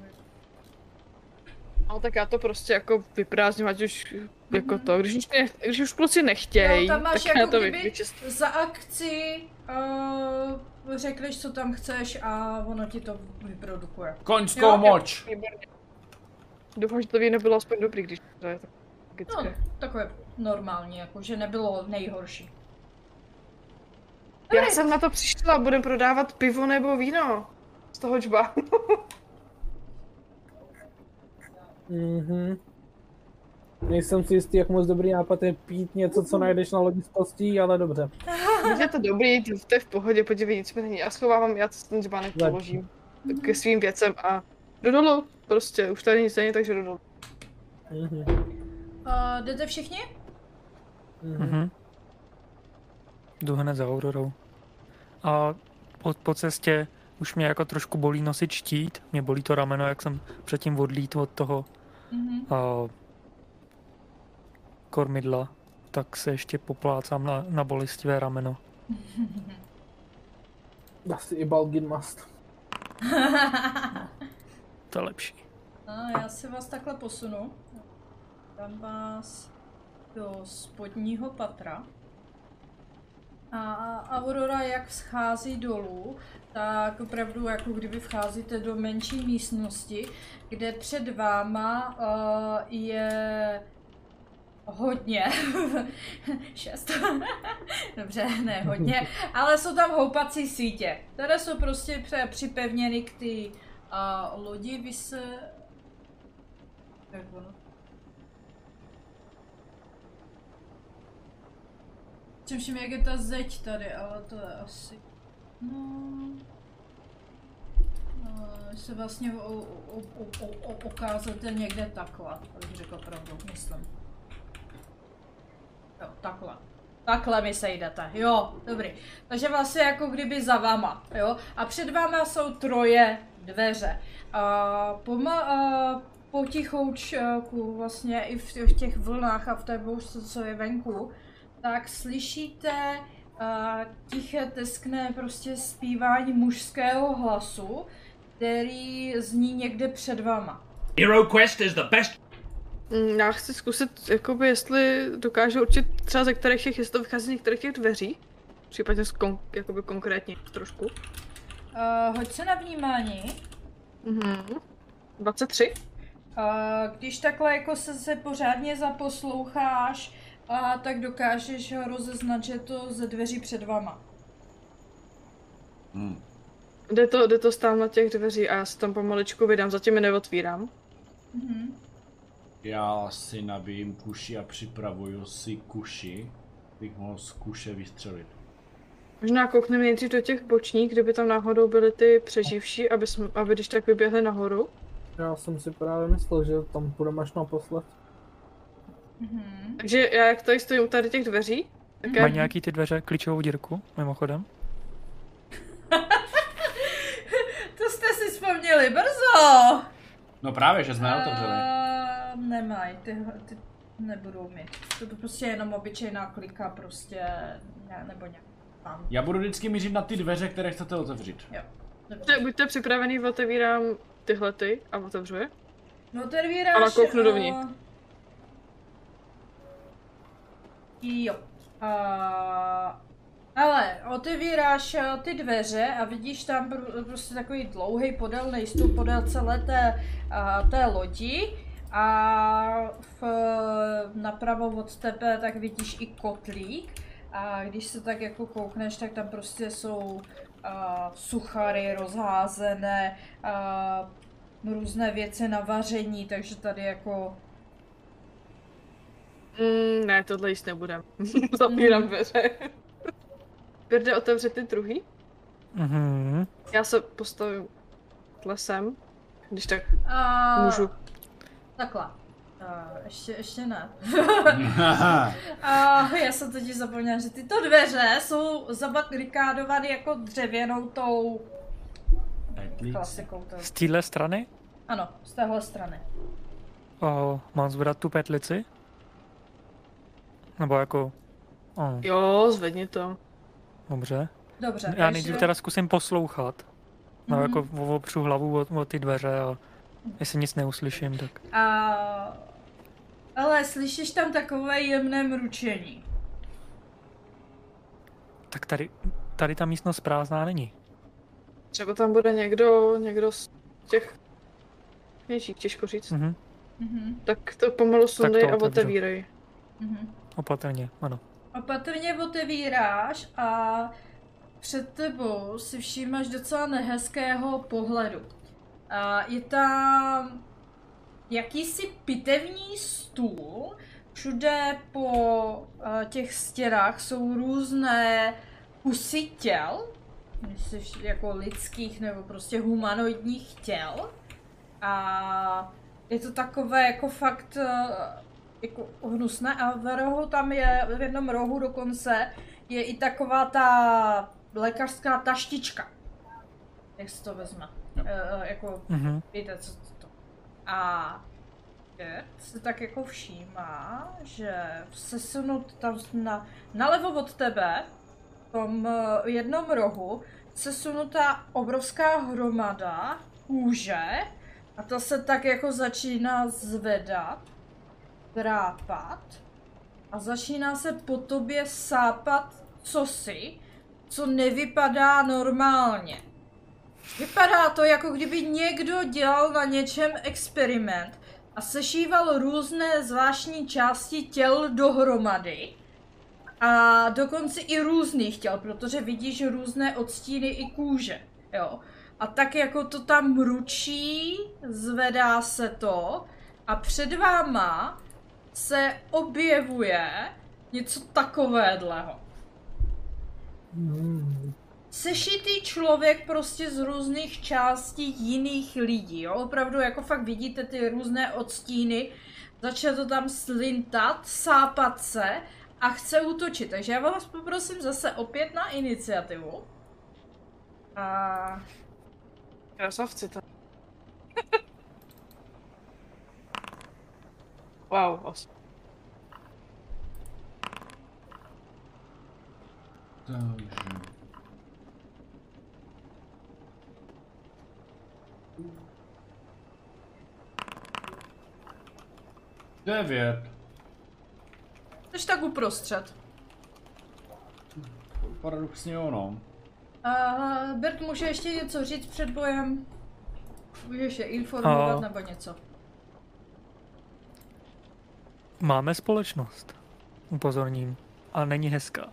No tak já to prostě jako vyprázdním, ať už jako to, když už, ne, když už kluci nechtějí, Jo, tam máš tak já jako to kdyby vyčistím. za akci uh, řekneš, co tam chceš a ono ti to vyprodukuje. Koňskou Jo, jo. moč! Výborně. Doufám, že to víno bylo aspoň dobrý, když to je tak No, takové normální, jako že nebylo nejhorší. Já jsem na to přišla, budem prodávat pivo nebo víno. Z toho džba. Mhm. Nejsem si jistý, jak moc dobrý nápad je pít něco, co najdeš na lodi z kostí, ale dobře. Je to dobrý, to to je v pohodě, podívej, nic mi není. Já schovávám, já ten džbánek položím ke svým věcem a jdu dolů. Prostě, už tady nic není, takže dolů. Mhm. Uh, jdete všichni? Mhm. Jdu hned za Aurorou. A po, po cestě už mě jako trošku bolí nosit štít. Mě bolí to rameno, jak jsem předtím odlítl od toho Mhm. a, kormidla. Tak se ještě poplácám na, na bolestivé rameno. Asi i Balgin must. To je lepší. A já si vás takhle posunu. Dám vás do spodního patra. A Aurora jak schází dolů, tak opravdu jako kdyby vcházíte do menší místnosti, kde před váma uh, je hodně. Šest. Dobře, ne hodně. Ale jsou tam houpací sítě, které jsou prostě připevněny k ty uh, lodi. Vy se... Jak ono? Přemýšlím, jak je ta zeď tady, ale to je asi... No... no se vlastně okázete někde takhle, abych řekl pravdu, myslím. Jo, takhle. Takhle mi sejdete, jo, dobrý. Takže vlastně jako kdyby za váma, jo. A před váma jsou troje dveře. A poma, a potichoučku vlastně i v, v těch vlnách a v té bouřce, co je venku, tak slyšíte uh, tiché teskné prostě zpívání mužského hlasu, který zní někde před váma. Hero Quest is the best Mm, Já chci zkusit, jakoby, jestli dokážu určit třeba ze kterých těch, jestli to vychází z některých těch dveří. Případně z kon, jakoby konkrétně trošku. Uh, hoď se na vnímání. Mhm. 23. A když takhle jako se, se pořádně zaposloucháš A tak dokážeš rozeznat, že je to ze dveří před vama. Hmm. Jde to, jde to stál na těch dveří a já se tam pomaličku vydám, zatím je neotvírám. Mhm. Já si nabijím kuši a připravuju si kuši, bych mohl z kuše vystřelit. Možná koukneme nejdřív do těch bočních, kdyby tam náhodou byly ty přeživší, aby, jsme, aby když tak vyběhli nahoru. Já jsem si právě myslel, že tam půjdeme až naposled. Mhm. Takže já jak tady stojím u tady těch dveří, tak já Mají nějaký ty dveře klíčovou dírku, mimochodem? To jste si vzpomněli brzo! No právě, že jsme otevřeli. Uh, nemají, ty, ty nebudou mít. To je prostě jenom obyčejná klika prostě, ne, nebo nějak tam. Já budu vždycky mířit na ty dveře, které chcete otevřít. Jo. Dobře. buďte, připravený, otevírám tyhle ty a otevřu je. No otevíráš... Ale kouknu eh, dovnitř. Jo. Uh, ale otevíráš eh, ty dveře a vidíš tam pr- prostě takový dlouhý podélný stup podél celé té, uh, té lodi a v, napravo od tebe tak vidíš i kotlík a když se tak jako koukneš, tak tam prostě jsou uh, suchary rozházené, uh, různé věci na vaření, takže tady jako Mm, ne, tohle jíst nebudem. Zapírám dveře. Birde, otevře ty druhý. Mhm. Já se postavím lesem, když tak A... můžu. Takhle. Uh, ještě, ještě ne. A já jsem totiž zapomněla, že tyto dveře jsou zabarikádované jako dřevěnou tou klasikou. Tou. Z téhle strany Ano, z téhle strany. o, mám zvedat tu petlici? Nebo jako... O, Jo, zvedni to. dobře. Dobře. Já nejdřív teda zkusím poslouchat. No Mhm. jako opřu hlavu o, o ty dveře a jestli nic neuslyším, tak... A... Ale slyšíš tam takové jemné mručení. Tak tady, tady ta místnost prázdná není. Třeba tam bude někdo, někdo z těch kněžík, těžko říct. Mhm. Mhm, Tak to pomalu sundej to a otevírej. mhm. Opatrně, ano. Opatrně otevíráš a před tebou si všímáš docela nehezkého pohledu. A je tam jakýsi pitevní stůl, všude po eh, těch stěnách jsou různé kusy těl, jako lidských nebo prostě humanoidních těl. A je to takové jako fakt eh, jako hnusné a v rohu tam je, v jednom rohu dokonce je i taková ta lékařská taštička. Jak se to vezme? Jo. E, jako, Mhm. víte, co. A Gert se tak jako všímá, že sesunut tam na, nalevo od tebe, v tom eh, jednom rohu, sesunutá obrovská hromada kůže a ta se tak jako začíná zvedat drápat a začíná se po tobě sápat cosi, co nevypadá normálně. Vypadá to, jako kdyby někdo dělal na něčem experiment a sešíval různé zvláštní části těl dohromady. A dokonce i různých těl, protože vidíš různé odstíny i kůže. Jo. A tak jako to tam mručí, zvedá se to a před váma se objevuje něco takovéhleho. Hmm. Sešitý člověk prostě z různých částí jiných lidí, jo? Opravdu jako fakt vidíte ty různé odstíny, začne to tam slintat, sápat se a chce útočit. Takže já vás poprosím zase opět na iniciativu. A Krasavci to. wow, os. Takže... Devět. jsi tak uprostřed. Paradoxně jo, no. A Bert může ještě něco říct před bojem? Můžeš je informovat A- nebo něco? Máme společnost. Upozorním. Ale není hezká.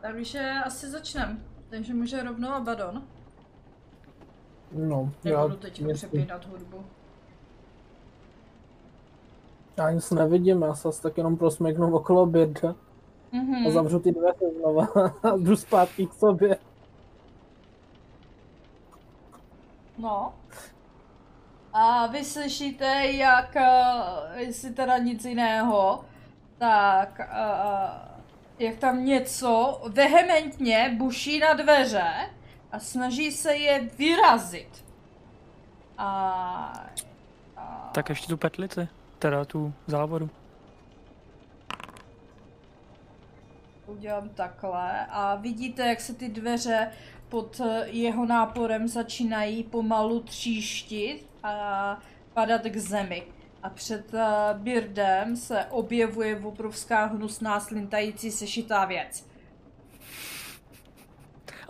Takže asi začnem. Takže může rovnou Abaddon. No, já, Nebudu teď mě- přepínat hudbu. já nic nevidím, já se tak jenom prosměknu okolo běda Mhm. a zavřu ty dveře znova a jdu zpátky k sobě. No. A vy slyšíte, jak, eh, jestli teda nic jiného, tak eh, jak tam něco vehementně buší na dveře a snaží se je vyrazit. A... a Tak ještě tu petlici. Teda tu závodu. udělám takhle a vidíte, jak se ty dveře pod eh, jeho náporem začínají pomalu tříštit a padat k zemi. A před eh, Birdem se objevuje obrovská hnusná slintající sešitá věc.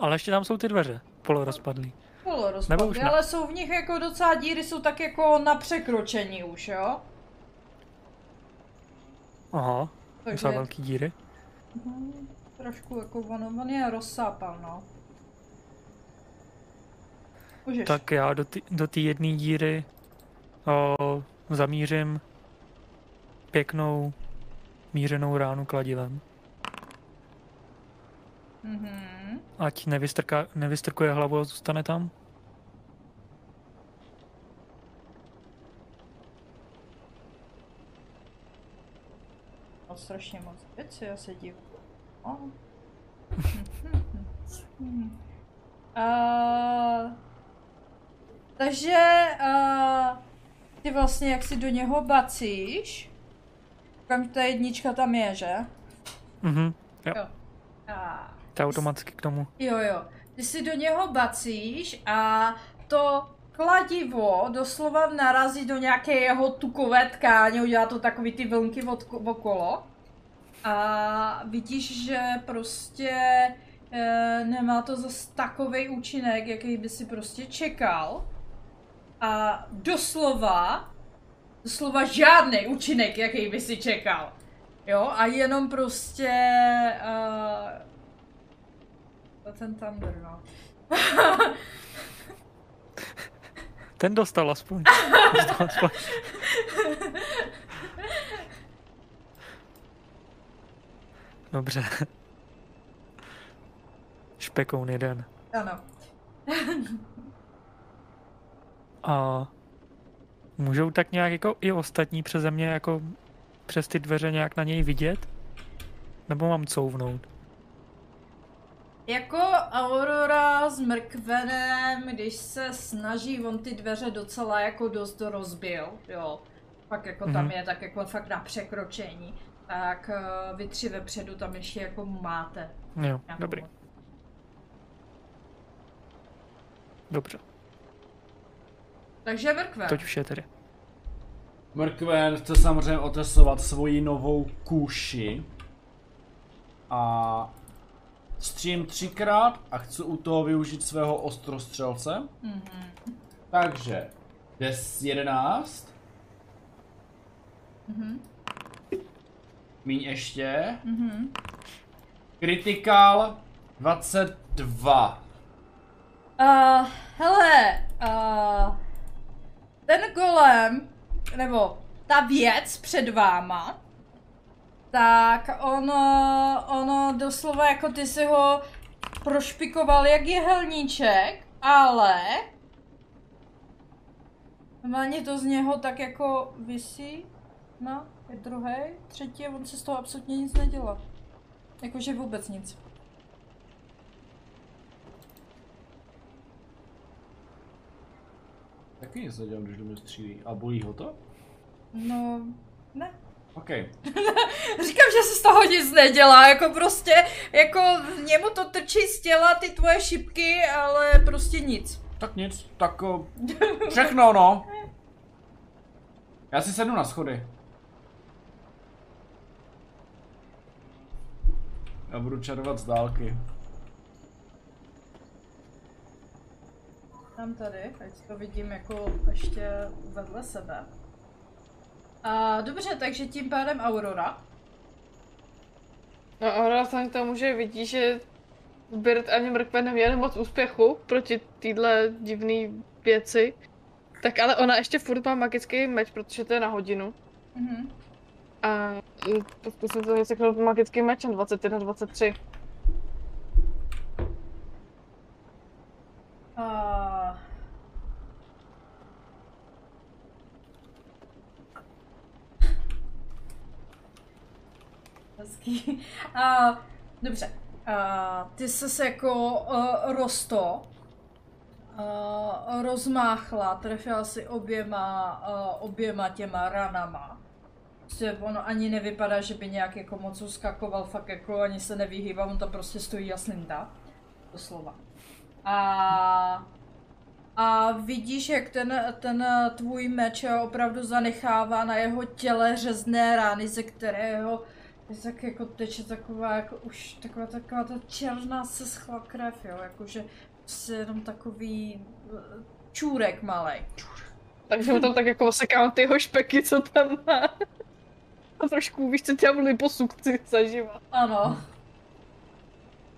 Ale ještě tam jsou ty dveře. Polorozpadlý. Polo Nebo rozpadly, už ne. ale jsou v nich jako docela díry, jsou tak jako na překročení už, jo? Aha. Takže Docela velký díry. Mhm, trošku jako on, on je rozsápal, no. Můžeš. Tak já do té do jedné díry o, zamířím pěknou mířenou ránu kladivem. Mhm. Ať nevystrká, nevystrkuje hlavu a zůstane tam. No, strašně moc věcí, já se dívám. Oh. uh, takže uh, ty vlastně jak si do něho bacíš, kam ta jednička tam je, že? Mhm. Jo. Jo. A To automaticky k tomu. Jo, jo. Ty si do něho bacíš a to kladivo doslova narazí do nějaké jeho tukové tkáně, udělá to takový ty vlnky od, okolo. A vidíš, že prostě e, nemá to zas takový účinek, jaký by si prostě čekal. A doslova, doslova žádný účinek, jaký by si čekal. Jo, a jenom prostě uh, to ten Thunder, no. Ten dostal aspoň. Dostal aspoň. Dobře. Špekoun jeden. Ano. A můžou tak nějak jako i ostatní přeze mě jako přes ty dveře nějak na něj vidět? Nebo mám couvnout? Jako Aurora s mrkvenem, když se snaží, on ty dveře docela jako dost rozbil, jo. Pak jako tam Mhm. je tak jako fakt na překročení. Tak eh, vy tři vepředu tam ještě jako máte. Jo, dobrý. moc. Dobře. Takže mrkven. Teď už je tedy. Mrkven chce samozřejmě otestovat svoji novou kůši. A střím třikrát a chci u toho využít svého ostrostřelce. Mhm. Takže 10, 11. Mhm. Míň ještě. Mhm. Critical 22. Uh, hele, uh, ten golem, nebo ta věc před váma, tak ono, ono doslova jako ty si ho prošpikoval jak jehelníček, ale normálně to z něho tak jako visí, no, je druhý, třetí a on se z toho absolutně nic nedělá. Jakože vůbec nic. Taky nic nedělám, když do mě střílí. A bolí ho to? No, ne. OK. Říkám, že se z toho nic nedělá, jako prostě, jako němu to trčí z těla ty tvoje šipky, ale prostě nic. Tak nic, tak o, všechno no. Já si sednu na schody. Já budu čarovat z dálky. Mám tady, ať to vidím jako ještě vedle sebe. A, dobře, takže tím pádem Aurora. No a ona vzhledem k tomu, že vidí, že Bird ani mrkve neměli moc úspěchu proti téhle divné věci, tak ale ona ještě furt má magický meč, protože to je na hodinu. Mhm. A mm, zkusím to vyseknout magický meč na 21, 23. A... Hezký. A, dobře. A, ty jsi se jako uh, rosto uh, rozmáchla, trefila si oběma, uh, oběma těma ranama. Prostě ono ani nevypadá, že by nějak jako moc uskakoval, fakt jako ani se nevyhýbá, on tam prostě stojí a slintá. Doslova. A, a vidíš, jak ten, ten tvůj meč opravdu zanechává na jeho těle řezné rány, ze kterého tak jako teče taková, jako už taková, taková ta černá se schla krev, jo, jakože prostě jenom takový eh, čůrek malej. Takže mu tam tak jako osekám ty jeho špeky, co tam má. A trošku, víš co, dělám liposukci zaživa. Ano.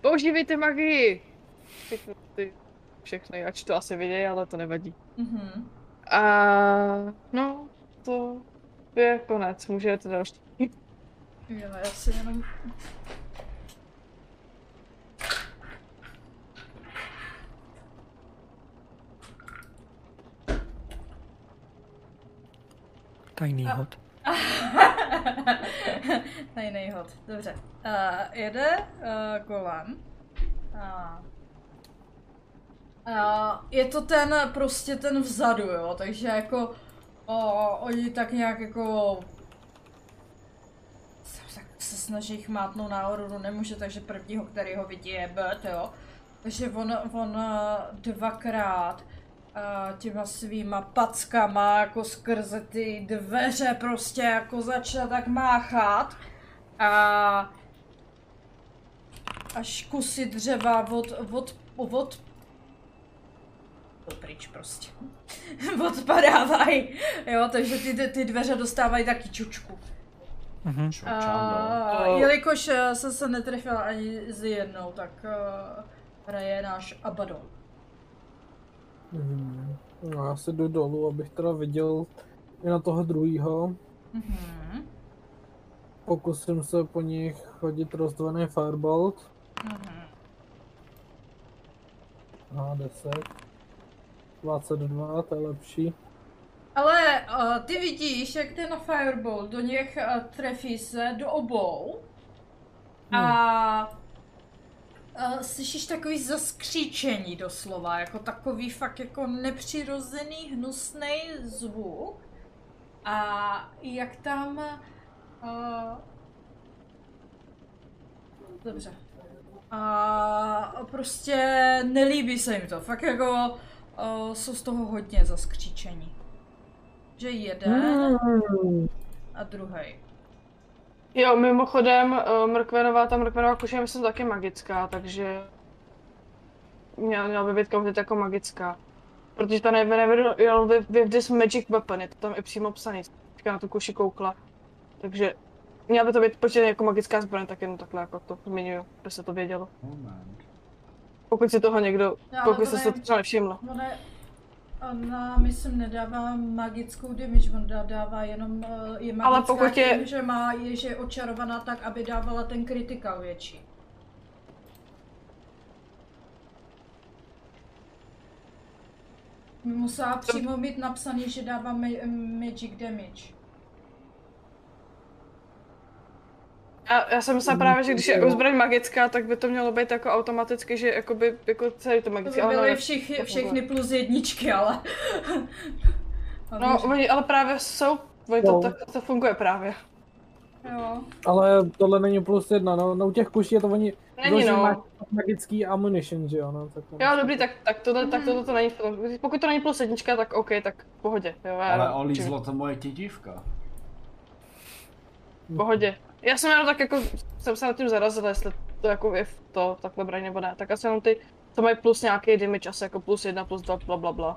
Používejte magii! Všechny ty, všechny, ač to asi vidějí, ale to nevadí. Mhm. A no, to je konec, můžete další. Jo, já si jenom... Tajný hod. Tajný hod, dobře. Uh, jede uh, Golan. Uh, uh, je to ten, prostě ten vzadu, jo, takže jako uh, oni tak nějak jako se- snaží chmátnout na Auroru, nemůže, takže prvního, který ho vidí, je Bet, jo. Takže on, on uh, dvakrát uh, těma svýma packama jako skrze ty dveře prostě jako začal tak máchat a až kusy dřeva od, od, od pryč prostě. Odpadávají, jo, takže ty, ty dveře dostávají taky čučku. Mhm. Čočando. A, jelikož eh, jsem se netrefila ani z jednou, tak uh, hraje náš Abaddon. Mhm. No, já si jdu dolů, abych teda viděl i na toho druhýho. Mhm. Pokusím se po nich chodit rozdvojený firebolt. Mhm. A 10. 22, to je lepší. Ale uh, ty vidíš, jak ten fireball do něch uh, trefí se do obou. A uh, slyšíš takový zaskříčení doslova, jako takový fakt jako nepřirozený, hnusný zvuk. A jak tam... Uh, dobře. A prostě nelíbí se jim to, fakt jako uh, jsou z toho hodně zaskříčení. Že jeden Hmm. a druhý. Jo, mimochodem, uh, mrkvenová, ta mrkvenová kuše je myslím taky magická, takže měla, měla by být komplet jako magická. Protože ta never never you with, with this magic weapon, je to tam i přímo psaný, teďka na tu kuši koukla. Takže měla by to být počet jako magická zbraň, tak jenom takhle jako to zmiňuju, aby se to vědělo. Moment. Pokud si toho někdo, No, ale pokud to se to třeba nevšiml. Ona, ona myslím nedává magickou damage, on dá- dává jenom, eh, je magická Ale pokud je- tím, že má, je, že je očarovaná tak, aby dávala ten kritikal větší. Musela přímo mít napsaný, že dává ma- magic damage. A já jsem myslela právě, že když je zbraň magická, tak by to mělo být jako automaticky, že jakoby, jako celý to To magické, by ale byly všich, všechny plus jedničky, ale... No, oni, ale právě jsou, oni to, tak to funguje právě. Jo. Ale tohle není plus jedna, no, no u těch kuší je to oni Není, no. magický ammunition, že jo, no, tak Jo, dobrý, tak, tak tohle, tak tohle to není, pokud to není plus jednička, tak OK, tak v pohodě, jo, já, Ale olízlo to moje tětívka. v pohodě. Já jsem jenom tak jako, jsem se nad tím zarazila, jestli to jako je v to takhle braň nebo ne, tak asi jenom ty To mají plus nějaký damage asi jako plus jedna, plus dva, bla bla bla.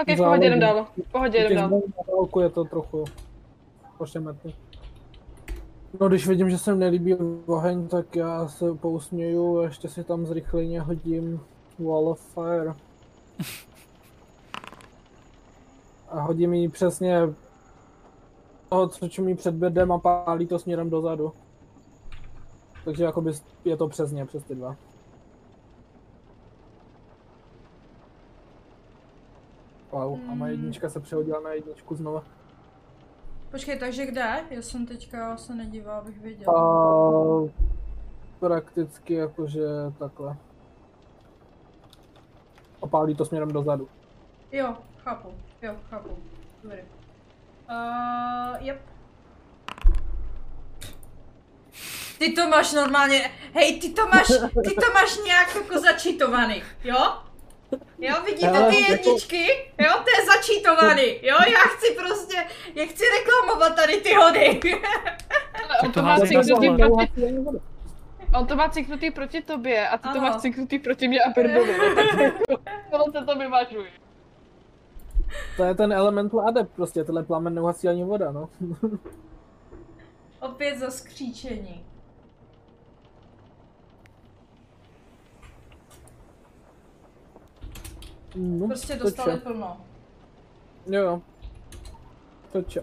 Ok, v pohodě jdem dál. V pohodě jdem dál. zbraní na dálku je to trochu pošemetný. No když vidím, že se mi nelíbí oheň, tak já se pousměju a ještě si tam zrychleně hodím Wall of Fire. A hodím ji přesně toho, co čumí před bedem a pálí to směrem dozadu. Takže jakoby je to přesně přes ty dva. Wow, a má jednička se přehodila na jedničku znova. Počkej, takže kde? Já jsem teďka se nedívala, abych A věděla. prakticky jakože takhle. A pálí to směrem dozadu. Jo, chápu. Jo, chápu. Dobrý. Uh, yep. Ty to máš normálně, hej, ty to máš, ty to máš nějak jako začítovaný, jo? Jo, vidíte ty jedničky? Jo, to je začítovaný, jo? Já chci prostě, já chci reklamovat tady ty hody. Ale on to to má cinknutý proti, on to má cinknutý proti tobě a ty to Ano. máš cinknutý proti mě a Birdovi. no, tak Tohle se to vyvažuje. To je ten elemental adept prostě, tenhle plamen neuhasí ani voda, no. Opět za skříčení. no Prostě dostali plno. Jo, jo. To če.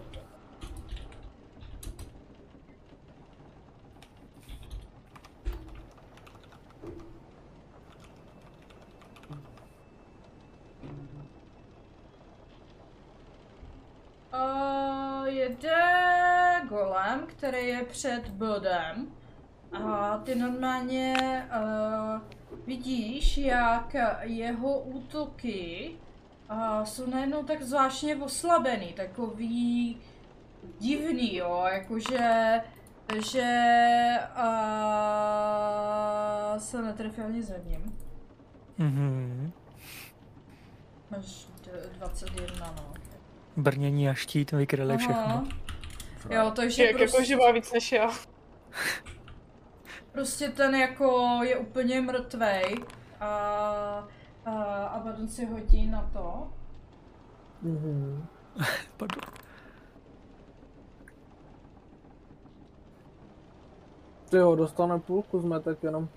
Uh, jede golem, který je před bodem. A ty normálně uh, vidíš, jak jeho útoky uh, jsou najednou tak zvláštně oslabený, takový divný, jo, jakože že uh, se netrefil ani ze ním. Mhm. Máš d- 21, no. Brnění a štít vykryli všechno. Jo, takže Jak prostě... má víc než já. Prostě ten jako je úplně mrtvej a, a Abaddon si hodí na to. Mhm. Pardon. Ty jo, dostane půlku zmetek jenom.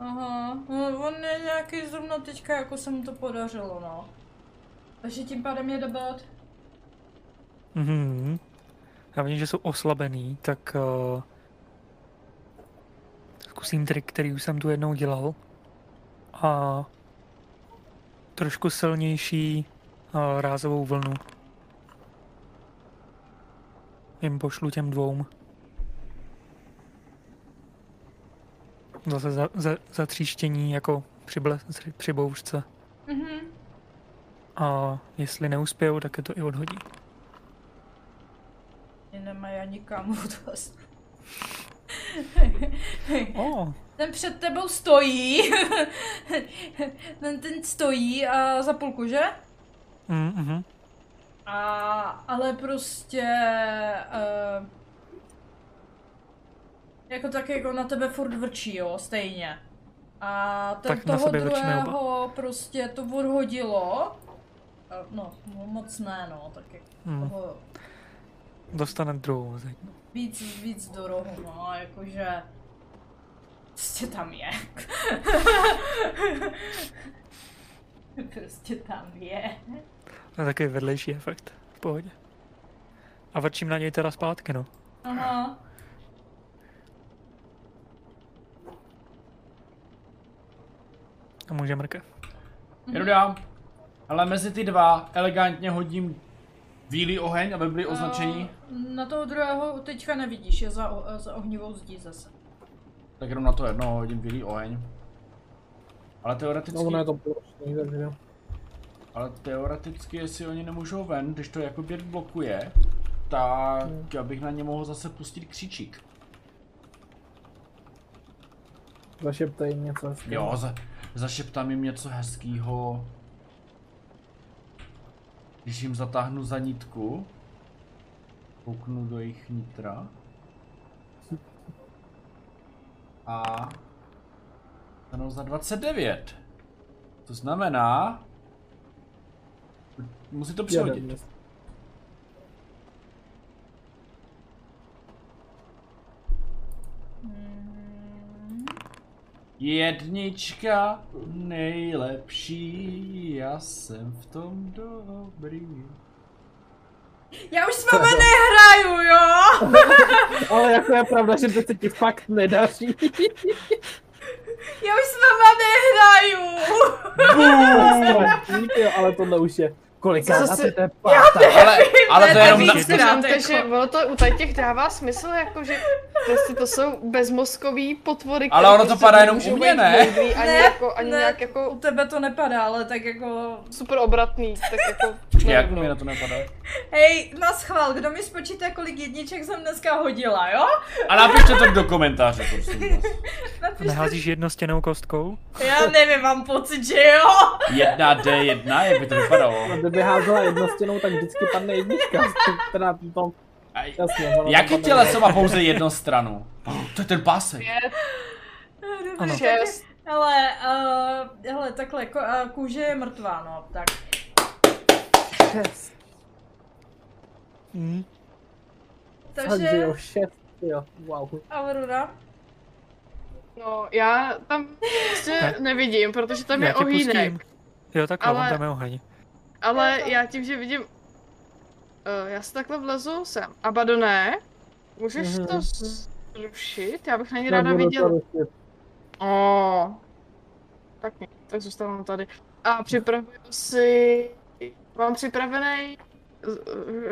Aha, no, on je nějaký zrovna teďka, jako se mu to podařilo, no. Takže tím pádem je debat. Mhm. Já vím, že jsou oslabený, tak uh, zkusím trik, který už jsem tu jednou dělal. A trošku silnější uh, rázovou vlnu. Jim pošlu těm dvou. Zase za, za, za tříštění jako při, ble, při bouřce. Mhm. A jestli neuspějou, tak je to i odhodí. Mě nemají ani kam odvést. Oh, Ten před tebou stojí. ten, ten stojí a za půlku, že? mm, mhm. A, ale prostě... Uh, jako tak jako na tebe furt vrčí, jo, stejně. A ten Tak toho druhého prostě to odhodilo. Eh, No, moc ne, no, tak jako Mm. toho Dostane druhou zeď. víc, víc do rohu, no, jakože... Prostě tam je. prostě tam je. To je takový vedlejší efekt. V pohodě. A vrčím na něj teda zpátky, no. Aha. A může mrkev. Jedu dál. Ale mezi ty dva elegantně hodím bílý oheň, aby byli označení. Uh, na toho druhého teďka nevidíš, je za, o- za ohnivou zdí zase. Tak jenom na to jedno hodím bílý oheň. Ale teoreticky, No, ono je to plošný, takže... ale teoreticky, jestli oni nemůžou ven, když to jako bět blokuje, tak já bych na ně mohl zase pustit křičík. Zašeptej něco. Jo, za, zašeptám jim něco hezkýho. Když jim zatáhnu za nitku, kouknu do jejich nitra. A... Dostanou za 29. To znamená... Musí to přihodit. Jeden. Jednička nejlepší, já jsem v tom dobrý. Já už s váma nehraju, jo? Ale jako je pravda, že to se ti fakt nedaří. Já už s váma nehraju. Díky, jo, ale tohle už je koliká Zase- to je pátá. Ale, ale to je jenom... Na... Přiznám, jako. že ono to u tady těch dává smysl, jako že prostě to jsou bezmozkový potvory, Ale ono to prostě padá jenom u mě, ne? moudrý, Ani, Ne, jako, ani ne. nějak U jako tebe to nepadá, ale tak jako... super obratný, tak jako... Jak mi na to nepadá? Hej, na schvál, kdo mi spočítá, kolik jedniček jsem dneska hodila, jo? A napište to do komentáře, prosím vás. Napište. Neházíš jednostěnou kostkou? Já nevím, mám pocit, že jo. 1D1, jak by to vypadalo? Kdyby házela jednostěnou, tak vždycky padne jednička. Teda to, jasně. Jaký tam těleso má pouze jednu stranu? To je ten pásek. Pět, Ano. šest, Hele, uh, hele, takhle, ko, uh, kůže je mrtvá, no, tak. Šest. Hm. Takže Takže jo, šest, jo, wow. Aurora. no já tam prostě Ne. nevidím, protože tam Já je ohýnek. Jo, takhle, Ale- ale... tam je oheň. Ale já tím, že vidím... Uh, já si takhle vlezu sem. Abadoné, můžeš Mhm. to zrušit? Já bych na ně ráda viděla. rušit. Oh. Tak, ne, tak zůstávám tady. A připravuju si... Mám připravený...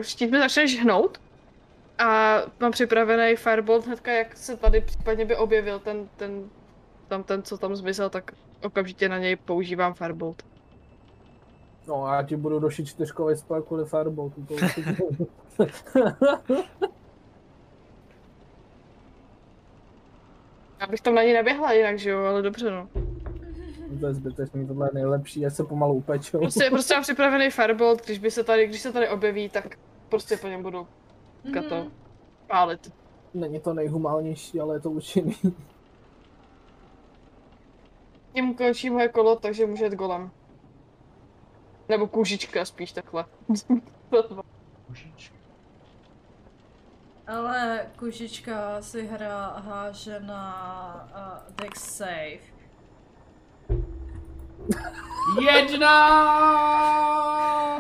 Štít mi začneš hnout. A mám připravený firebolt hnedka, jak se tady případně by objevil ten, ten, tam ten, co tam zmizel, tak okamžitě na něj používám firebolt. No a já ti budu došit čtyřkový spell kvůli určitě. Já bych tam na něj neběhla jinak, že jo, ale dobře no. to je zbytečný, tohle je nejlepší, až se pomalu upečou. Prostě, prostě mám připravený firebolt, když by se tady, když se tady objeví, tak prostě po něm budu mm-hmm. to pálit. Není to nejhumálnější, ale je to účinný. Tím končí moje kolo, takže může jít golem. Nebo kůžička spíš takhle. Ale kužička si hra háže na uh, Dex save. Jedna!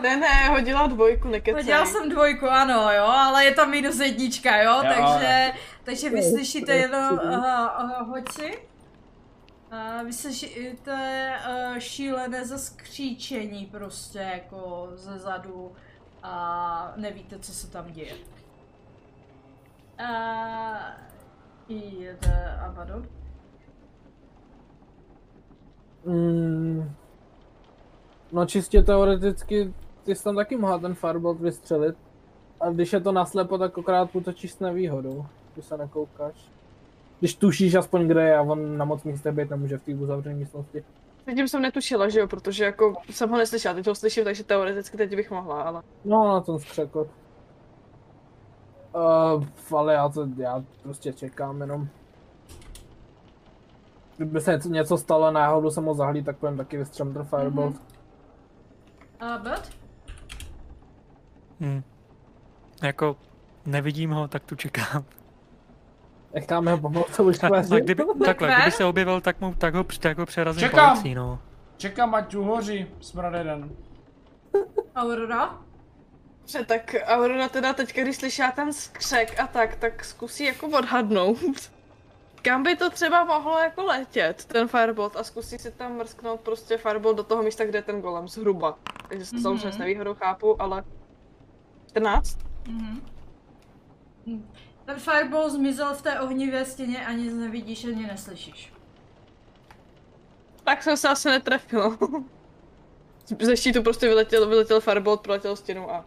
ne, ne, hodila dvojku, nekecej. Hodila jsem dvojku, ano, jo, ale je tam minus jednička, jo, Jo. takže, takže vy Jo, slyšíte jo, jenom, jo. aha, A vy slyšíte uh, šílené zaskříčení prostě jako ze zadu a nevíte, co se tam děje. A jde Abaddon. Mm. No čistě teoreticky, ty jsi tam taky mohla ten firebolt vystřelit. A když je to naslepo, tak akorát útočíš s nevýhodou, když se nekoukáš. Když tušíš aspoň kde je a on na moc místech být nemůže v té uzavřené místnosti. Předtím jsem netušila, že jo, protože jako jsem ho neslyšela, teď ho slyším, takže teoreticky teď bych mohla, ale... No na ten skřekot. Uh, ale já to, já prostě čekám jenom. Kdyby se něco, něco stalo, náhodou jsem ho zahlí, tak povím taky vystřelím ten firebolt. Mhm. Abad? Hm. Jako nevidím ho, tak tu čekám. Necháme ho pomalu to už A, a kdyby, takhle, kdyby se objevil, tak, mu, tak ho, tak ho přerazím Čekám. policií, no. Čekám, ať uhoří smrad jeden. Aurora? Dobře, tak Aurora teda teďka, když slyšela ten skřek a tak, tak zkusí jako odhadnout. Kam by to třeba mohlo jako letět, ten firebolt, a zkusí si tam mrsknout prostě firebolt do toho místa, kde je ten golem, zhruba. Takže mm-hmm. samozřejmě s nevýhodou chápu, ale... 14? Mhm. Ten fireball zmizel v té ohnivé stěně a nic nevidíš, ani neslyšíš. Tak jsem se asi netrefila. Ze štítu prostě vyletěl, vyletěl firebolt, proletěl stěnu a...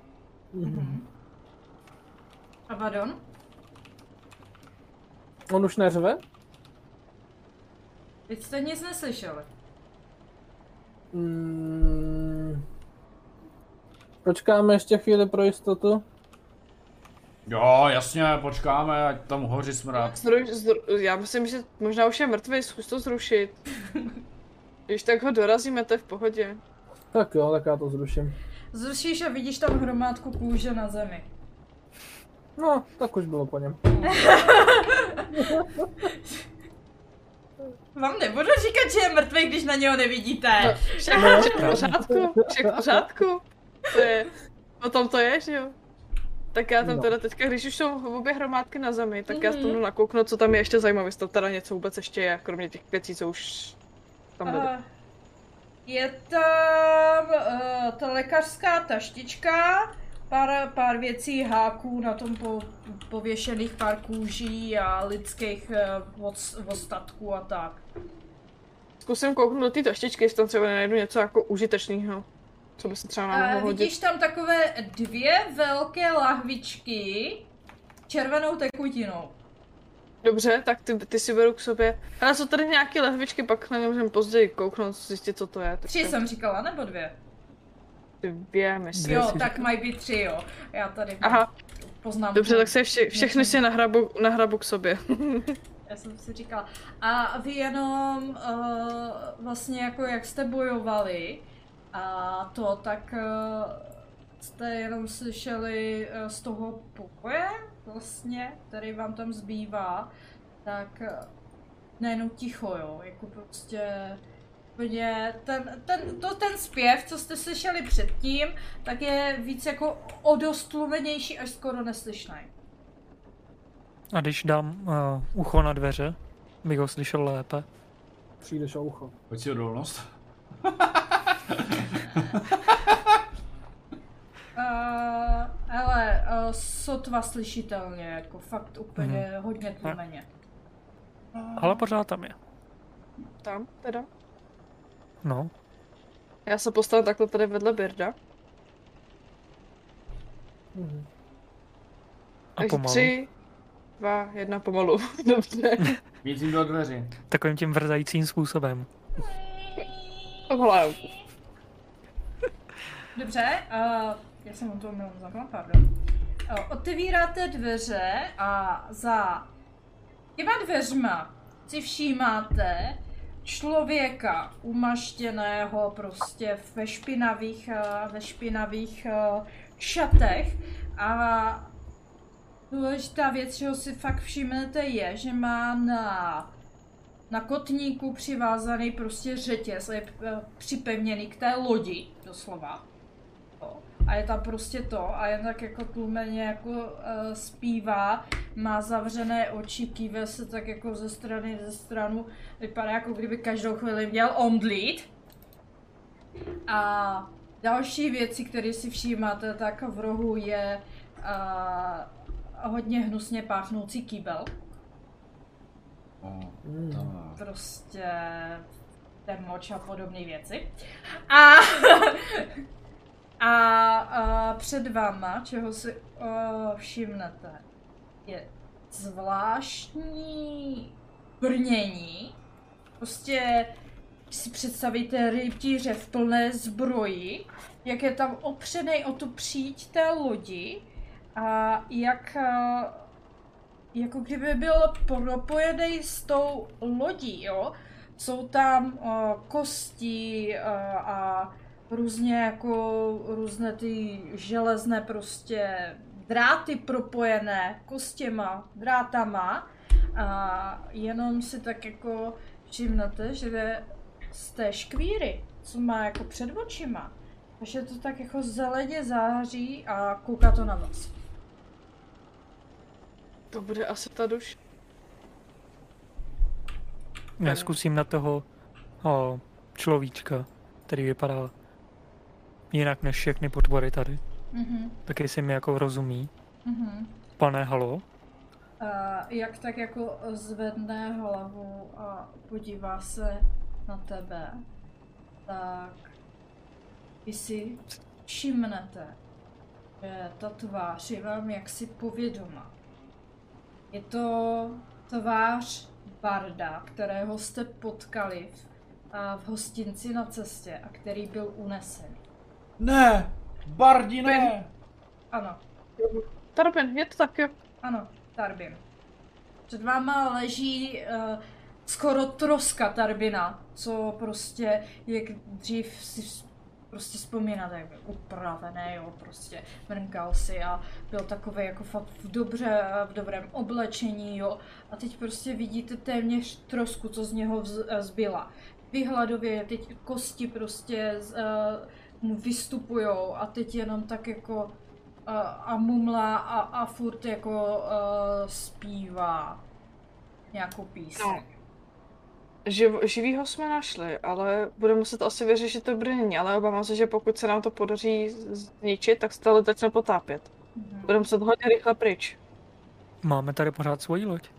Abaddon? On už neřve? Teď jste nic neslyšeli. Mm. Počkáme ještě chvíli pro jistotu. Jo, jasně, počkáme, ať tam hoří smrad. Zruš, zru, já myslím, že možná už je mrtvý, zkus to zrušit. Když tak ho dorazíme, to je v pohodě. Tak jo, tak já to zruším. Zrušíš a vidíš tam hromádku kůže na zemi. No, tak už bylo po něm. Vám nebudu říkat, že je mrtvý, když na něho nevidíte. Všechno, všechno v pořádku, všechno v pořádku. To je, o tom to je, že jo? Tak já tam No. teda teďka, když už jsou obě hromádky na zemi, tak já Mhm. tam jdu nakouknout, co tam je ještě zajímavé, jestli tam teda něco vůbec ještě je, kromě těch věcí, co už tam byly. A je tam uh, ta lékařská taštička, pár, pár věcí háků na tom po, pověšených, pár kůží a lidských uh, os, ostatků a tak. Zkusím kouknout do té taštičky, jestli tam třeba najdu něco jako užitečného. Co by se třeba mohlo hodit. vidíš tam takové dvě velké lahvičky červenou tekutinou. Dobře, tak ty, ty si beru k sobě. Ale jsou tady nějaké lehvičky, pak na ně můžeme později kouknout, zjistit, co to je. Tak Tři jsem říkala, nebo dvě? Dvě, myslím. Jo, tak říkala. mají být tři, jo. Já tady Aha, poznám. dobře, tak se vše, všechny si nahrabu, nahrabu k sobě. Já jsem si říkala. A vy jenom uh, vlastně jako jak jste bojovali a to, tak uh, jste jenom slyšeli uh, z toho pokoje vlastně, který vám tam zbývá, tak uh, nejenom ticho, jo, jako prostě úplně ten, ten, to, ten zpěv, co jste slyšeli předtím, tak je víc jako o dost tlumenější, až skoro neslyšný. A když dám uh, ucho na dveře, bych ho slyšel lépe. Přijdeš o ucho. Pojď si odolnost. Uh, ale uh, sotva slyšitelně, jako fakt úplně mm-hmm. hodně tlumeně. Ale pořád tam je. Tam, teda. No, Já se postavím takhle tady vedle Birda. Mhm. a Takže pomalu. tři, dva, jedna pomalu. Dobře. Jim do dveří. Takovým tím vrzajícím způsobem. Pomalu. Dobře, uh, já jsem mu to omylem zapla, pardon. Uh, otevíráte dveře a za těma dveřma si všímáte člověka umaštěného prostě ve špinavých, uh, ve špinavých uh, šatech a důležitá věc, čeho si fakt všimnete je, že má na na kotníku přivázaný prostě řetěz, je připevněný k té lodi, doslova. A je tam prostě to a jen tak jako tlumeně jako uh, zpívá, má zavřené oči, kýve se tak jako ze strany ze stranu, vypadá jako kdyby každou chvíli měl omdlít. A další věci, které si všímáte, tak v rohu je uh, hodně hnusně páchnoucí kýbel. Mm. prostě ten moč a podobné věci. A, a, a před váma, čeho si uh, všimnete, je zvláštní brnění. Prostě si představíte rytíře v plné zbroji, jak je tam opřený o tu příď té lodi a jak uh, jako kdyby byl propojený s tou lodí, jo. Jsou tam uh, kosti uh, a různě jako různé ty železné prostě dráty propojené kostěma, drátama a jenom si tak jako všimnete, že jde z té škvíry, co má jako před očima, takže to tak jako zeleně září a kouká to na vás. To bude asi ta duš. Já zkusím na toho o, človíčka, který vypadá jinak než všechny potvory tady. Mhm, Tak jestli mi jako rozumí. mhm. Pane, halo? A jak tak jako zvedne hlavu a podívá se na tebe, tak vy si všimnete, že ta tvář je vám jaksi povědomá. Je to tvář Barda, kterého jste potkali v, a v hostinci na cestě a který byl unesen. Ne! Bardi ne! Ano. Tarbin, je to tak, jo. Ano, Tarbin. Před váma leží uh, skoro troska Tarbina, co prostě, jak dřív si prostě vzpomínáte, jak byl upravený, jo, prostě mrnkal si a byl takový jako fakt v, dobře, v dobrém oblečení, jo. A teď prostě vidíte téměř trosku, co z něho vz, zbyla. Vyhladově teď kosti prostě z, uh, mu vystupujou a teď jenom tak jako uh, a mumlá a, a furt jako uh, zpívá nějakou píseň. No. Živ, živýho jsme našli, ale budeme muset asi vyřešit to brnění, ale obávám se, že pokud se nám to podaří zničit, tak se to začne potápět. Mhm. Budeme muset hodně rychle pryč. Máme tady pořád svoji loď.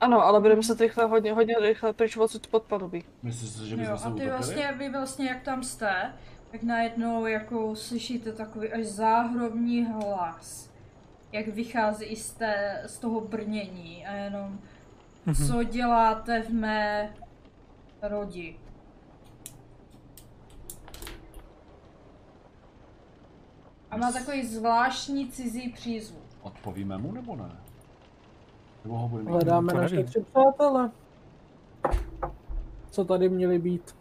Ano, ale budeme muset rychle, hodně, hodně rychle pryč odsud pod palubí. Myslíš si, že by Jo, se a ty utopili? vlastně, vy vlastně jak tam jste, tak najednou jako slyšíte takový až záhrobní hlas, jak vychází z, té, z toho brnění a jenom Mhm. co děláte v mé rodi. A má takový zvláštní cizí přízvuk. Odpovíme mu nebo ne? Nebo ho budeme Hledáme to naše tři přátele. Co tady měli být?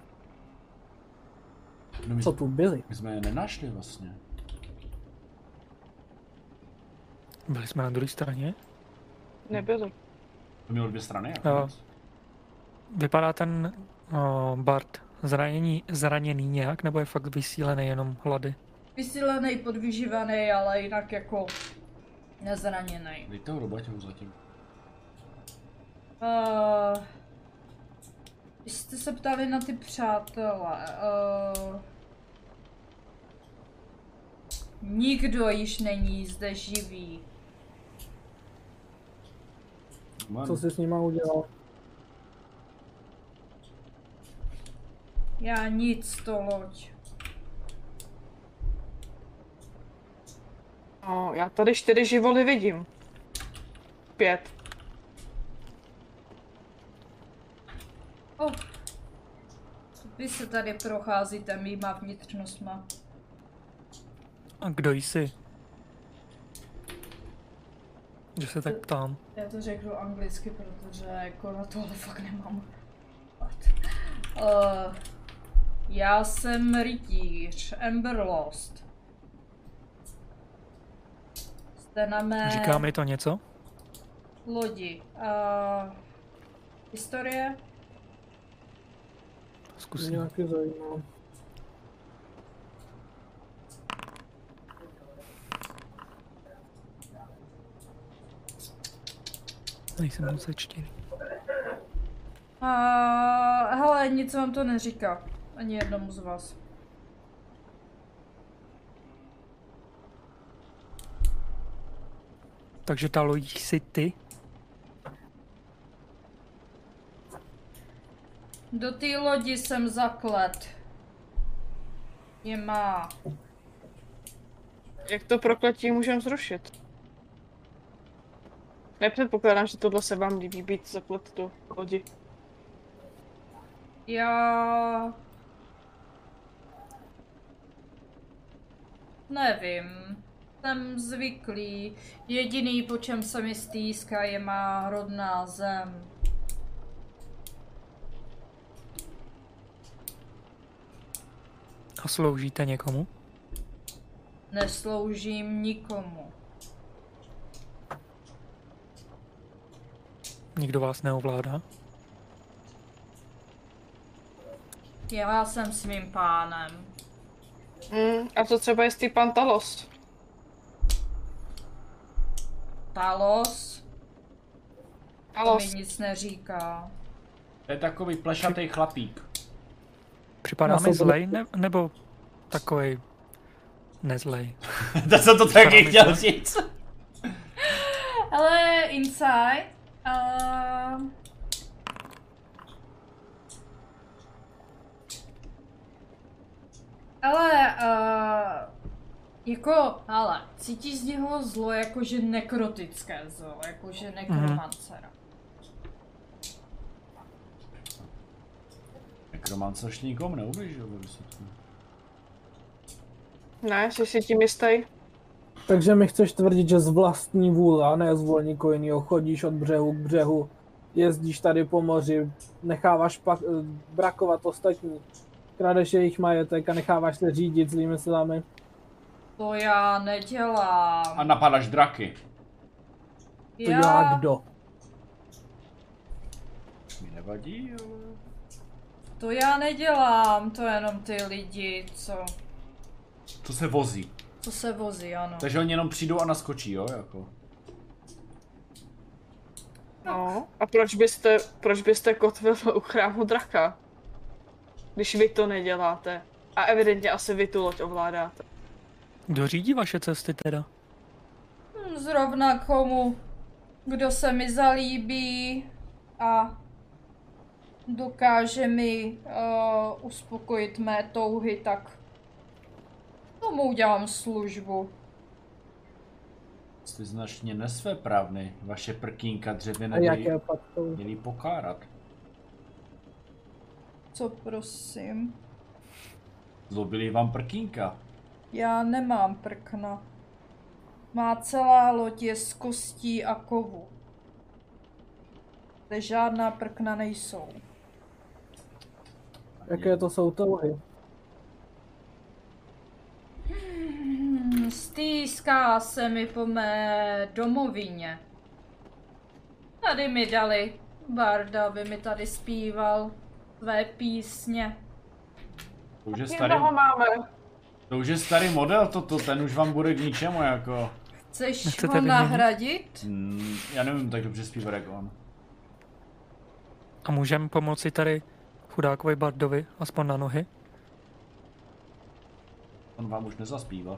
No my, Co tu byli? my jsme je nenašli vlastně. Byli jsme na druhé straně. Nebyli. To mělo dvě strany, Jo. jako Vypadá ten o, Bart zranění, zraněný nějak, nebo je fakt vysílený jenom hlady? Vysílený, podvyživaný, ale jinak jako nezraněný. Dejte ho do baťohu zatím. Uh, když jste se ptali na ty přátelé, uh, nikdo již není zde živý. Man, Co jsi s nima udělal? Já nic, to loď. No, já tady čtyři živoly vidím. Pět. Oh. Vy se tady procházíte mýma vnitřnostma. A kdo jsi? Že se tak ptám. Já to řeknu anglicky, protože jako na tohle fakt nemám. Uh, já jsem rytíř, Emberlost. Jste na mé Říká mi to něco? lodi. Uh, historie? Zkusím. Nějaký zajímá. Nejsem moc sečtěný. Uh, hele, nic vám to neříká. Ani jednomu z vás. Takže ta loď jsi ty? Do té lodi jsem zaklet. Je má. Jak to prokletí můžeme zrušit? Nepředpokládám, že tohle se vám líbí být zaklet do lodi. Já... Nevím. Jsem zvyklý. Jediný, po čem se mi stýská, je má rodná zem. A sloužíte někomu? Nesloužím nikomu. Nikdo vás neovládá? Já jsem svým pánem. Mm, a to třeba jestli pan Talos. Talos, to Talos. mi nic neříká. To je takový plešatý chlapík. Připadá mi zlej, ne, nebo takový nezlej? to jsem to taky chtěl říct. Ale inside. Uh... Ale uh, jako, ale cítíš z něho zlo jakože nekrotické zlo, jakože nekromancera. Nekromance ještě nikomu neubližil ve výsledku. Ne, jsi si tím jistý? Takže mi chceš tvrdit, že z vlastní vůle a ne z vůle nikoho jiného chodíš od břehu k břehu, jezdíš tady po moři, necháváš pak, eh, brakovat ostatní, kradeš jejich majetek a necháváš se řídit zlými silami. To já nedělám. A napadaš draky. To dělá kdo? Mi nevadí, ale... To já nedělám, to jenom ty lidi, co, Co se vozí. co se vozí, ano. Takže oni jenom přijdou a naskočí, jo, jako. No. A proč byste, proč byste kotvil u chrámu draka? Když vy to neděláte. A evidentně asi vy tu loď ovládáte. Kdo řídí vaše cesty teda? Hm, Zrovna komu, kdo se mi zalíbí a dokáže mi uh, uspokojit mé touhy, tak tomu udělám službu. Jste značně nesvéprávny. Vaše prkínka dřevěné měli, měli pokárat. Co prosím? Zlobili vám prkínka. Já nemám prkna. Má celá loď je z kostí a kovu. Zde žádná prkna nejsou. Jaké to jsou touhy? Hmm, stýská se mi po mé domovině. Tady mi dali Barda, aby mi tady zpíval své písně. To už je starý, máme. to už je starý model, toto, ten už vám bude k ničemu, jako. Chceš Nechcete ho nahradit? Mm, já nevím tak dobře zpívat jako on. A můžeme pomoci tady chudákovi Bardovi, aspoň na nohy? On vám už nezaspívá.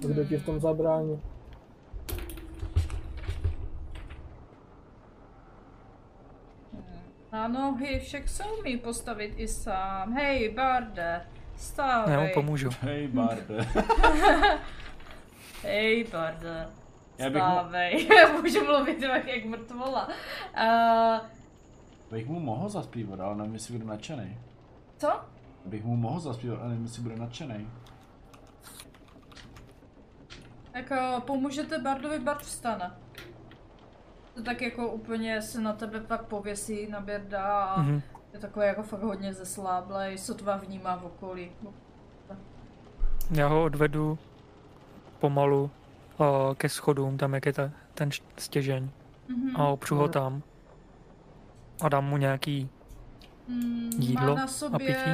Kdo ti v tom zabrání? Na nohy však se umí postavit i sám. Hej, Barde, stávej. Já mu pomůžu. Hej, Barde. Hej, Barde, Já bych mu- stávej. Můžu mluvit tak jak mrtvola. Uh, Bych mu mohl zaspívat, ale nevím, jestli bude nadšený. co? Bych mu mohl zaspívat, ale nevím, jestli bude nadšený. Tak uh, pomůžete Bardovi, Bard vstane. To tak jako úplně se na tebe pak pověsí na Berda a Mhm. je takový jako fakt hodně zesláblej, sotva vnímá v okolí. Já ho odvedu pomalu uh, ke schodům, tam jak je ta, ten stěžeň. Mhm. A opřu ho tam. A dám mu nějaký... Mm, jídlo má a na sobě pití?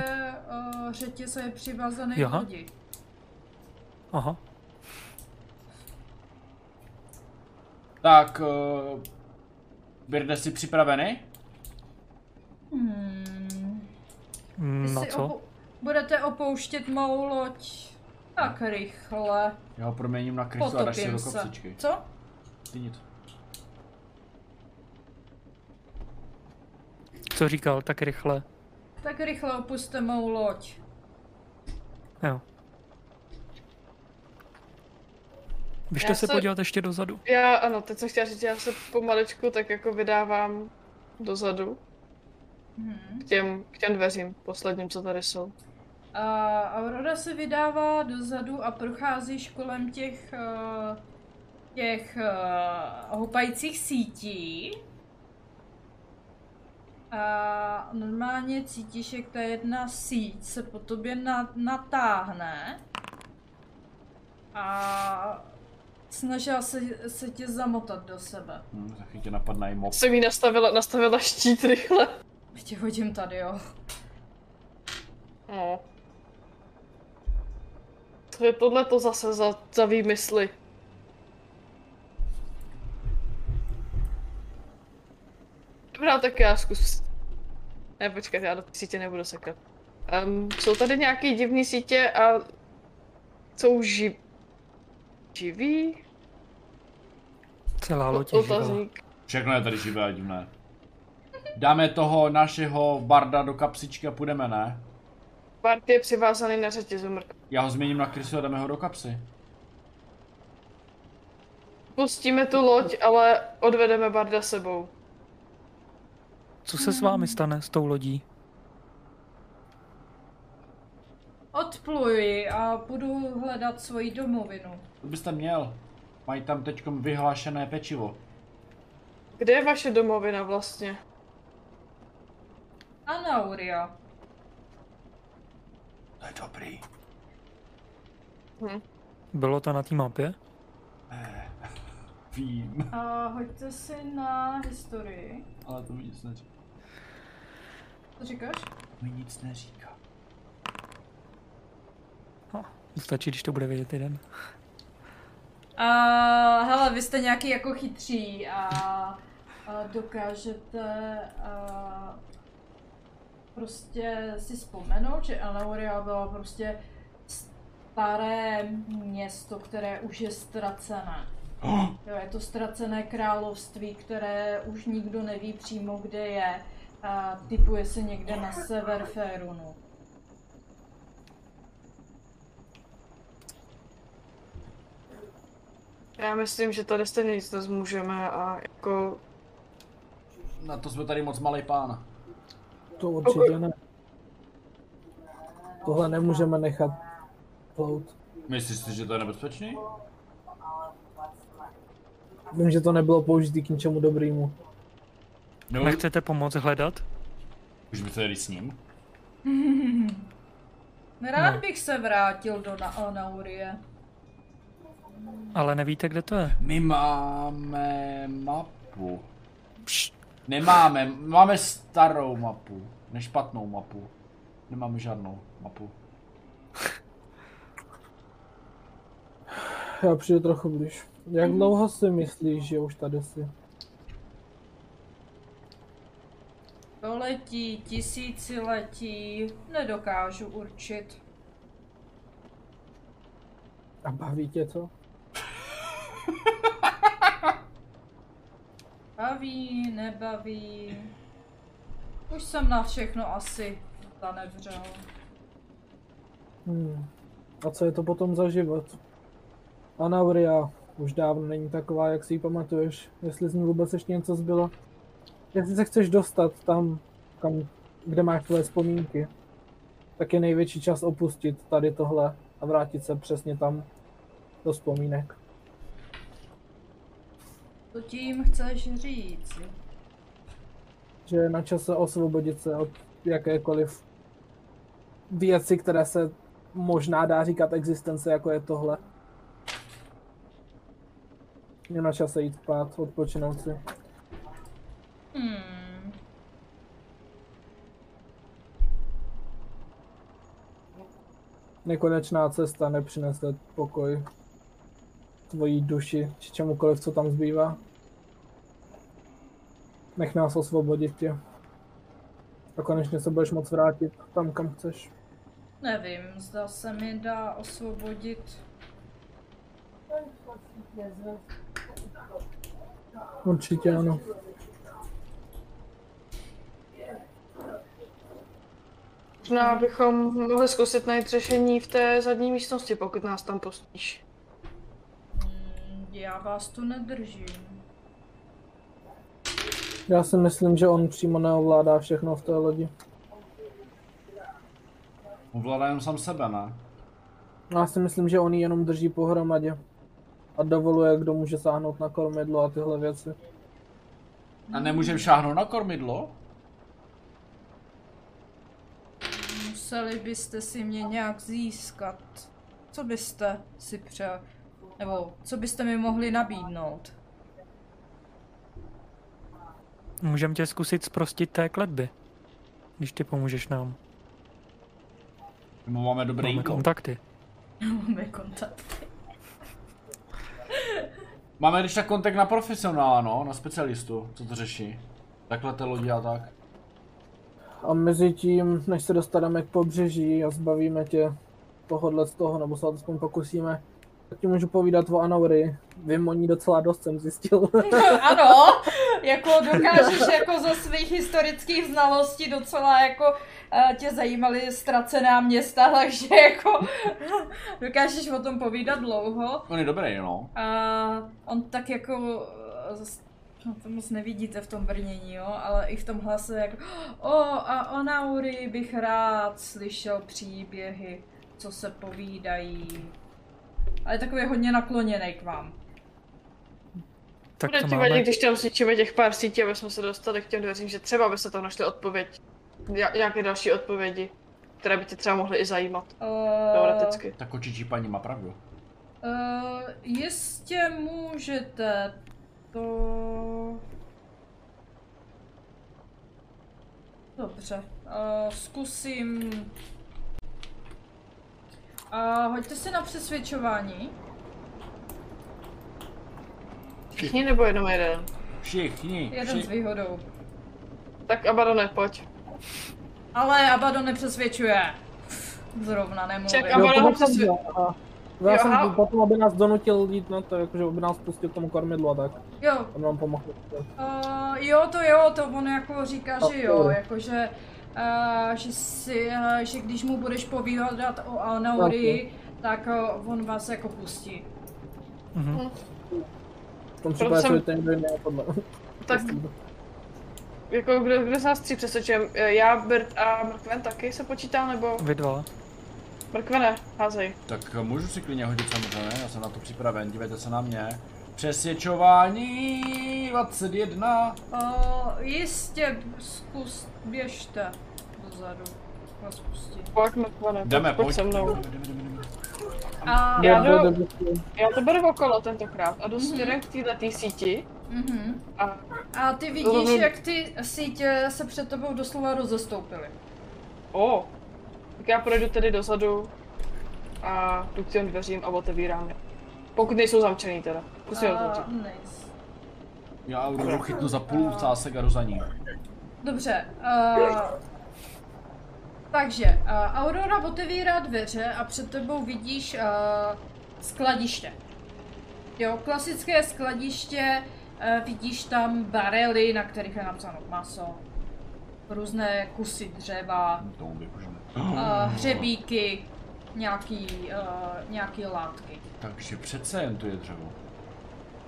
uh, řetěz a je přivázaný k lodi. Aha. Tak, uh, Birde, jsi připravený? Hmm. Mm, Na co? opo- budete opouštět mou loď tak rychle, Já ho proměním na krysu a dáš si potopím do se. kopsičky. Co? Ty nic. Co říkal tak rychle? Tak rychle opuste mou loď. Jo. Běžte Já se se- podívat ještě dozadu. Já, ano, teď jsem chtěla říct, já se pomaličku tak jako vydávám dozadu. Hmm. K těm, k těm dveřím posledním, co tady jsou. A Aurora se vydává dozadu a procházíš kolem těch, eh, těch uh, houpajících sítí. A normálně cítíš, jak ta jedna síť se po tobě na, natáhne. A snažila se, se tě zamotat do sebe. Hm, taky tě napadne i mop. Jsem jí nastavila, nastavila štít rychle. Tě hodím tady, jo. No. Co je tohle to zase za, za výmysly? Dobrá, tak já zkus. Ne, počkat, já do té sítě nebudu sekat. Um, jsou tady nějaký divný sítě a jsou ži... živí? Celá loď je živá. Všechno je tady živé a divné. Dáme toho našeho barda do kapsičky a půjdeme, ne? Bart je přivázaný na řetězu mrk. Já ho změním na krysu a dáme ho do kapsy. Pustíme tu loď, ale odvedeme Barda sebou. Co se s vámi stane s tou lodí? Od odpluji a budu hledat svoji domovinu. To byste měl. Mají tam teďkom vyhlášené pečivo. Kde je vaše domovina vlastně? Anauria. To je dobrý. Hm. Bylo to na té mapě? Vím, A hoďte si na historii. Ale to mi nic neříká. Co říkáš? Mi nic neříká. Stačí, když to bude vědět jeden. A hele, vy jste nějaký jako chytří a, a dokážete a, prostě si vzpomenout, že Anauria byla prostě staré město, které už je ztracené. Jo, je to ztracené království, které už nikdo neví přímo, kde je. A typuje se někde na sever Ferunu. Já myslím, že tady stejně nic nezmůžeme a jako... Na to jsme tady moc malý pán. To určitě ne. Tohle nemůžeme nechat plout. Myslíš si, že to je nebezpečný? Vím, že to nebylo použitý k ničemu dobrýmu. Nebo Nechcete pomoct hledat? už byste jeli s ním? Rád No. bych se vrátil do Na- Anaurie. Ale nevíte, kde to je? My máme mapu. Nemáme, máme starou mapu. Nešpatnou mapu. Nemáme žádnou mapu. Já přijdu trochu blíž. Jak dlouho si myslíš, že už tady jsi? Století, tisíciletí, nedokážu určit. A baví tě to? Baví, nebaví. Už jsem na všechno asi zanevřel. Hmm. A co je to potom za život? Anauria už dávno není taková, jak si ji pamatuješ. Jestli z ní vůbec ještě něco zbylo. Jestli se chceš dostat tam, kam, kde máš tvoje vzpomínky, tak je největší čas opustit tady tohle a vrátit se přesně tam do vzpomínek. Co tím chceš říct? Že je na čase osvobodit se od jakékoliv věci, které se možná dá říkat existence, jako je tohle. Je na čase jít spát, odpočinout si. Hmm. Nekonečná cesta nepřinese pokoj tvojí duši, či čemukoliv, co tam zbývá. Nech nás osvobodit tě. A konečně se budeš moc vrátit tam, kam chceš. Nevím, zda se mi dá osvobodit. Určitě ano. Možná bychom mohli zkusit najít řešení v té zadní místnosti, pokud nás tam pustíš. Hmm, já vás tu nedržím. Já si myslím, že on přímo neovládá všechno v té lodi. Ovládá jenom sám sebe, ne? Já si myslím, že on ji jenom drží pohromadě. A dovoluje, kdo může sáhnout na kormidlo a tyhle věci. A nemůžeme šáhnout na kormidlo? Museli byste si mě nějak získat. Co byste si přál? Nebo co byste mi mohli nabídnout? Můžeme tě zkusit zprostit té kletby. Když ty pomůžeš nám. My máme dobré Máme kontakty. Máme kontakty. Máme když tak kontakt na profesionála, no, na specialistu, co to řeší. Takhle ty lodi a tak. A mezi tím, než se dostaneme k pobřeží a zbavíme tě tohohle z toho, nebo se alespoň pokusíme, tak ti můžu povídat o Anaury. Vím o ní docela dost, jsem zjistil. ano, jako dokážeš jako ze svých historických znalostí docela jako tě zajímaly ztracená města, takže jako dokážeš o tom povídat dlouho. On je dobrý, no. A on tak jako, eh, no to moc nevidíte v tom brnění, jo, ale i v tom hlase jako, o a o Nauri bych rád slyšel příběhy. co se povídají. Ale je takový hodně nakloněný k vám. Tak Bude to máme. když tam zničíme těch pár sítí, aby jsme se dostali k těm dveřím, že třeba by se tam našly odpověď. Ja- nějaké další odpovědi, které by tě třeba mohly i zajímat. Uh, Teoreticky. Ta kočičí paní má pravdu. Uh, jistě můžete to... Dobře, uh, zkusím... Uh, hoďte si na přesvědčování. Všichni nebo jenom jeden? Všichni, Jeden s všichni. výhodou. Tak Abadone, pojď. Ale Abado nepřesvědčuje. Zrovna nemluvím. Ček, ho aha. Já Jo, jsem potom, aby nás donutil jít na to, jakože aby nás pustil k tomu kormidlu a tak. Jo, Aby nám pomohl. Uh, jo, to jo, to on jako říká, A že jo, jo. jakože, uh, že, si, uh, že když mu budeš povídat o Anaurii, tak uh, on vás jako pustí. Mhm. V tom případě jsem- se ten kdo podle. Tak jako kdo, kdo z nás tří přesvědčujem? Já, Bert a Mrkven taky se počítá, nebo? Vy dva. Mrkvene, házej. Tak můžu si klidně hodit samozřejmě, já jsem na to připraven, dívejte se na mě. Přesvědčování 21. Uh, jistě, zkus, běžte dozadu. Vás pustí. Pojď Mrkvene, Jdeme, pojď, pojď. se mnou. Jdeme, jdeme, jdeme, jdeme. A, Já Jde, jdu-. Já to beru okolo tentokrát a jdu směrem k této síti mhm. a a ty vidíš, jak ty sítě se před tebou doslova rozestoupily. o, tak já projdu tedy dozadu a jdu k těm dveřím a otevírám je. Pokud nejsou zamčený teda. Zkusím otevřít. nice. Já Auroru chytnu za půl cásek a jdu za ní. Dobře. Uh, takže, uh, Aurora otevírá dveře a před tebou vidíš uh, skladiště. Jo, klasické skladiště, uh, vidíš tam barely, na kterých je napsáno maso, různé kusy dřeva, uh, hřebíky, nějaký, uh, nějaký látky. Takže přece jen to je dřevo.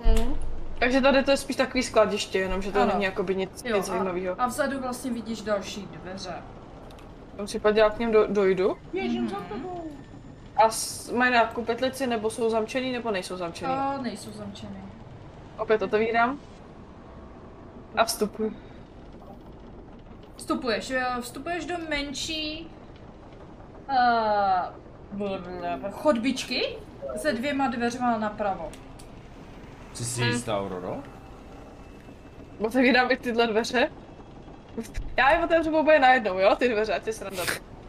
Mhm. Takže tady to je spíš takový skladiště, jenom že to Ano. není jakoby nic, Jo, nic zajímavého. a, a vzadu vlastně vidíš další dveře. V tom případě já k něm do, dojdu. Běžím za tebou. A s, mají nějakou petlici, nebo jsou zamčený, nebo nejsou zamčený. A nejsou zamčeny. Opět otevírám. A vstupuji. Vstupuješ, jo, vstupuješ do menší uh, chodbičky se dvěma dveřma napravo. Jsi si jistá, Auroro? Otevírám i tyhle dveře. Já je otevřu oboje najednou, jo, ty dveře, ať je sranda.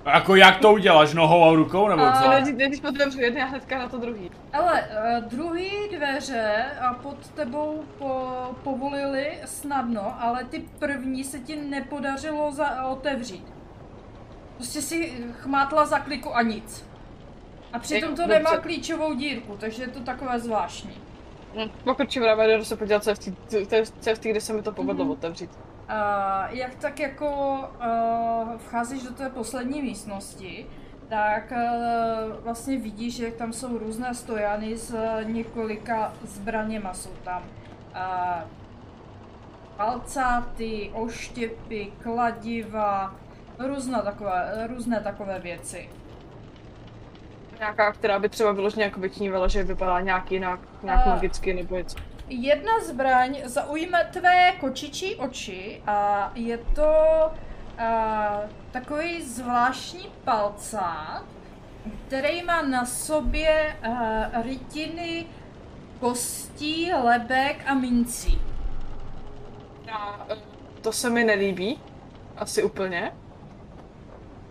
A jako jak to uděláš, nohou a rukou, nebo A- co? Než, než otevřu jedny a hnedka na to druhý. Ale uh, druhý dveře a pod tebou po, povolili snadno, ale ty první se ti nepodařilo za, otevřít. Prostě si chmátla za kliku a nic. A přitom to nemá klíčovou dírku, takže je to takové zvláštní. Hm, Pokročím ráme, jdu se podívat, co je v té, kde se mi to povedlo Mhm. otevřít. A jak tak jako uh, vcházíš do té poslední místnosti, tak uh, vlastně vidíš, jak tam jsou různé stojany s uh, několika zbraněma. Jsou tam uh, palcáty, oštěpy, kladiva, různé takové, různé takové věci. Nějaká, která by třeba vyloženě jako vyčnívala, že vypadá nějak jinak, nějak A- magicky nebo něco. Jedna zbraň zaujme tvé kočičí oči a je to a, takový zvláštní palcát, který má na sobě a, rytiny kostí, lebek a mincí. Já, eh, to se mi nelíbí, asi úplně.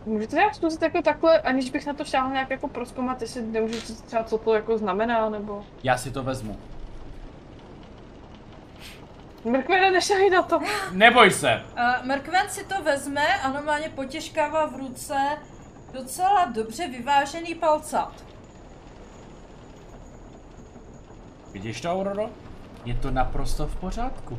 Můžete nějak zkusit jako takhle, aniž bych na to šáhl nějak jako proskoumat, jestli nemůžu říct třeba, co to jako znamená, nebo... Já si to vezmu. Mrkvene, nešahej na to! Neboj se! A Mrkven si to vezme a normálně potěžkává v ruce docela dobře vyvážený palcát. Vidíš to, Auroro? Je to naprosto v pořádku.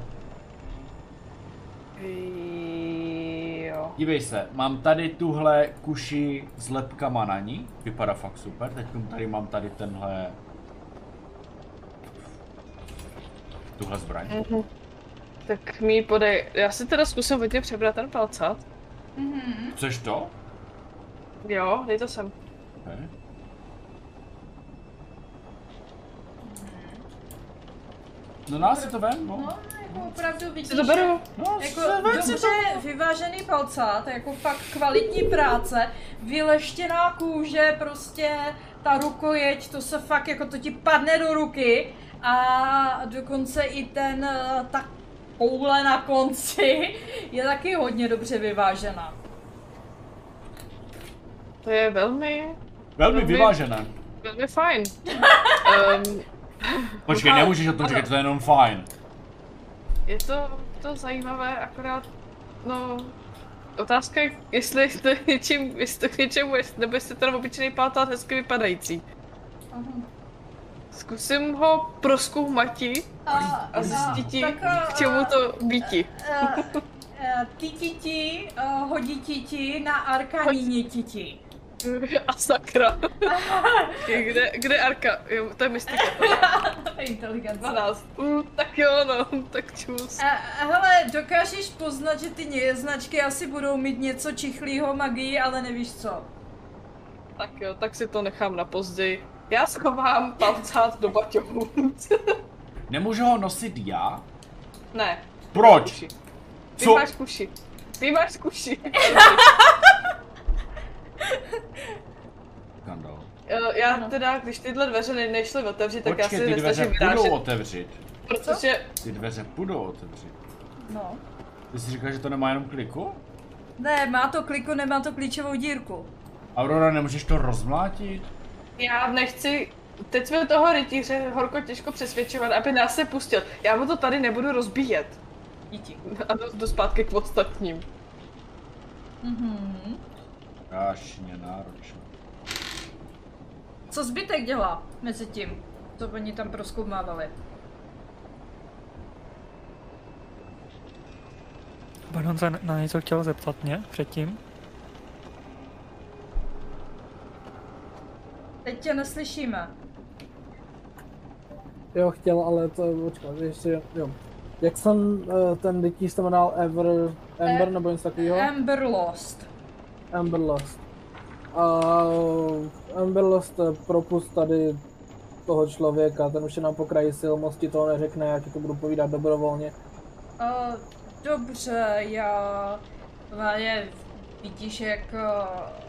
Jo. Dívej se, mám tady tuhle kuši s lepkama na ní, vypadá fakt super, teď tady mám tady tenhle... Tuhle zbraň. Mhm. Tak mi podej. Já si teda zkusím hodně přebrat ten palcát. Mhm. Chceš to? Jo, dej to sem. Okay. No dá si to ven, no. No, jako opravdu vidíš, to beru. No, Jako dobře vyvážený palcát, jako fakt kvalitní práce, vyleštěná kůže, prostě ta rukojeť, to se fakt, jako to ti padne do ruky a dokonce i ten, eh, ta koule na konci je taky hodně dobře vyvážená. To je velmi, Velmi Velmi- vyvážené. velmi fajn. um, Počkej, nemůžeš o tom říkat, to je jenom fajn. je to, to zajímavé, akorát, no, otázka je, jestli to je něčím, jestli to k něčemu, nebo jestli to je obyčejný plátát hezky vypadající. Zkusím ho proskoumatí A, a zjistit, tak, k čemu to býti. a- a Ty titi, a hodí titi na arkaníně titi. A sakra. kde, kde Arka? Jo, to je mystika. Inteligence. 12. Uh, tak jo, no, tak čus. A, hele, dokážeš poznat, že ty značky asi budou mít něco čichlýho magii, ale nevíš co. Tak jo, tak si to nechám na později. Já schovám palcát do baťohu. Nemůžu ho nosit já? ne, Proč? kuši. Ty Co? máš kuši. Ty máš kuši. Já teda, když tyhle dveře ne- nešly otevřít, tak já Počkej, si ty dveře budou vyrážet, otevřít. protože Ty dveře budou otevřít. No. Ty jsi říkal, že to nemá jenom kliku? Ne, má to kliku, nemá to klíčovou dírku. Aurora, nemůžeš to rozmlátit? Já nechci Teď jsme toho rytíře horko těžko přesvědčovat, aby nás se pustil. Já mu to tady nebudu rozbíjet. Díky. A jdu, jdu zpátky k ostatním. Mhm. Strašně náročné. Co zbytek dělá mezi tím, co oni tam proskoumávali? Baron se na něco chtěl zeptat mě předtím. Teď tě neslyšíme. Jo, chtěl, ale to, počkat, ještě, jo. Jak jsem uh, ten rytíř se jmenoval Ever, Ember Eh, nebo něco takového? Amber Lost. Amber Lost. A Amber Lost eh, propust tady toho člověka, ten už je na pokraji sil, moc ti toho neřekne, já ti to budu povídat dobrovolně. Uh, dobře, já... Váně, vidíš, jak... Uh,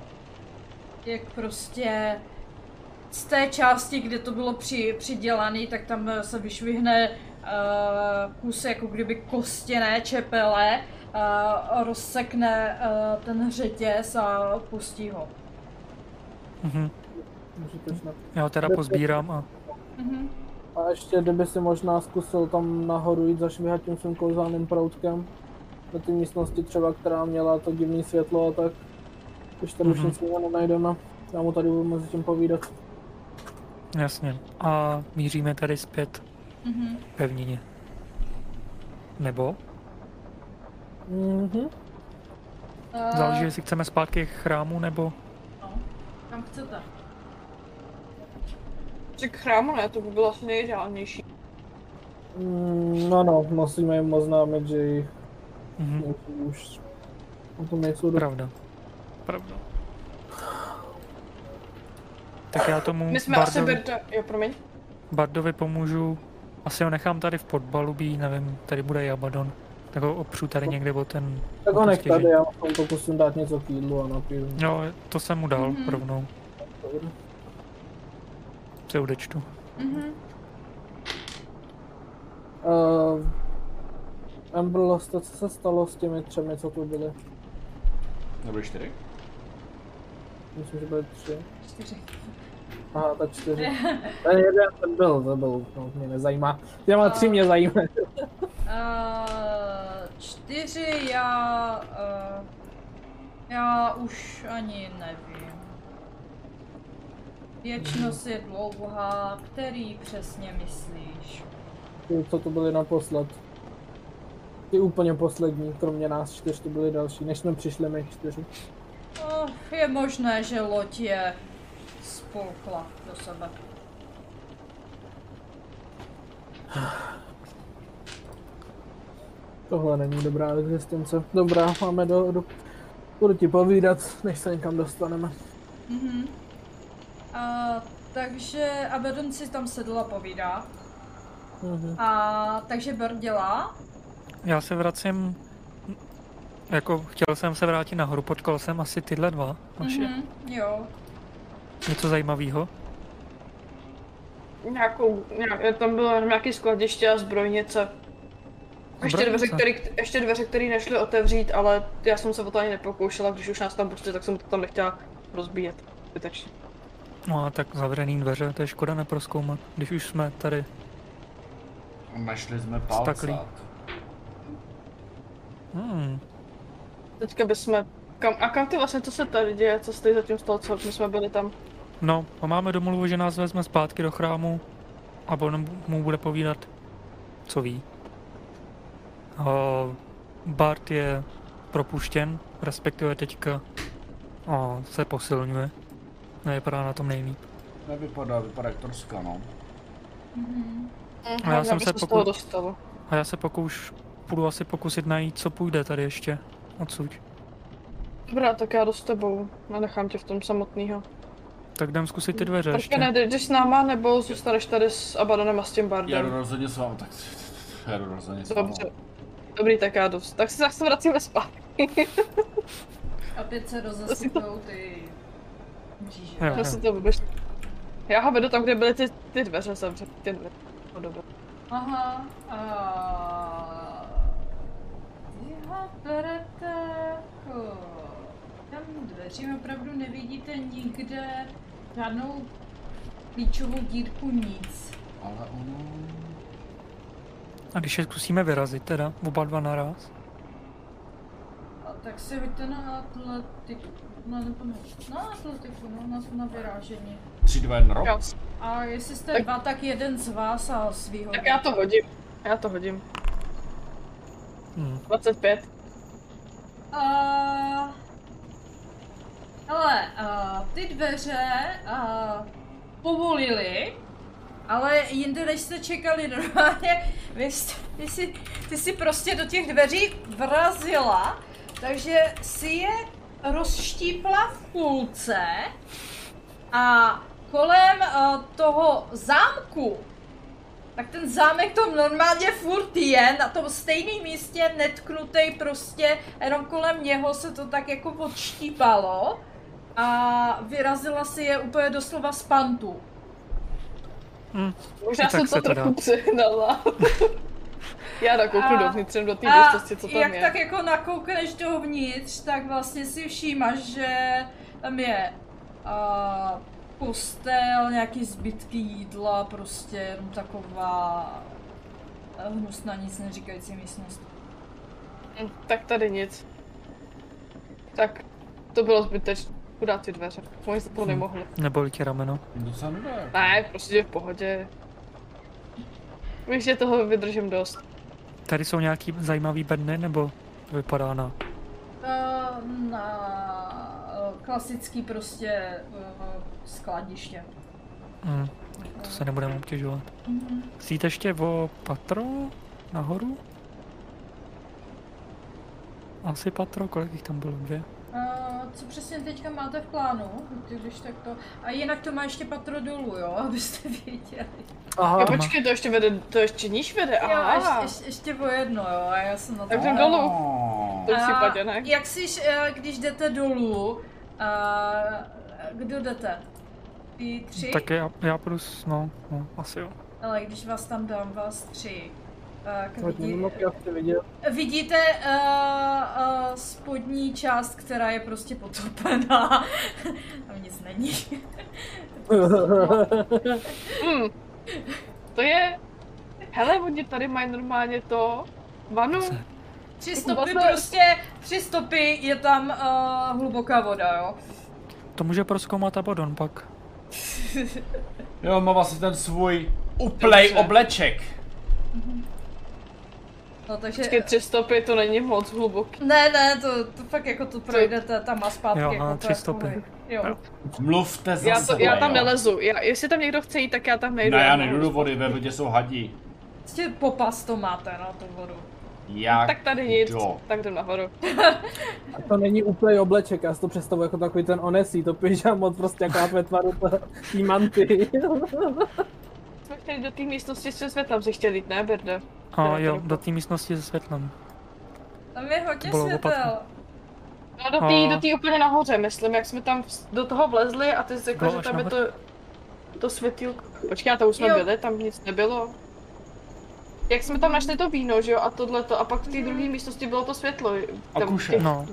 jak prostě... Z té části, kde to bylo při, přidělané, tak tam eh, se vyšvihne uh, kus jako kdyby kostěné čepele, uh, rozsekne uh, ten řetěz a pustí ho. Mhm. Můžete snad. Já ho teda pozbírám a Mhm. A ještě kdyby si možná zkusil tam nahoru jít zašvihat tím svým kouzelným proutkem. Do té místnosti třeba, která měla to divné světlo a tak. Když tady už Mhm. nic jiného nenajdeme, já mu tady budu mezi tím povídat. Jasně. A míříme tady zpět Mhm. k pevnině. Nebo? Mhm. Uh, Záleží, jestli chceme zpátky k chrámu, nebo... No, kam chcete? Že k chrámu ne, to by bylo asi nejideálnější. Mm, no no, musíme jim oznámit, že jich Mhm. už o tom nejsou do... Pravda. Pravda. Tak já tomu My jsme asi Bardovi, Berta, jo promiň. Bardovi pomůžu. Asi ho nechám tady v podbalubí, nevím, tady bude i Abaddon. Tak ho opřu tady někde o ten... Tak ho nech tady, já mu pokusím dát něco k jídlu a napiju. Jo, to jsem mu dal Mhm. rovnou. Se odečtu. Mhm. Uh, Amber Lost, co se stalo s těmi třemi, co tu byli? Nebyly čtyři? Myslím, že byly tři. Čtyři. Aha, tak čtyři. Ten jeden ten byl, to byl, no, mě nezajímá. Těma tři mě zajímají. Uh, čtyři já... Uh, já už ani nevím. Věčnost je dlouhá, který přesně myslíš? Ty, co tu byli naposled. Ty úplně poslední, kromě nás čtyř, tu byli další, než jsme přišli my čtyři. Oh, je možné, že loď je spolkla do sebe. Tohle není dobrá existence. Dobrá, máme do, do... Budu ti povídat, než se někam dostaneme. Mhm. A, takže Abaddon si tam sedl a povídá. Mhm. A takže Bird dělá. Já se vracím, jako chtěl jsem se vrátit nahoru, potkal jsem asi tyhle dva naše. Mhm, jo. Něco zajímavého. Nějakou, nějak, tam bylo jenom nějaký skladiště a zbrojnice. Ještě dveře, který, ještě dveře, které nešly otevřít, ale já jsem se o to ani nepokoušela, když už nás tam pustili, tak jsem to tam nechtěla rozbíjet. Zbytečně. No a tak zavřený dveře, to je škoda neproskoumat, když už jsme tady. Našli jsme palcát. Hmm, Teďka bychom... Kam, a kam ty vlastně, co se tady děje, co stojí za tím stol, co my jsme byli tam? no a máme domluvu, že nás vezme zpátky do chrámu a on mu bude povídat, co ví. A Bart je propuštěn, respektive teďka a se posilňuje. Nevypadá na tom nejlíp. Nevypadá, vypadá jak troska, no. A já jsem se dostal. A já se pokouš, budu asi pokusit najít, co půjde tady ještě odsud. Dobrá, tak já jdu s tebou. Nenechám tě v tom samotného. Tak jdem zkusit ty dveře Tak ještě. ne, jdeš s náma, nebo zůstaneš tady s Abadonem a s tím Já jdu Bardem? rozhodně s vámi, tak já jdu rozhodně s vámi. Dobře. Dobrý, tak já jdu. Tak se zase vracíme zpátky. Opět se rozesypou ty mříže. Já si to vůbec... Já ho vedu tam, kde byly ty, ty dveře zavřené. Ty dveře. No, dobré. Aha. A... Vy ho berete jako... Tam dveřím opravdu nevidíte nikde žádnou klíčovou dírku, nic. Ale ono... A když je zkusíme vyrazit teda, oba dva naraz. A tak si hoďte na atletiku. No, nebo ne. Na atletiku, no, na, na vyrážení. 3, 2, 1, rok. A jestli jste Tak- dva, tak jeden z vás a svýho. tak já to hodím. Já to hodím. Hmm. 25. Uh, hele, uh, ty dveře uh, povolili, ale jinde než jste čekali normálně, vy, jste, ty, si, ty si prostě do těch dveří vrazila, takže si je rozštípla v půlce a kolem uh, toho zámku tak ten zámek to normálně furt je na tom stejném místě, netknutý prostě, jenom kolem něho se to tak jako odštípalo a vyrazila si je úplně doslova z pantu. Hmm. Možná jsem se to trochu dá. přehnala. já nakouknu A- dovnitř, jsem do té místnosti, co tam jak je. tak jako nakoukneš dovnitř, tak vlastně si všímáš, že tam je uh, postel, nějaký zbytky jídla, prostě jenom taková eh, hnusná, nic neříkající místnost. Hm, Tak tady nic. Tak, to bylo zbytečné. Chudá ty dveře. Oni se to Hm. nemohli. Neboli ti rameno. Docela nedá. Ne, prostě v pohodě. Víš, že toho vydržím dost. Tady jsou nějaký zajímavý bedny, nebo to vypadá na... Uh, na uh, klasický prostě uh, skladiště. Hmm. To se nebudeme obtěžovat. Chcete ještě o patro nahoru? Asi patro, kolik jich tam bylo? Dvě? Uh, co přesně teďka máte v plánu? Ty, Když tak to... A jinak to má ještě patro dolů, jo, abyste věděli. Aha, Jo, počkej, to ještě vede, to ještě níž vede, Jo, aha. ještě, ještě, ještě o jedno, jo, a já jsem na to... Tak jdem dolů. Oh. V tom případě ne. jak si, eh, když jdete dolů, a kdo jdete? Ty tři? Tak já, já půjdu s... No, no, asi jo. Ale když vás tam dám, vás tři. Tak vidí, vidět. vidíte uh, uh, spodní část, která je prostě potopená. Tam nic není. Hm. To je... Hele, oni tady mají normálně to... Vanu. Tři stopy Vlastně- prostě, tři stopy je tam uh, hluboká voda, jo. To může proskoumat Abadon pak. Jo, má vlastně ten svůj uplej Dobře. obleček. No takže... Počkej, tři stopy, to není moc hluboký. Ne, ne, to, to fakt jako to projdete tam a zpátky. Jo, jako tři stopy. Jo. Mluvte za Já, to, sebe, já tam jo. nelezu. Já, jestli tam někdo chce jít, tak já tam nejdu. Ne, já nejdu do vody, ve vodě jsou hadí. Prostě popas to máte na tu vodu. Jak Tak tady nic, kdo? tak jdem nahoru. A to není úplný obleček, já si to představuji jako takový ten onesí, to pyžamo prostě jako ve tvaru té manty. Jsme chtěli do té místnosti se světlem, si chtěli jít, ne, Birde? A Jo, do té místnosti se světlem. Tam je hodně Bylo světel. No do té A- do té úplně nahoře, myslím, jak jsme tam do toho vlezli a ty jsi Bylo že tam je to, to světýlko. Počkej, a to už jsme Jo. byli, tam nic nebylo. Jak jsme tam našli to víno, že jo, a tohleto, a pak v té druhé místnosti bylo to světlo. A tam kuše. No.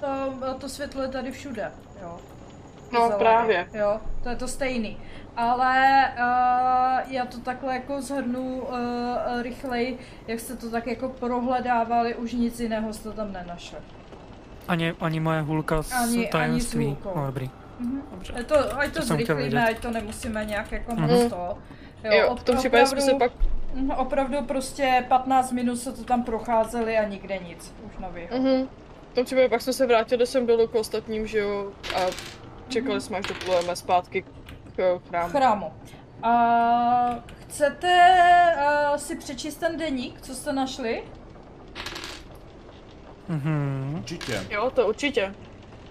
To, to světlo je tady všude, jo. No Zelený, právě. Jo, to je to stejný. Ale uh, já to takhle jako zhrnu uh, rychleji, jak jste to tak jako prohledávali, už nic jiného jste tam nenašli. Ani, ani moje hulka z Ani- ani s tajemství. No dobrý. Mhm. Dobře. Je to, ať to, To zrychlíme, ať to nemusíme nějak jako Mhm. moc to. Jo, v tom případě jsme se pak, Mhm, Opravdu prostě 15 minut se to tam procházeli a nikde nic. Už nový. mhm. v tom případě pak jsme se vrátili sem dolů k ostatním, že jo, a čekali jsme, až doplujeme zpátky k chrámu. chrámu. A chcete uh, si přečíst ten deník, co jste našli? Mhm. Určitě. Jo, to určitě.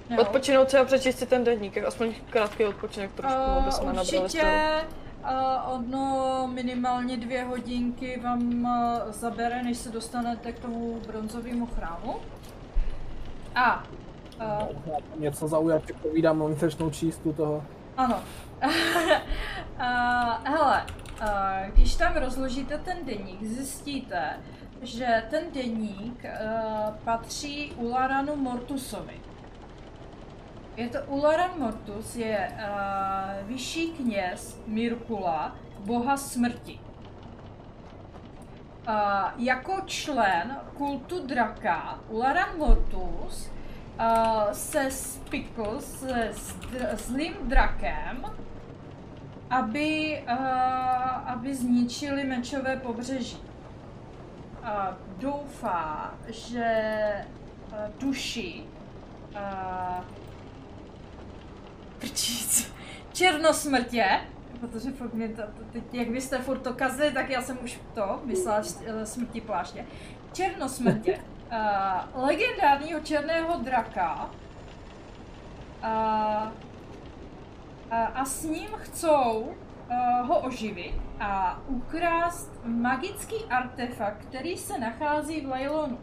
Jo. Odpočinout se a přečíst si ten deník, aspoň krátký odpočinek trošku, aby jsme Uh, nabrali určitě stylu. uh, ono minimálně dvě hodinky vám uh, zabere, než se dostanete k tomu bronzovému chrámu. A uh, Něco zaujat, povídám, oni začnou číst tu toho. Ano. Uh, hele, uh, když tam rozložíte ten deník, zjistíte, že ten deník uh, patří Ularanu Mortusovi. Je to Ularan Mortus, je uh, vyšší kněz Mirkula, boha smrti. Uh, jako člen kultu draka Ularan Mortus uh, se spikl se zdr- zlým drakem, aby, uh, aby zničili mečové pobřeží. Uh, doufá, že uh, duši uh, prčíc, černosmrtě, protože furt mě to, to, teď, jak vy jste furt to kazili, tak já jsem už to myslela smrti pláště. Černosmrtě, uh, legendárního černého draka, uh, a, a s ním chcou uh, ho oživit a ukrást magický artefakt, který se nachází v Leilonu.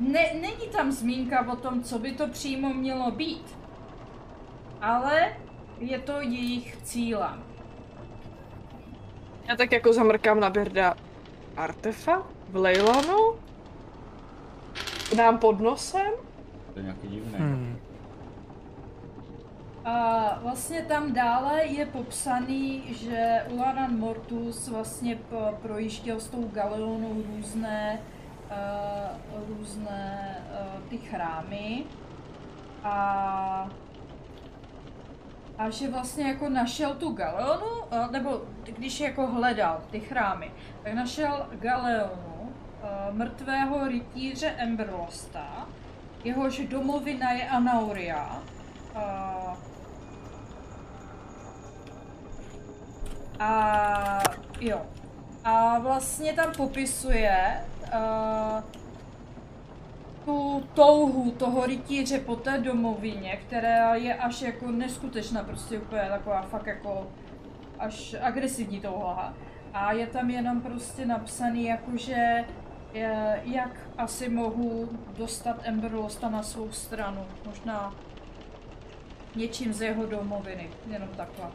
Ne, není tam zmínka o tom, co by to přímo mělo být, ale je to jejich cílem. Já tak jako zamrkám na Birda. Artefakt? V Leilanu? Nám pod nosem? To je nějaký divný. Hmm. A vlastně tam dále je popsaný, že Ularan Mortus vlastně projížděl s tou Galeonou různé, uh, různé uh, ty chrámy a a že vlastně jako našel tu Galeonu, uh, nebo když jako hledal ty chrámy, tak našel Galeonu, uh, mrtvého rytíře Emberlosta, jehož domovina je Anauria, uh, A jo. A vlastně tam popisuje uh, tu touhu toho rytíře po té domovině, která je až jako neskutečná, prostě úplně taková fakt jako až agresivní touha. A je tam jenom prostě napsaný jakože je, jak asi mohu dostat Emberlosta na svou stranu. Možná něčím z jeho domoviny, jenom takhle.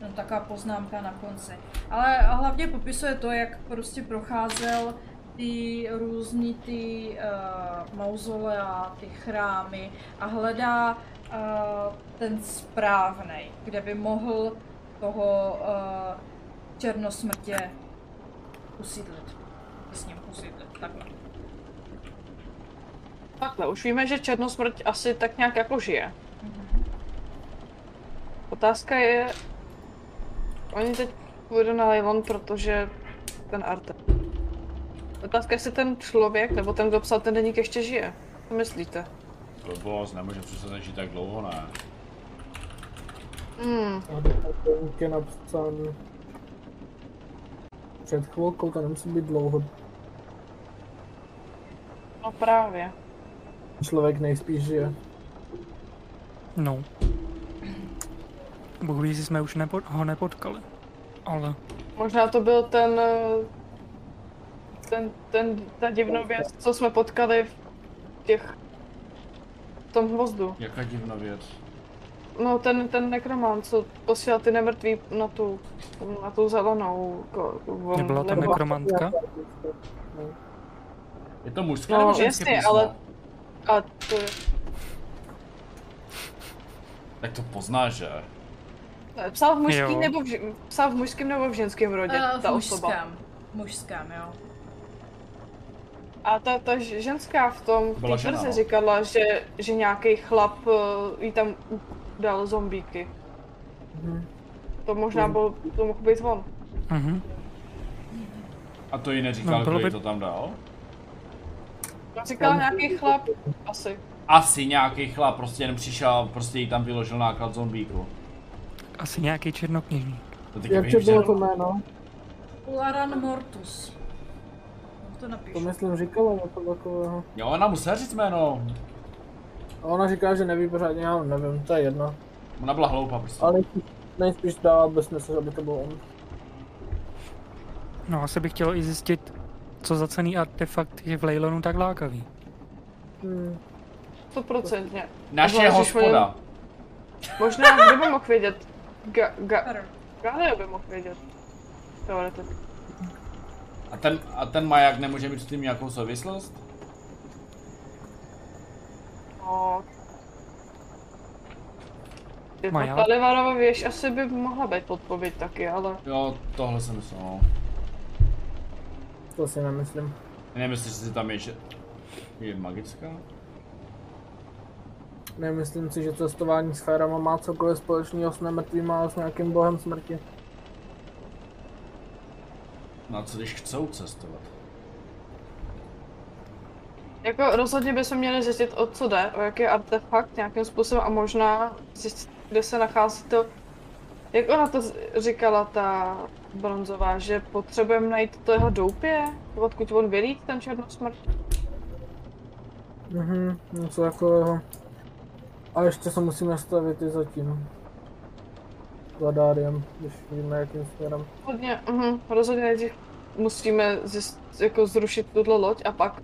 Jenom taková poznámka na konci. Ale hlavně popisuje to, jak prostě procházel ty různý ty uh, mauzolea, ty chrámy a hledá uh, ten správný, kde by mohl toho uh, černosmrtě usídlit. S ním usídlit, takhle. Takhle, už víme, že Černosmrť asi tak nějak jako žije. Otázka je... Oni teď půjdou na Leilon, protože ten Arte. Otázka je, jestli ten člověk, nebo ten, kdo psal ten deník, ještě žije. Co myslíte? Blbost, nemůže přece začít tak dlouho, ne? Hmm, A deník je napsaný. Před chvilkou to nemusí být dlouho. No právě. Člověk nejspíš žije. No. Bůh ví, jsme už nepo, ho nepotkali. Ale Možná to byl ten, ten, ten, ta divnověc, co jsme potkali v těch, v tom hvozdu. Jaká divná věc. No ten, ten nekromant, co posílal ty nemrtví na tu, na tu zelenou. Ko, ko, nebyla tam nebo- nekromantka? Je to mužské No, nebo ženské jasně, písmo? ale- A to je, Tak to poznáš, že? psal v mužským Jo. nebo v, ži- psal v mužském nebo v ženském rodě, Uh, ta v osoba. mužském. Mužském, jo. A ta, ta ženská v tom, v té no. říkala, že, že nějaký chlap uh, jí tam dal zombíky. Mhm. To možná byl, to mohl být on. Mhm. A to jí neříkal, No, bylo kdo jí by- to tam dal? Říkal nějaký chlap, asi. Asi nějaký chlap prostě jen přišel, prostě jí tam vyložil náklad zombíku. Asi nějaký černokněžník. To teď Jak to bylo to jméno? Ularan Mortus. To To napíšu. myslím říkala něco takového. Jo, ona musela říct jméno. A ona říká, že neví pořádně, já nevím, to je jedno. Ona byla hloupá prostě. Ale nejspíš dává bez smysl, aby to byl on. No asi bych chtěl i zjistit, co za cený artefakt je v Leylonu tak lákavý. Hmm. Stoprocentně. Naše hospoda. Možná, kdo by mohl vědět? Ga, ga. Galio by mohl vědět. Teoreticky. A ten, a ten maják nemůže mít s tím nějakou souvislost? No. Je to Maják? Kalivarova věž asi by mohla být odpověď taky, ale Jo, tohle jsem myslel, no. To si nemyslím. Nemyslíš, že si tam je, že je magická? Nemyslím si, že cestování sférama má cokoliv společného s nemrtvýma a s nějakým bohem smrti. No a co když chcou cestovat? Jako rozhodně by se měli zjistit, o co jde, o jaký artefakt nějakým způsobem a možná zjistit, kde se nachází to, jak ona to říkala, ta bronzová, že potřebujeme najít to jeho doupě, odkud on vylít, ten černosmrt. Mhm, něco takového. A ještě se musíme nastavit i zatím. Za Dáriem, když víme jakým směrem. Hodně, mhm, rozhodně nejdřív musíme zjist, jako zrušit tuhle loď a pak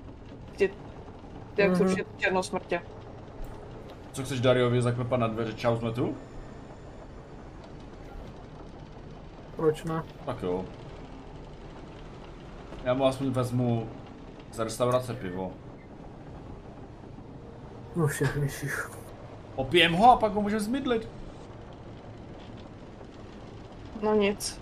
jít, jak Mhm. zrušit černosmrtě. Co chceš Dariovi zaklepat na dveře? Čau, jsme tu? Proč ne? Tak jo. Já mu aspoň vezmu z restaurace pivo. No všech vyšších. Opijem ho a pak ho můžeme zmydlit. No nic.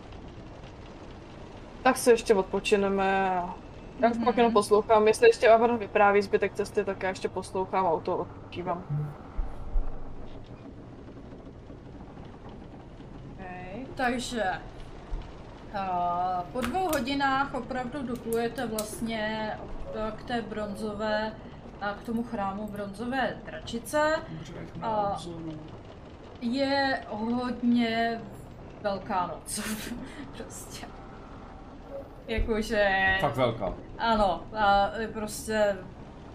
Tak se ještě odpočineme a já mm-hmm. pak jenom poslouchám. Jestli ještě Avaron vypráví zbytek cesty, tak já ještě poslouchám a u toho odpočívám. Okay, takže a, po dvou hodinách opravdu doplujete vlastně k té bronzové, a k tomu chrámu bronzové dračice. A je hodně velká noc. prostě. Jakože... Fakt velká. Ano, a je prostě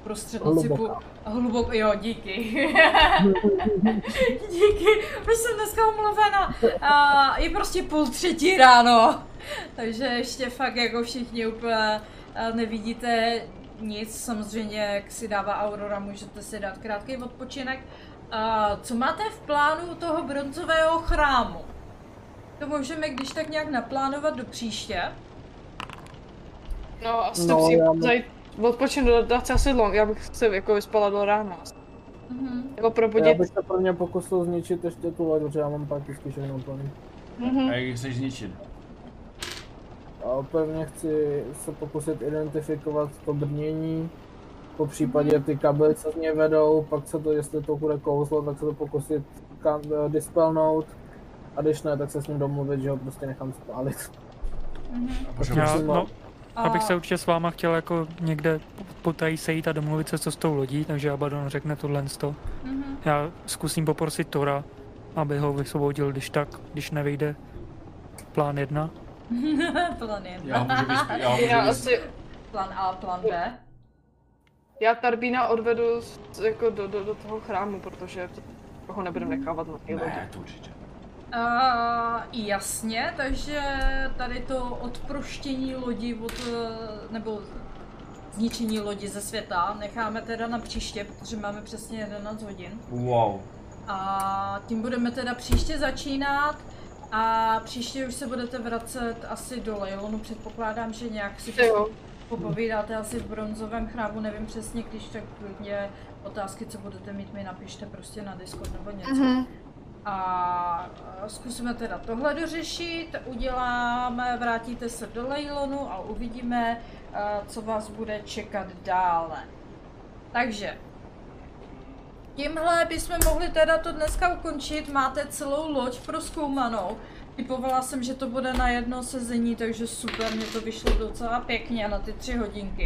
prostřed noci půl, Hluboká. hluboko, jo, díky. díky, už jsem dneska omluvena. A je prostě půl třetí ráno, takže ještě fakt jako všichni úplně nevidíte nic, samozřejmě jak si dává Aurora, můžete si dát krátký odpočinek. A co máte v plánu toho bronzového chrámu? To můžeme když tak nějak naplánovat do příště. No asi No, no, já já zajít odpočinout dát si asi long, já bych se jako vyspala do rána. Mhm. Jako Já probudit. bych se pro mě pokusil zničit ještě tu loď, protože já mám prakticky všechno plný. Mhm. A jak ji chceš zničit? A pevně chci se pokusit identifikovat to brnění, po případě ty kabely, co z něj vedou, pak se to, jestli to bude kouzlo, tak se to pokusit kam, eh, dispelnout. A když ne, tak se s ním domluvit, že ho prostě nechám spálit. Ho Já, no, A- abych se určitě s váma chtěl jako někde potají sejít a domluvit se co s tou lodí, takže Abaddon řekne tohle to. Mhm. Já zkusím poprosit Tora, aby ho vysvobodil, když tak, když nevyjde plán jedna. Plán 1. Já můžu já můžu Já asi, Plán A, plán B. já Tarbína odvedu z- jako do, do, do toho chrámu, protože to- ho nebudeme nechávat na té lodi. Ne, to určitě. Uh, jasně, takže tady to odproštění lodi od, eh, nebo zničení lodi ze světa necháme teda na příště, protože máme přesně 11 hodin. Wow. A tím budeme teda příště začínat a příště už se budete vracet asi do Leilonu, předpokládám, že nějak si To jo. popovídáte asi v bronzovém chrámu, nevím přesně, když tak klidně otázky, co budete mít, mi napište prostě na Discord nebo něco. Mhm. A eh, zkusíme teda tohle dořešit, uděláme, vrátíte se do Leilonu a uvidíme, eh, co vás bude čekat dále. Takže, tímhle bychom mohli teda to dneska ukončit, máte celou loď proskoumanou. Typovala jsem, že to bude na jedno sezení, takže super, mě to vyšlo docela pěkně na ty tři hodinky.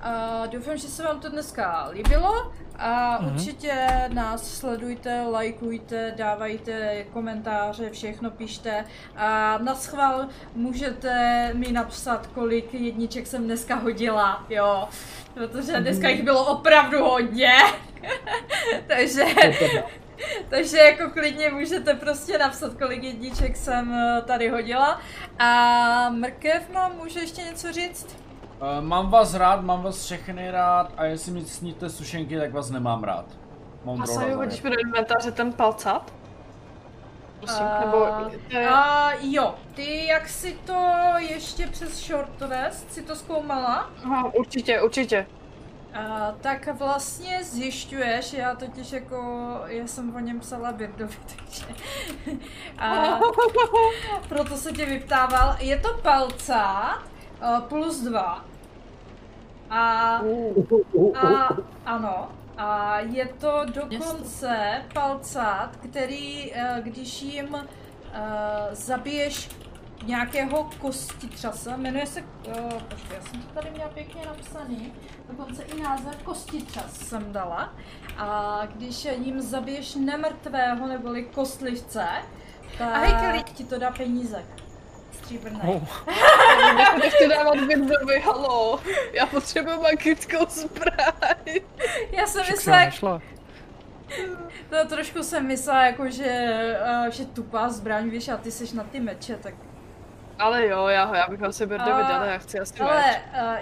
A doufám, že se vám to dneska líbilo a Mhm. určitě nás sledujte, lajkujte, dávajte komentáře, všechno pište. A na schvál můžete mi napsat, kolik jedniček jsem dneska hodila, jo, protože dneska jich bylo opravdu hodně, takže, takže jako klidně můžete prostě napsat, kolik jedniček jsem eh, tady hodila. A Mrkev mám, může ještě něco říct? Uh, mám vás rád, mám vás všechny rád a jestli mi sníte sušenky, tak vás nemám rád. A Moudro Saju, hodíš mi do inventáře ten palcát? Prosím, A- nebo je... A jo, ty jak si to ještě přes short rest si to zkoumala, Aha, určitě, určitě. a, tak vlastně zjišťuješ, já totiž jako, já jsem o něm psala Birdovi, takže a, proto se tě vyptával, je to palcát a, plus dva a A ano, a je to dokonce palcát, který, eh, když jim eh, zabiješ nějakého kostitřase, jmenuje se, uh, počkej, já jsem to tady měla pěkně napsaný, dokonce i název kostitřas jsem dala. A když jim zabiješ nemrtvého neboli kostlivce, tak ti to dá peníze. Stříbrné. Oh, Nechci dávat Birdovi, halo. Já potřebuji magickou zbraň. Já jsem myslela. To trošku jsem myslela, jako že, uh, že tupá zbraň, víš, a ty seš na ty meče, tak... Ale jo, já, ho, já bych ho asi Birdovi A- dala, já chci asi Ale meč.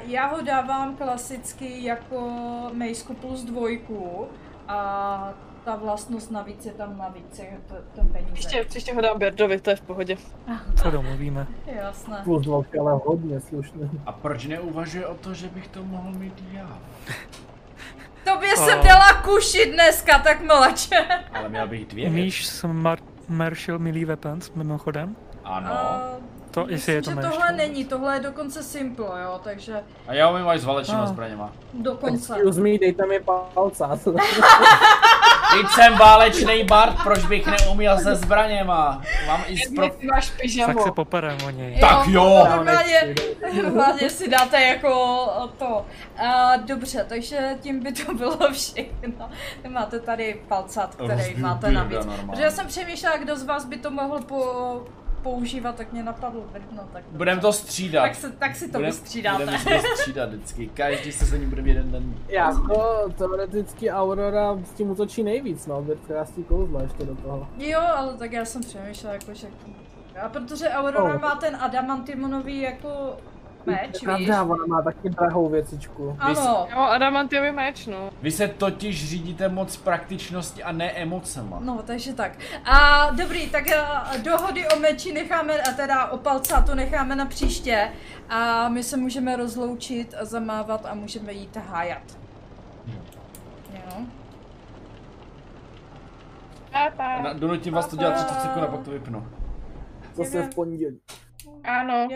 uh, já ho dávám klasicky jako mejsku plus dvojku a ta vlastnost navíc je tam navíc, je to, ten peníze. Příště, příště ho dám Birdovi, to je v pohodě. Co domluvíme? Jasné. Plus ale hodně slušný. A proč neuvažuje o to, že bych to mohl mít já? Tobě jsem dala kuši dneska, tak mlače. Ale měl bych dvě Umíš Smart Marshall Melee Weapons mimochodem? Ano. To, jestli je to že tohle to. není, tohle je dokonce simple, jo, takže A já umím až s válečnýma A. zbraněma. dokonce. Excuse me, dejte mi palcát. Teď jsem válečný bard, proč bych neuměl se zbraněma? Mám i z pro... Ty máš Tak pyžamo. se poperem o něj. Tak jo! Normálně, normálně si dáte jako to. A, dobře, takže tím by to bylo všechno. Máte tady palcat, který Rozbiju máte navíc. normálně. Protože já jsem přemýšlela, kdo z vás by to mohl po, používat, tak mě napadlo no tak dobře. Budem to střídat. tak, se, tak si to Budem- vystřídáte. Budeme si to střídat vždycky. Každý se za ní bude jeden den. jako teoreticky Aurora s tím útočí nejvíc, no, krásný kouzla ještě do toho. Jo, ale tak já jsem přemýšlela, jako, že... A protože Aurora Oh. má ten adamantimonový jako meč, víš? Pravda, ona má taky drahou věcičku. Ano, Jo, adamantiový meč, no. Vy se totiž řídíte moc praktičnosti a ne emocema. No, takže tak. A dobrý, tak a, dohody o meči necháme, a teda o palcátu necháme na příště. A my se můžeme rozloučit a zamávat a můžeme jít hájat. Jo. Na- Donutím vás to dělat 30 sekund a pak to vypnu. Zase v pondělí. Ano.